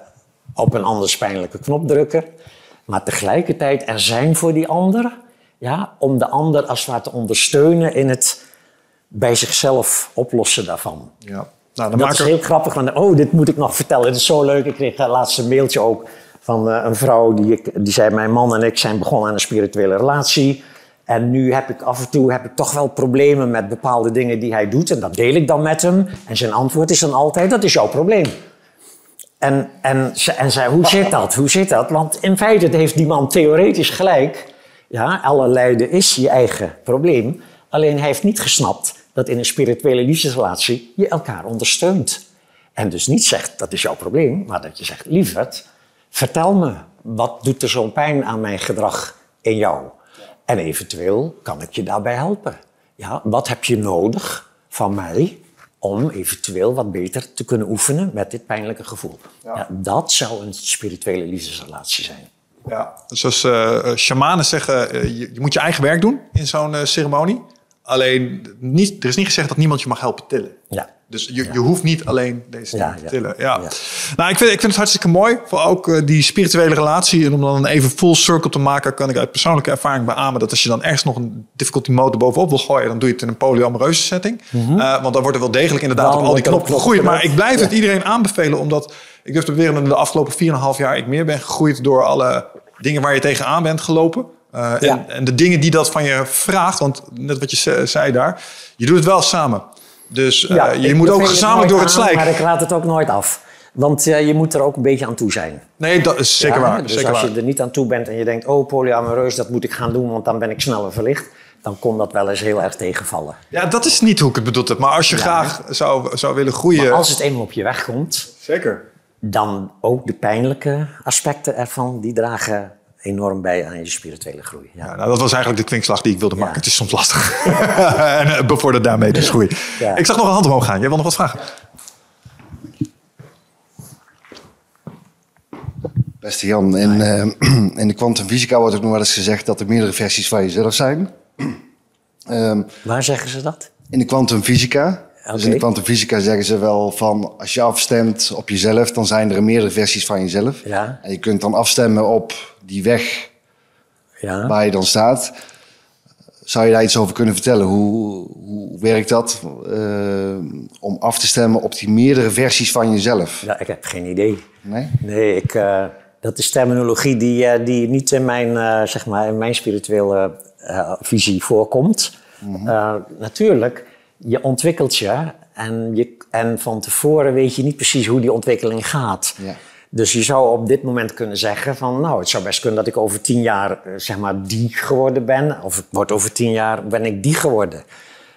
op een anders pijnlijke knop drukken. Maar tegelijkertijd er zijn voor die ander. Ja, om de ander als het ware te ondersteunen in het bij zichzelf oplossen daarvan. Ja. Nou, dat is heel grappig. Want, oh, dit moet ik nog vertellen. Het is zo leuk. Ik kreeg laatst een mailtje ook van uh, een vrouw die, ik, die zei... mijn man en ik zijn begonnen aan een spirituele relatie... En nu heb ik af en toe heb ik toch wel problemen met bepaalde dingen die hij doet. En dat deel ik dan met hem. En zijn antwoord is dan altijd, dat is jouw probleem. En, en, en zei, hoe zit dat? Hoe zit dat? Want in feite heeft die man theoretisch gelijk. Ja, alle lijden is je eigen probleem. Alleen hij heeft niet gesnapt dat in een spirituele liefdesrelatie je elkaar ondersteunt. En dus niet zegt, dat is jouw probleem. Maar dat je zegt, lieverd, vertel me. Wat doet er zo'n pijn aan mijn gedrag in jou? En eventueel kan ik je daarbij helpen. Ja, wat heb je nodig van mij om eventueel wat beter te kunnen oefenen met dit pijnlijke gevoel? Ja. Ja, dat zou een spirituele liefdesrelatie zijn. Ja, zoals uh, shamanen zeggen, uh, je, je, moet je eigen werk doen in zo'n uh, ceremonie. Alleen, niet, er is niet gezegd dat niemand je mag helpen tillen. Ja. Dus je, je hoeft niet alleen deze dingen te tillen. Ja. Nou, ik vind, ik vind het hartstikke mooi. Voor ook uh, die spirituele relatie. En om dan even full circle te maken, kan ik uit persoonlijke ervaring beamen dat als je dan ergens nog een difficulty mode bovenop wil gooien, dan doe je het in een polyamoreuze setting. Mm -hmm. uh, want dan wordt er wel degelijk inderdaad op al die knoppen gegroeid. Maar ik blijf het iedereen aanbevelen, omdat ik durf te beweren dat in de afgelopen 4,5 jaar ik meer ben gegroeid door alle dingen waar je tegenaan bent gelopen. Uh, ja. en, en de dingen die dat van je vraagt, want net wat je zei daar, je doet het wel samen. Dus uh, ja, je moet ook gezamenlijk door het slijk. Maar ik laat het ook nooit af. Want uh, je moet er ook een beetje aan toe zijn. Nee, dat is zeker ja, waar. Dus zeker als waar. je er niet aan toe bent en je denkt... oh, polyamoreus, dat moet ik gaan doen, want dan ben ik sneller verlicht... dan kon dat wel eens heel erg tegenvallen. Ja, dat is niet hoe ik het bedoeld heb. Maar als je graag zou, zou willen groeien... Maar als het eenmaal op je weg komt... Zeker. Dan ook de pijnlijke aspecten ervan, die dragen enorm bij aan je spirituele groei. Ja. Ja, nou, dat was eigenlijk de kwinkslag die ik wilde maken. Het is soms lastig. en uh, bevordert daarmee dus groei. Ja. Ik zag nog een hand omhoog gaan. Jij wil nog wat vragen? Beste Jan, in, uh, in de kwantumfysica wordt ook nog wel eens gezegd dat er meerdere versies van jezelf zijn. um, Waar zeggen ze dat? In de kwantumfysica. Okay. Dus in de kwantumfysica zeggen ze wel van als je afstemt op jezelf, dan zijn er meerdere versies van jezelf. Ja. En je kunt dan afstemmen op die weg ja. waar je dan staat. Zou je daar iets over kunnen vertellen? Hoe, hoe werkt dat uh, om af te stemmen op die meerdere versies van jezelf? Ja, ik heb geen idee. Nee? Nee, ik, uh, dat is terminologie die, uh, die niet in mijn, zeg maar, in mijn spirituele visie voorkomt. Mm -hmm. natuurlijk, je ontwikkelt je en, je en van tevoren weet je niet precies hoe die ontwikkeling gaat. Ja. Dus je zou op dit moment kunnen zeggen van, nou, het zou best kunnen dat ik over tien jaar, zeg maar, die geworden ben. Of wordt over tien jaar, ben ik die geworden.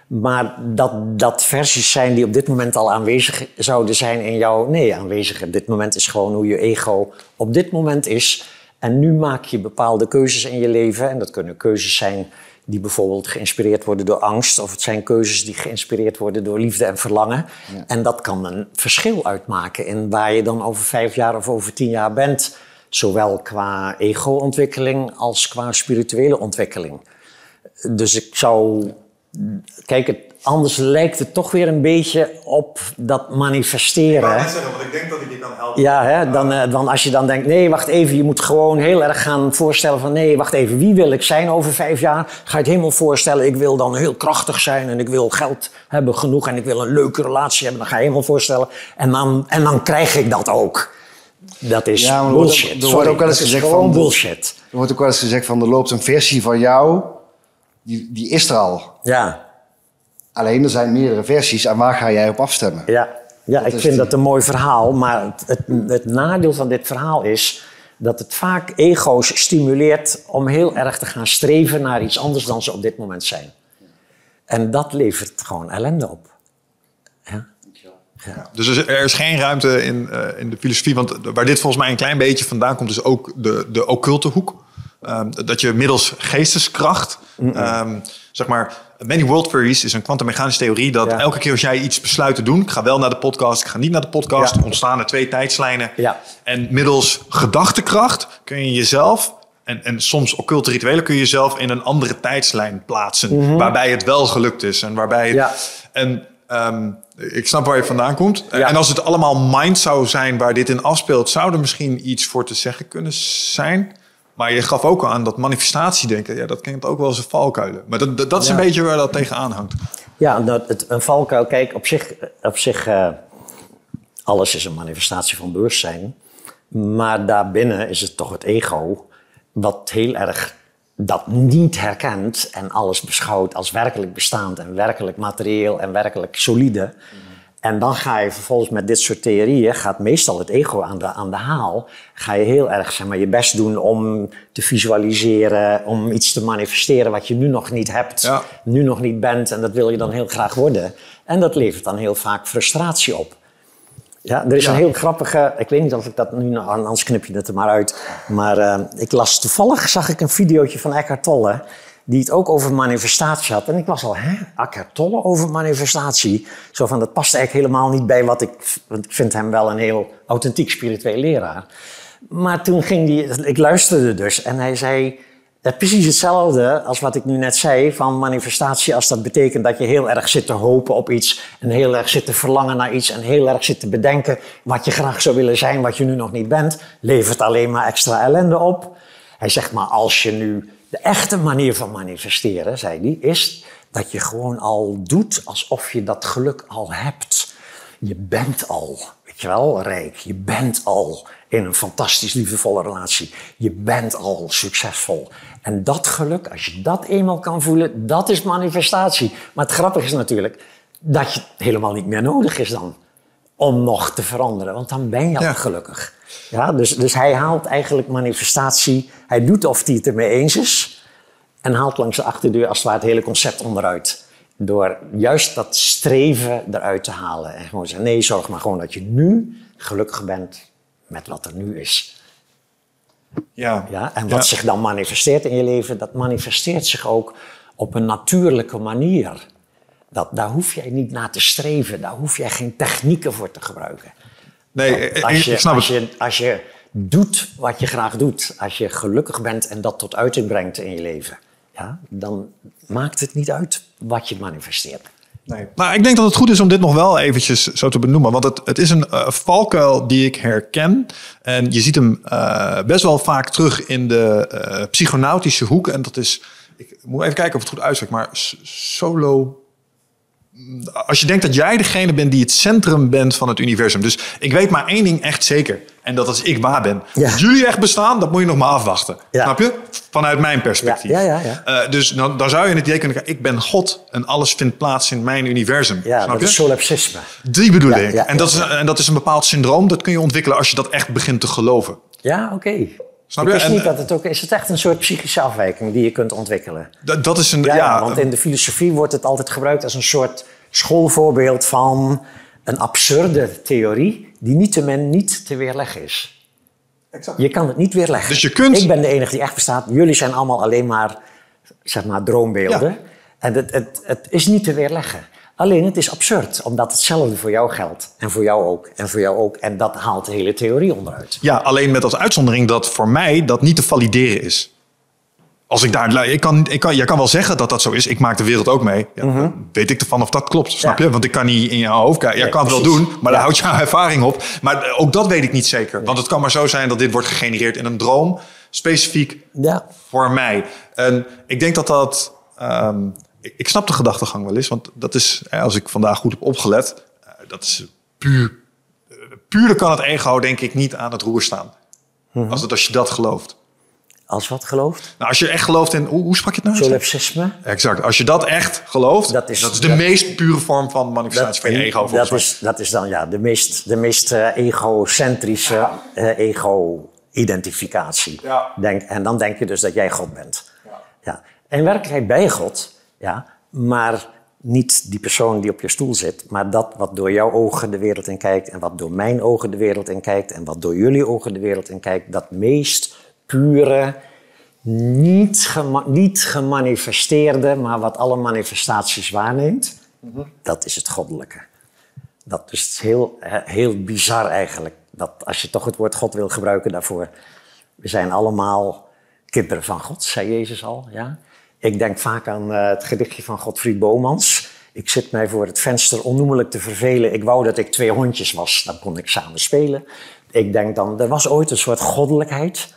Maar dat, dat versies zijn die op dit moment al aanwezig zouden zijn in jou. Nee, aanwezig op dit moment is gewoon hoe je ego op dit moment is. En nu maak je bepaalde keuzes in je leven. En dat kunnen keuzes zijn die bijvoorbeeld geïnspireerd worden door angst. Of het zijn keuzes die geïnspireerd worden door liefde en verlangen. Ja. En dat kan een verschil uitmaken in waar je dan over vijf jaar of over tien jaar bent. Zowel qua ego-ontwikkeling als qua spirituele ontwikkeling. Dus ik zou kijk, het, anders lijkt het toch weer een beetje op dat manifesteren. Ik kan zeggen, want ik denk dat ik je kan helpen. Ja, hè? Dan, uh, dan als je dan denkt, nee, wacht even, je moet gewoon heel erg gaan voorstellen van, nee, wacht even, wie wil ik zijn over vijf jaar? Ga je het helemaal voorstellen, ik wil dan heel krachtig zijn en ik wil geld hebben genoeg en ik wil een leuke relatie hebben. Dan ga je helemaal voorstellen en dan, en dan krijg ik dat ook. Dat is ja, bullshit. Er wordt ook wel eens gezegd van bullshit. Er wordt ook wel eens gezegd van er loopt een versie van jou, die, die is er al. Ja. Alleen er zijn meerdere versies en waar ga jij op afstemmen? Ja, ja ik vind dat een mooi verhaal. Maar het, het, het, nadeel van dit verhaal is dat het vaak ego's stimuleert om heel erg te gaan streven naar iets anders dan ze op dit moment zijn. En dat levert gewoon ellende op. Ja. Ja. Dus er is geen ruimte in, uh, in de filosofie. Want waar dit volgens mij een klein beetje vandaan komt, is ook de, de occulte hoek. Um, dat je middels geesteskracht, um, zeg maar, Many World Theories is een kwantummechanische theorie dat ja. elke keer als jij iets besluit te doen, ik ga wel naar de podcast, ik ga niet naar de podcast, ja. ontstaan er twee tijdslijnen. Ja. En middels gedachtekracht kun je jezelf, en, en soms occulte rituelen, kun je jezelf in een andere tijdslijn plaatsen, Mhm. waarbij het wel gelukt is. En waarbij het, Ja. en um, ik snap waar je vandaan komt. Ja. En als het allemaal mind zou zijn waar dit in afspeelt, zou er misschien iets voor te zeggen kunnen zijn. Maar je gaf ook aan dat manifestatiedenken, ja, dat kent ook wel eens een valkuilen. Maar dat, dat, dat is Ja. een beetje waar dat tegenaan hangt. Ja, het, een valkuil, kijk, op zich, op zich eh, alles is een manifestatie van bewustzijn. Maar daarbinnen is het toch het ego, wat heel erg dat niet herkent en alles beschouwt als werkelijk bestaand en werkelijk materieel en werkelijk solide. En dan ga je vervolgens met dit soort theorieën, gaat meestal het ego aan de, aan de haal. Ga je heel erg zeg maar, je best doen om te visualiseren, om iets te manifesteren wat je nu nog niet hebt, Ja. nu nog niet bent. En dat wil je dan heel graag worden. En dat levert dan heel vaak frustratie op. Ja, er is Ja. een heel grappige, ik weet niet of ik dat nu, anders knip je het er maar uit. Maar eh, ik las toevallig, zag ik een videootje van Eckhart Tolle, die het ook over manifestatie had. En ik was al, hè, over manifestatie? Zo van, dat past eigenlijk helemaal niet bij wat ik, want ik vind hem wel een heel authentiek spiritueel leraar. Maar toen ging die, ik luisterde dus en hij zei, precies hetzelfde als wat ik nu net zei van manifestatie. Als dat betekent dat je heel erg zit te hopen op iets. En heel erg zit te verlangen naar iets. En heel erg zit te bedenken wat je graag zou willen zijn, wat je nu nog niet bent. Levert alleen maar extra ellende op. Hij zegt maar als je nu de echte manier van manifesteren, zei hij, is dat je gewoon al doet alsof je dat geluk al hebt. Je bent al, weet je wel, rijk. Je bent al in een fantastisch liefdevolle relatie. Je bent al succesvol. En dat geluk, als je dat eenmaal kan voelen, dat is manifestatie. Maar het grappige is natuurlijk dat je het helemaal niet meer nodig is dan om nog te veranderen. Want dan ben je al gelukkig. Ja, dus, dus hij haalt eigenlijk manifestatie. Hij doet of hij het ermee eens is. En haalt langs de achterdeur als het ware het hele concept onderuit. Door juist dat streven eruit te halen. En gewoon zeggen, nee, zorg maar gewoon dat je nu gelukkig bent met wat er nu is. Ja. Ja? En wat Ja. zich dan manifesteert in je leven, dat manifesteert zich ook op een natuurlijke manier. Dat, daar hoef jij niet naar te streven, daar hoef jij geen technieken voor te gebruiken. Nee, ik, Als je, ik snap als, het. je, als je doet wat je graag doet, als je gelukkig bent en dat tot uiting brengt in je leven, ja, dan maakt het niet uit wat je manifesteert. Nee. Nou, ik denk dat het goed is om dit nog wel eventjes zo te benoemen. Want het, het is een eh, valkuil die ik herken. En je ziet hem eh, best wel vaak terug in de eh, psychonautische hoek. En dat is, ik moet even kijken of het goed uitspreekt, maar solo... Als je denkt dat jij degene bent die het centrum bent van het universum. Dus ik weet maar één ding echt zeker. En dat als ik waar ben. Ja. Jullie echt bestaan, dat moet je nog maar afwachten. Ja. Snap je? Vanuit mijn perspectief. Ja, ja, ja, Eh, dus dan, dan zou je het idee kunnen krijgen, ik ben God en alles vindt plaats in mijn universum. Ja, Snap dat je? is solipsisme. Die bedoel ik. en, dat is, en dat is een bepaald syndroom, dat kun je ontwikkelen als je dat echt begint te geloven. Ja, oké. Snap Ik je? wist En- niet dat het ook... Is het echt een soort psychische afwijking die je kunt ontwikkelen? Dat, dat is een, Ja, ja, want in de filosofie wordt het altijd gebruikt als een soort schoolvoorbeeld van een absurde theorie die niettemin niet te weerleggen is. Je kan het niet weerleggen. Dus je kunt- Ik ben de enige die echt bestaat. Jullie zijn allemaal alleen maar, zeg maar droombeelden. Ja. En het, het, het is niet te weerleggen. Alleen het is absurd, omdat hetzelfde voor jou geldt. En voor jou ook. En voor jou ook. En dat haalt de hele theorie onderuit. ja, alleen met als uitzondering dat voor mij dat niet te valideren is. als ik daar, ik kan, ik kan, jij kan wel zeggen dat dat zo is. Ik maak de wereld ook mee. Ja, Mhm. Weet ik ervan of dat klopt, snap Ja. je? Want ik kan niet in jouw hoofd kijken. Jij Nee, kan het wel doen, maar daar houdt jouw ervaring op. Maar ook dat weet ik niet zeker. Want het kan maar zo zijn dat dit wordt gegenereerd in een droom. Specifiek Ja. voor mij. En ik denk dat dat... ehm, ik, snap de gedachtegang wel eens. Want dat is, als ik vandaag goed heb opgelet... eh, dat is puur... eh, puur kan het ego denk ik niet aan het roer staan. Mhm. Als, het, als je dat gelooft. Als wat gelooft? Nou, als je echt gelooft in... Hoe, hoe sprak je het nou? Solipsisme? Exact. Als je dat echt gelooft, dat Dat is, de dat- meest pure vorm van manifestatie van je ego. dat, is, dat is dan ja, de meest, de meest eh, egocentrische ego-identificatie. Ja. Denk, en dan denk je dus dat jij God bent. Ja. In werkelijkheid ben je God, ja, maar niet die persoon die op je stoel zit, maar dat wat door jouw ogen de wereld in kijkt en wat door mijn ogen de wereld in kijkt en wat door jullie ogen de wereld in kijkt, dat meest pure, niet, gema- niet gemanifesteerde, maar wat alle manifestaties waarneemt, dat is het goddelijke. Dat is heel, heel bizar eigenlijk. Dat als je toch het woord God wil gebruiken daarvoor. We zijn allemaal kinderen van God, zei Jezus al. Ja? Ik denk vaak aan eh, het gedichtje van Godfried Bomans. Ik zit mij voor het venster onnoemelijk te vervelen. Ik wou dat ik twee hondjes was, dan kon ik samen spelen. Ik denk dan, er was ooit een soort goddelijkheid,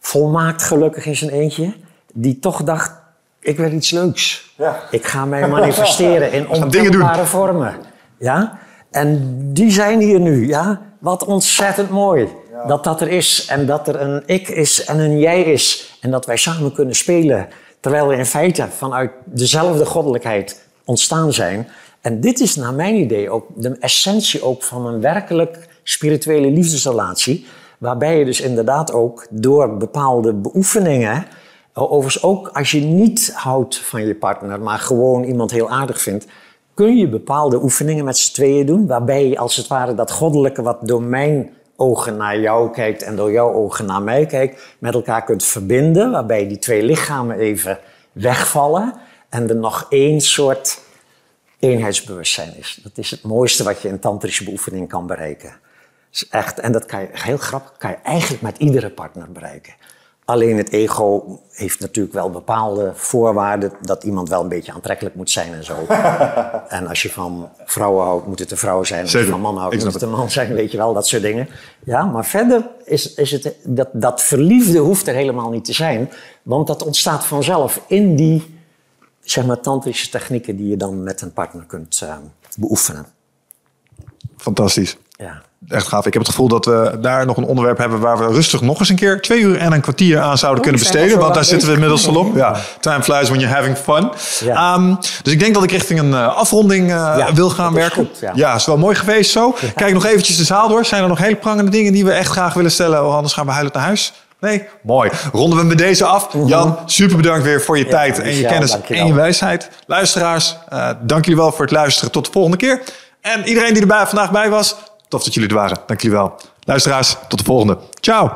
volmaakt gelukkig in zijn eentje, die toch dacht, ik wil iets leuks. Ik ga mij manifesteren in ontelbare vormen. Ja? En die zijn hier nu. Ja? Wat ontzettend mooi dat dat er is. En dat er een ik is en een jij is. En dat wij samen kunnen spelen. Terwijl we in feite vanuit dezelfde goddelijkheid ontstaan zijn. En dit is naar mijn idee ook de essentie ook van een werkelijk spirituele liefdesrelatie. Waarbij je dus inderdaad ook door bepaalde beoefeningen... Overigens ook als je niet houdt van je partner, maar gewoon iemand heel aardig vindt, kun je bepaalde oefeningen met z'n tweeën doen, waarbij je als het ware dat goddelijke wat door mijn ogen naar jou kijkt en door jouw ogen naar mij kijkt, met elkaar kunt verbinden, waarbij die twee lichamen even wegvallen en er nog één soort eenheidsbewustzijn is. Dat is het mooiste wat je in tantrische beoefening kan bereiken. echt, en dat kan je, heel grappig, kan je eigenlijk met iedere partner bereiken. Alleen het ego heeft natuurlijk wel bepaalde voorwaarden dat iemand wel een beetje aantrekkelijk moet zijn en zo. en als je van vrouwen houdt, moet het een vrouw zijn. Als je van mannen houdt, moet het een man zijn, weet je wel, dat soort dingen. Ja, maar verder is, is het, dat, dat verliefde hoeft er helemaal niet te zijn. Want dat ontstaat vanzelf in die, zeg maar, tantrische technieken die je dan met een partner kunt eh, beoefenen. Fantastisch. Ja. Echt gaaf. Ik heb het gevoel dat we daar nog een onderwerp hebben waar we rustig nog eens een keer twee uur en een kwartier aan zouden kunnen besteden. Want daar zitten we inmiddels al op. Ja, time flies when you're having fun. Ja. Ehm, dus ik denk dat ik richting een eh, afronding eh, Ja, wil gaan werken. goed, ja. is wel mooi geweest zo. Kijk nog eventjes de zaal door. Zijn er nog hele prangende dingen die we echt graag willen stellen? Oh, anders gaan we huilend naar huis. Nee? Mooi. Ronden we met deze af. Jan, super bedankt weer voor je tijd en je kennis dankjewel. en je wijsheid. Luisteraars, eh, dank jullie wel voor het luisteren. Tot de volgende keer. En iedereen die erbij vandaag bij was, tof dat jullie er waren. Dank jullie wel. Luisteraars, tot de volgende. Ciao.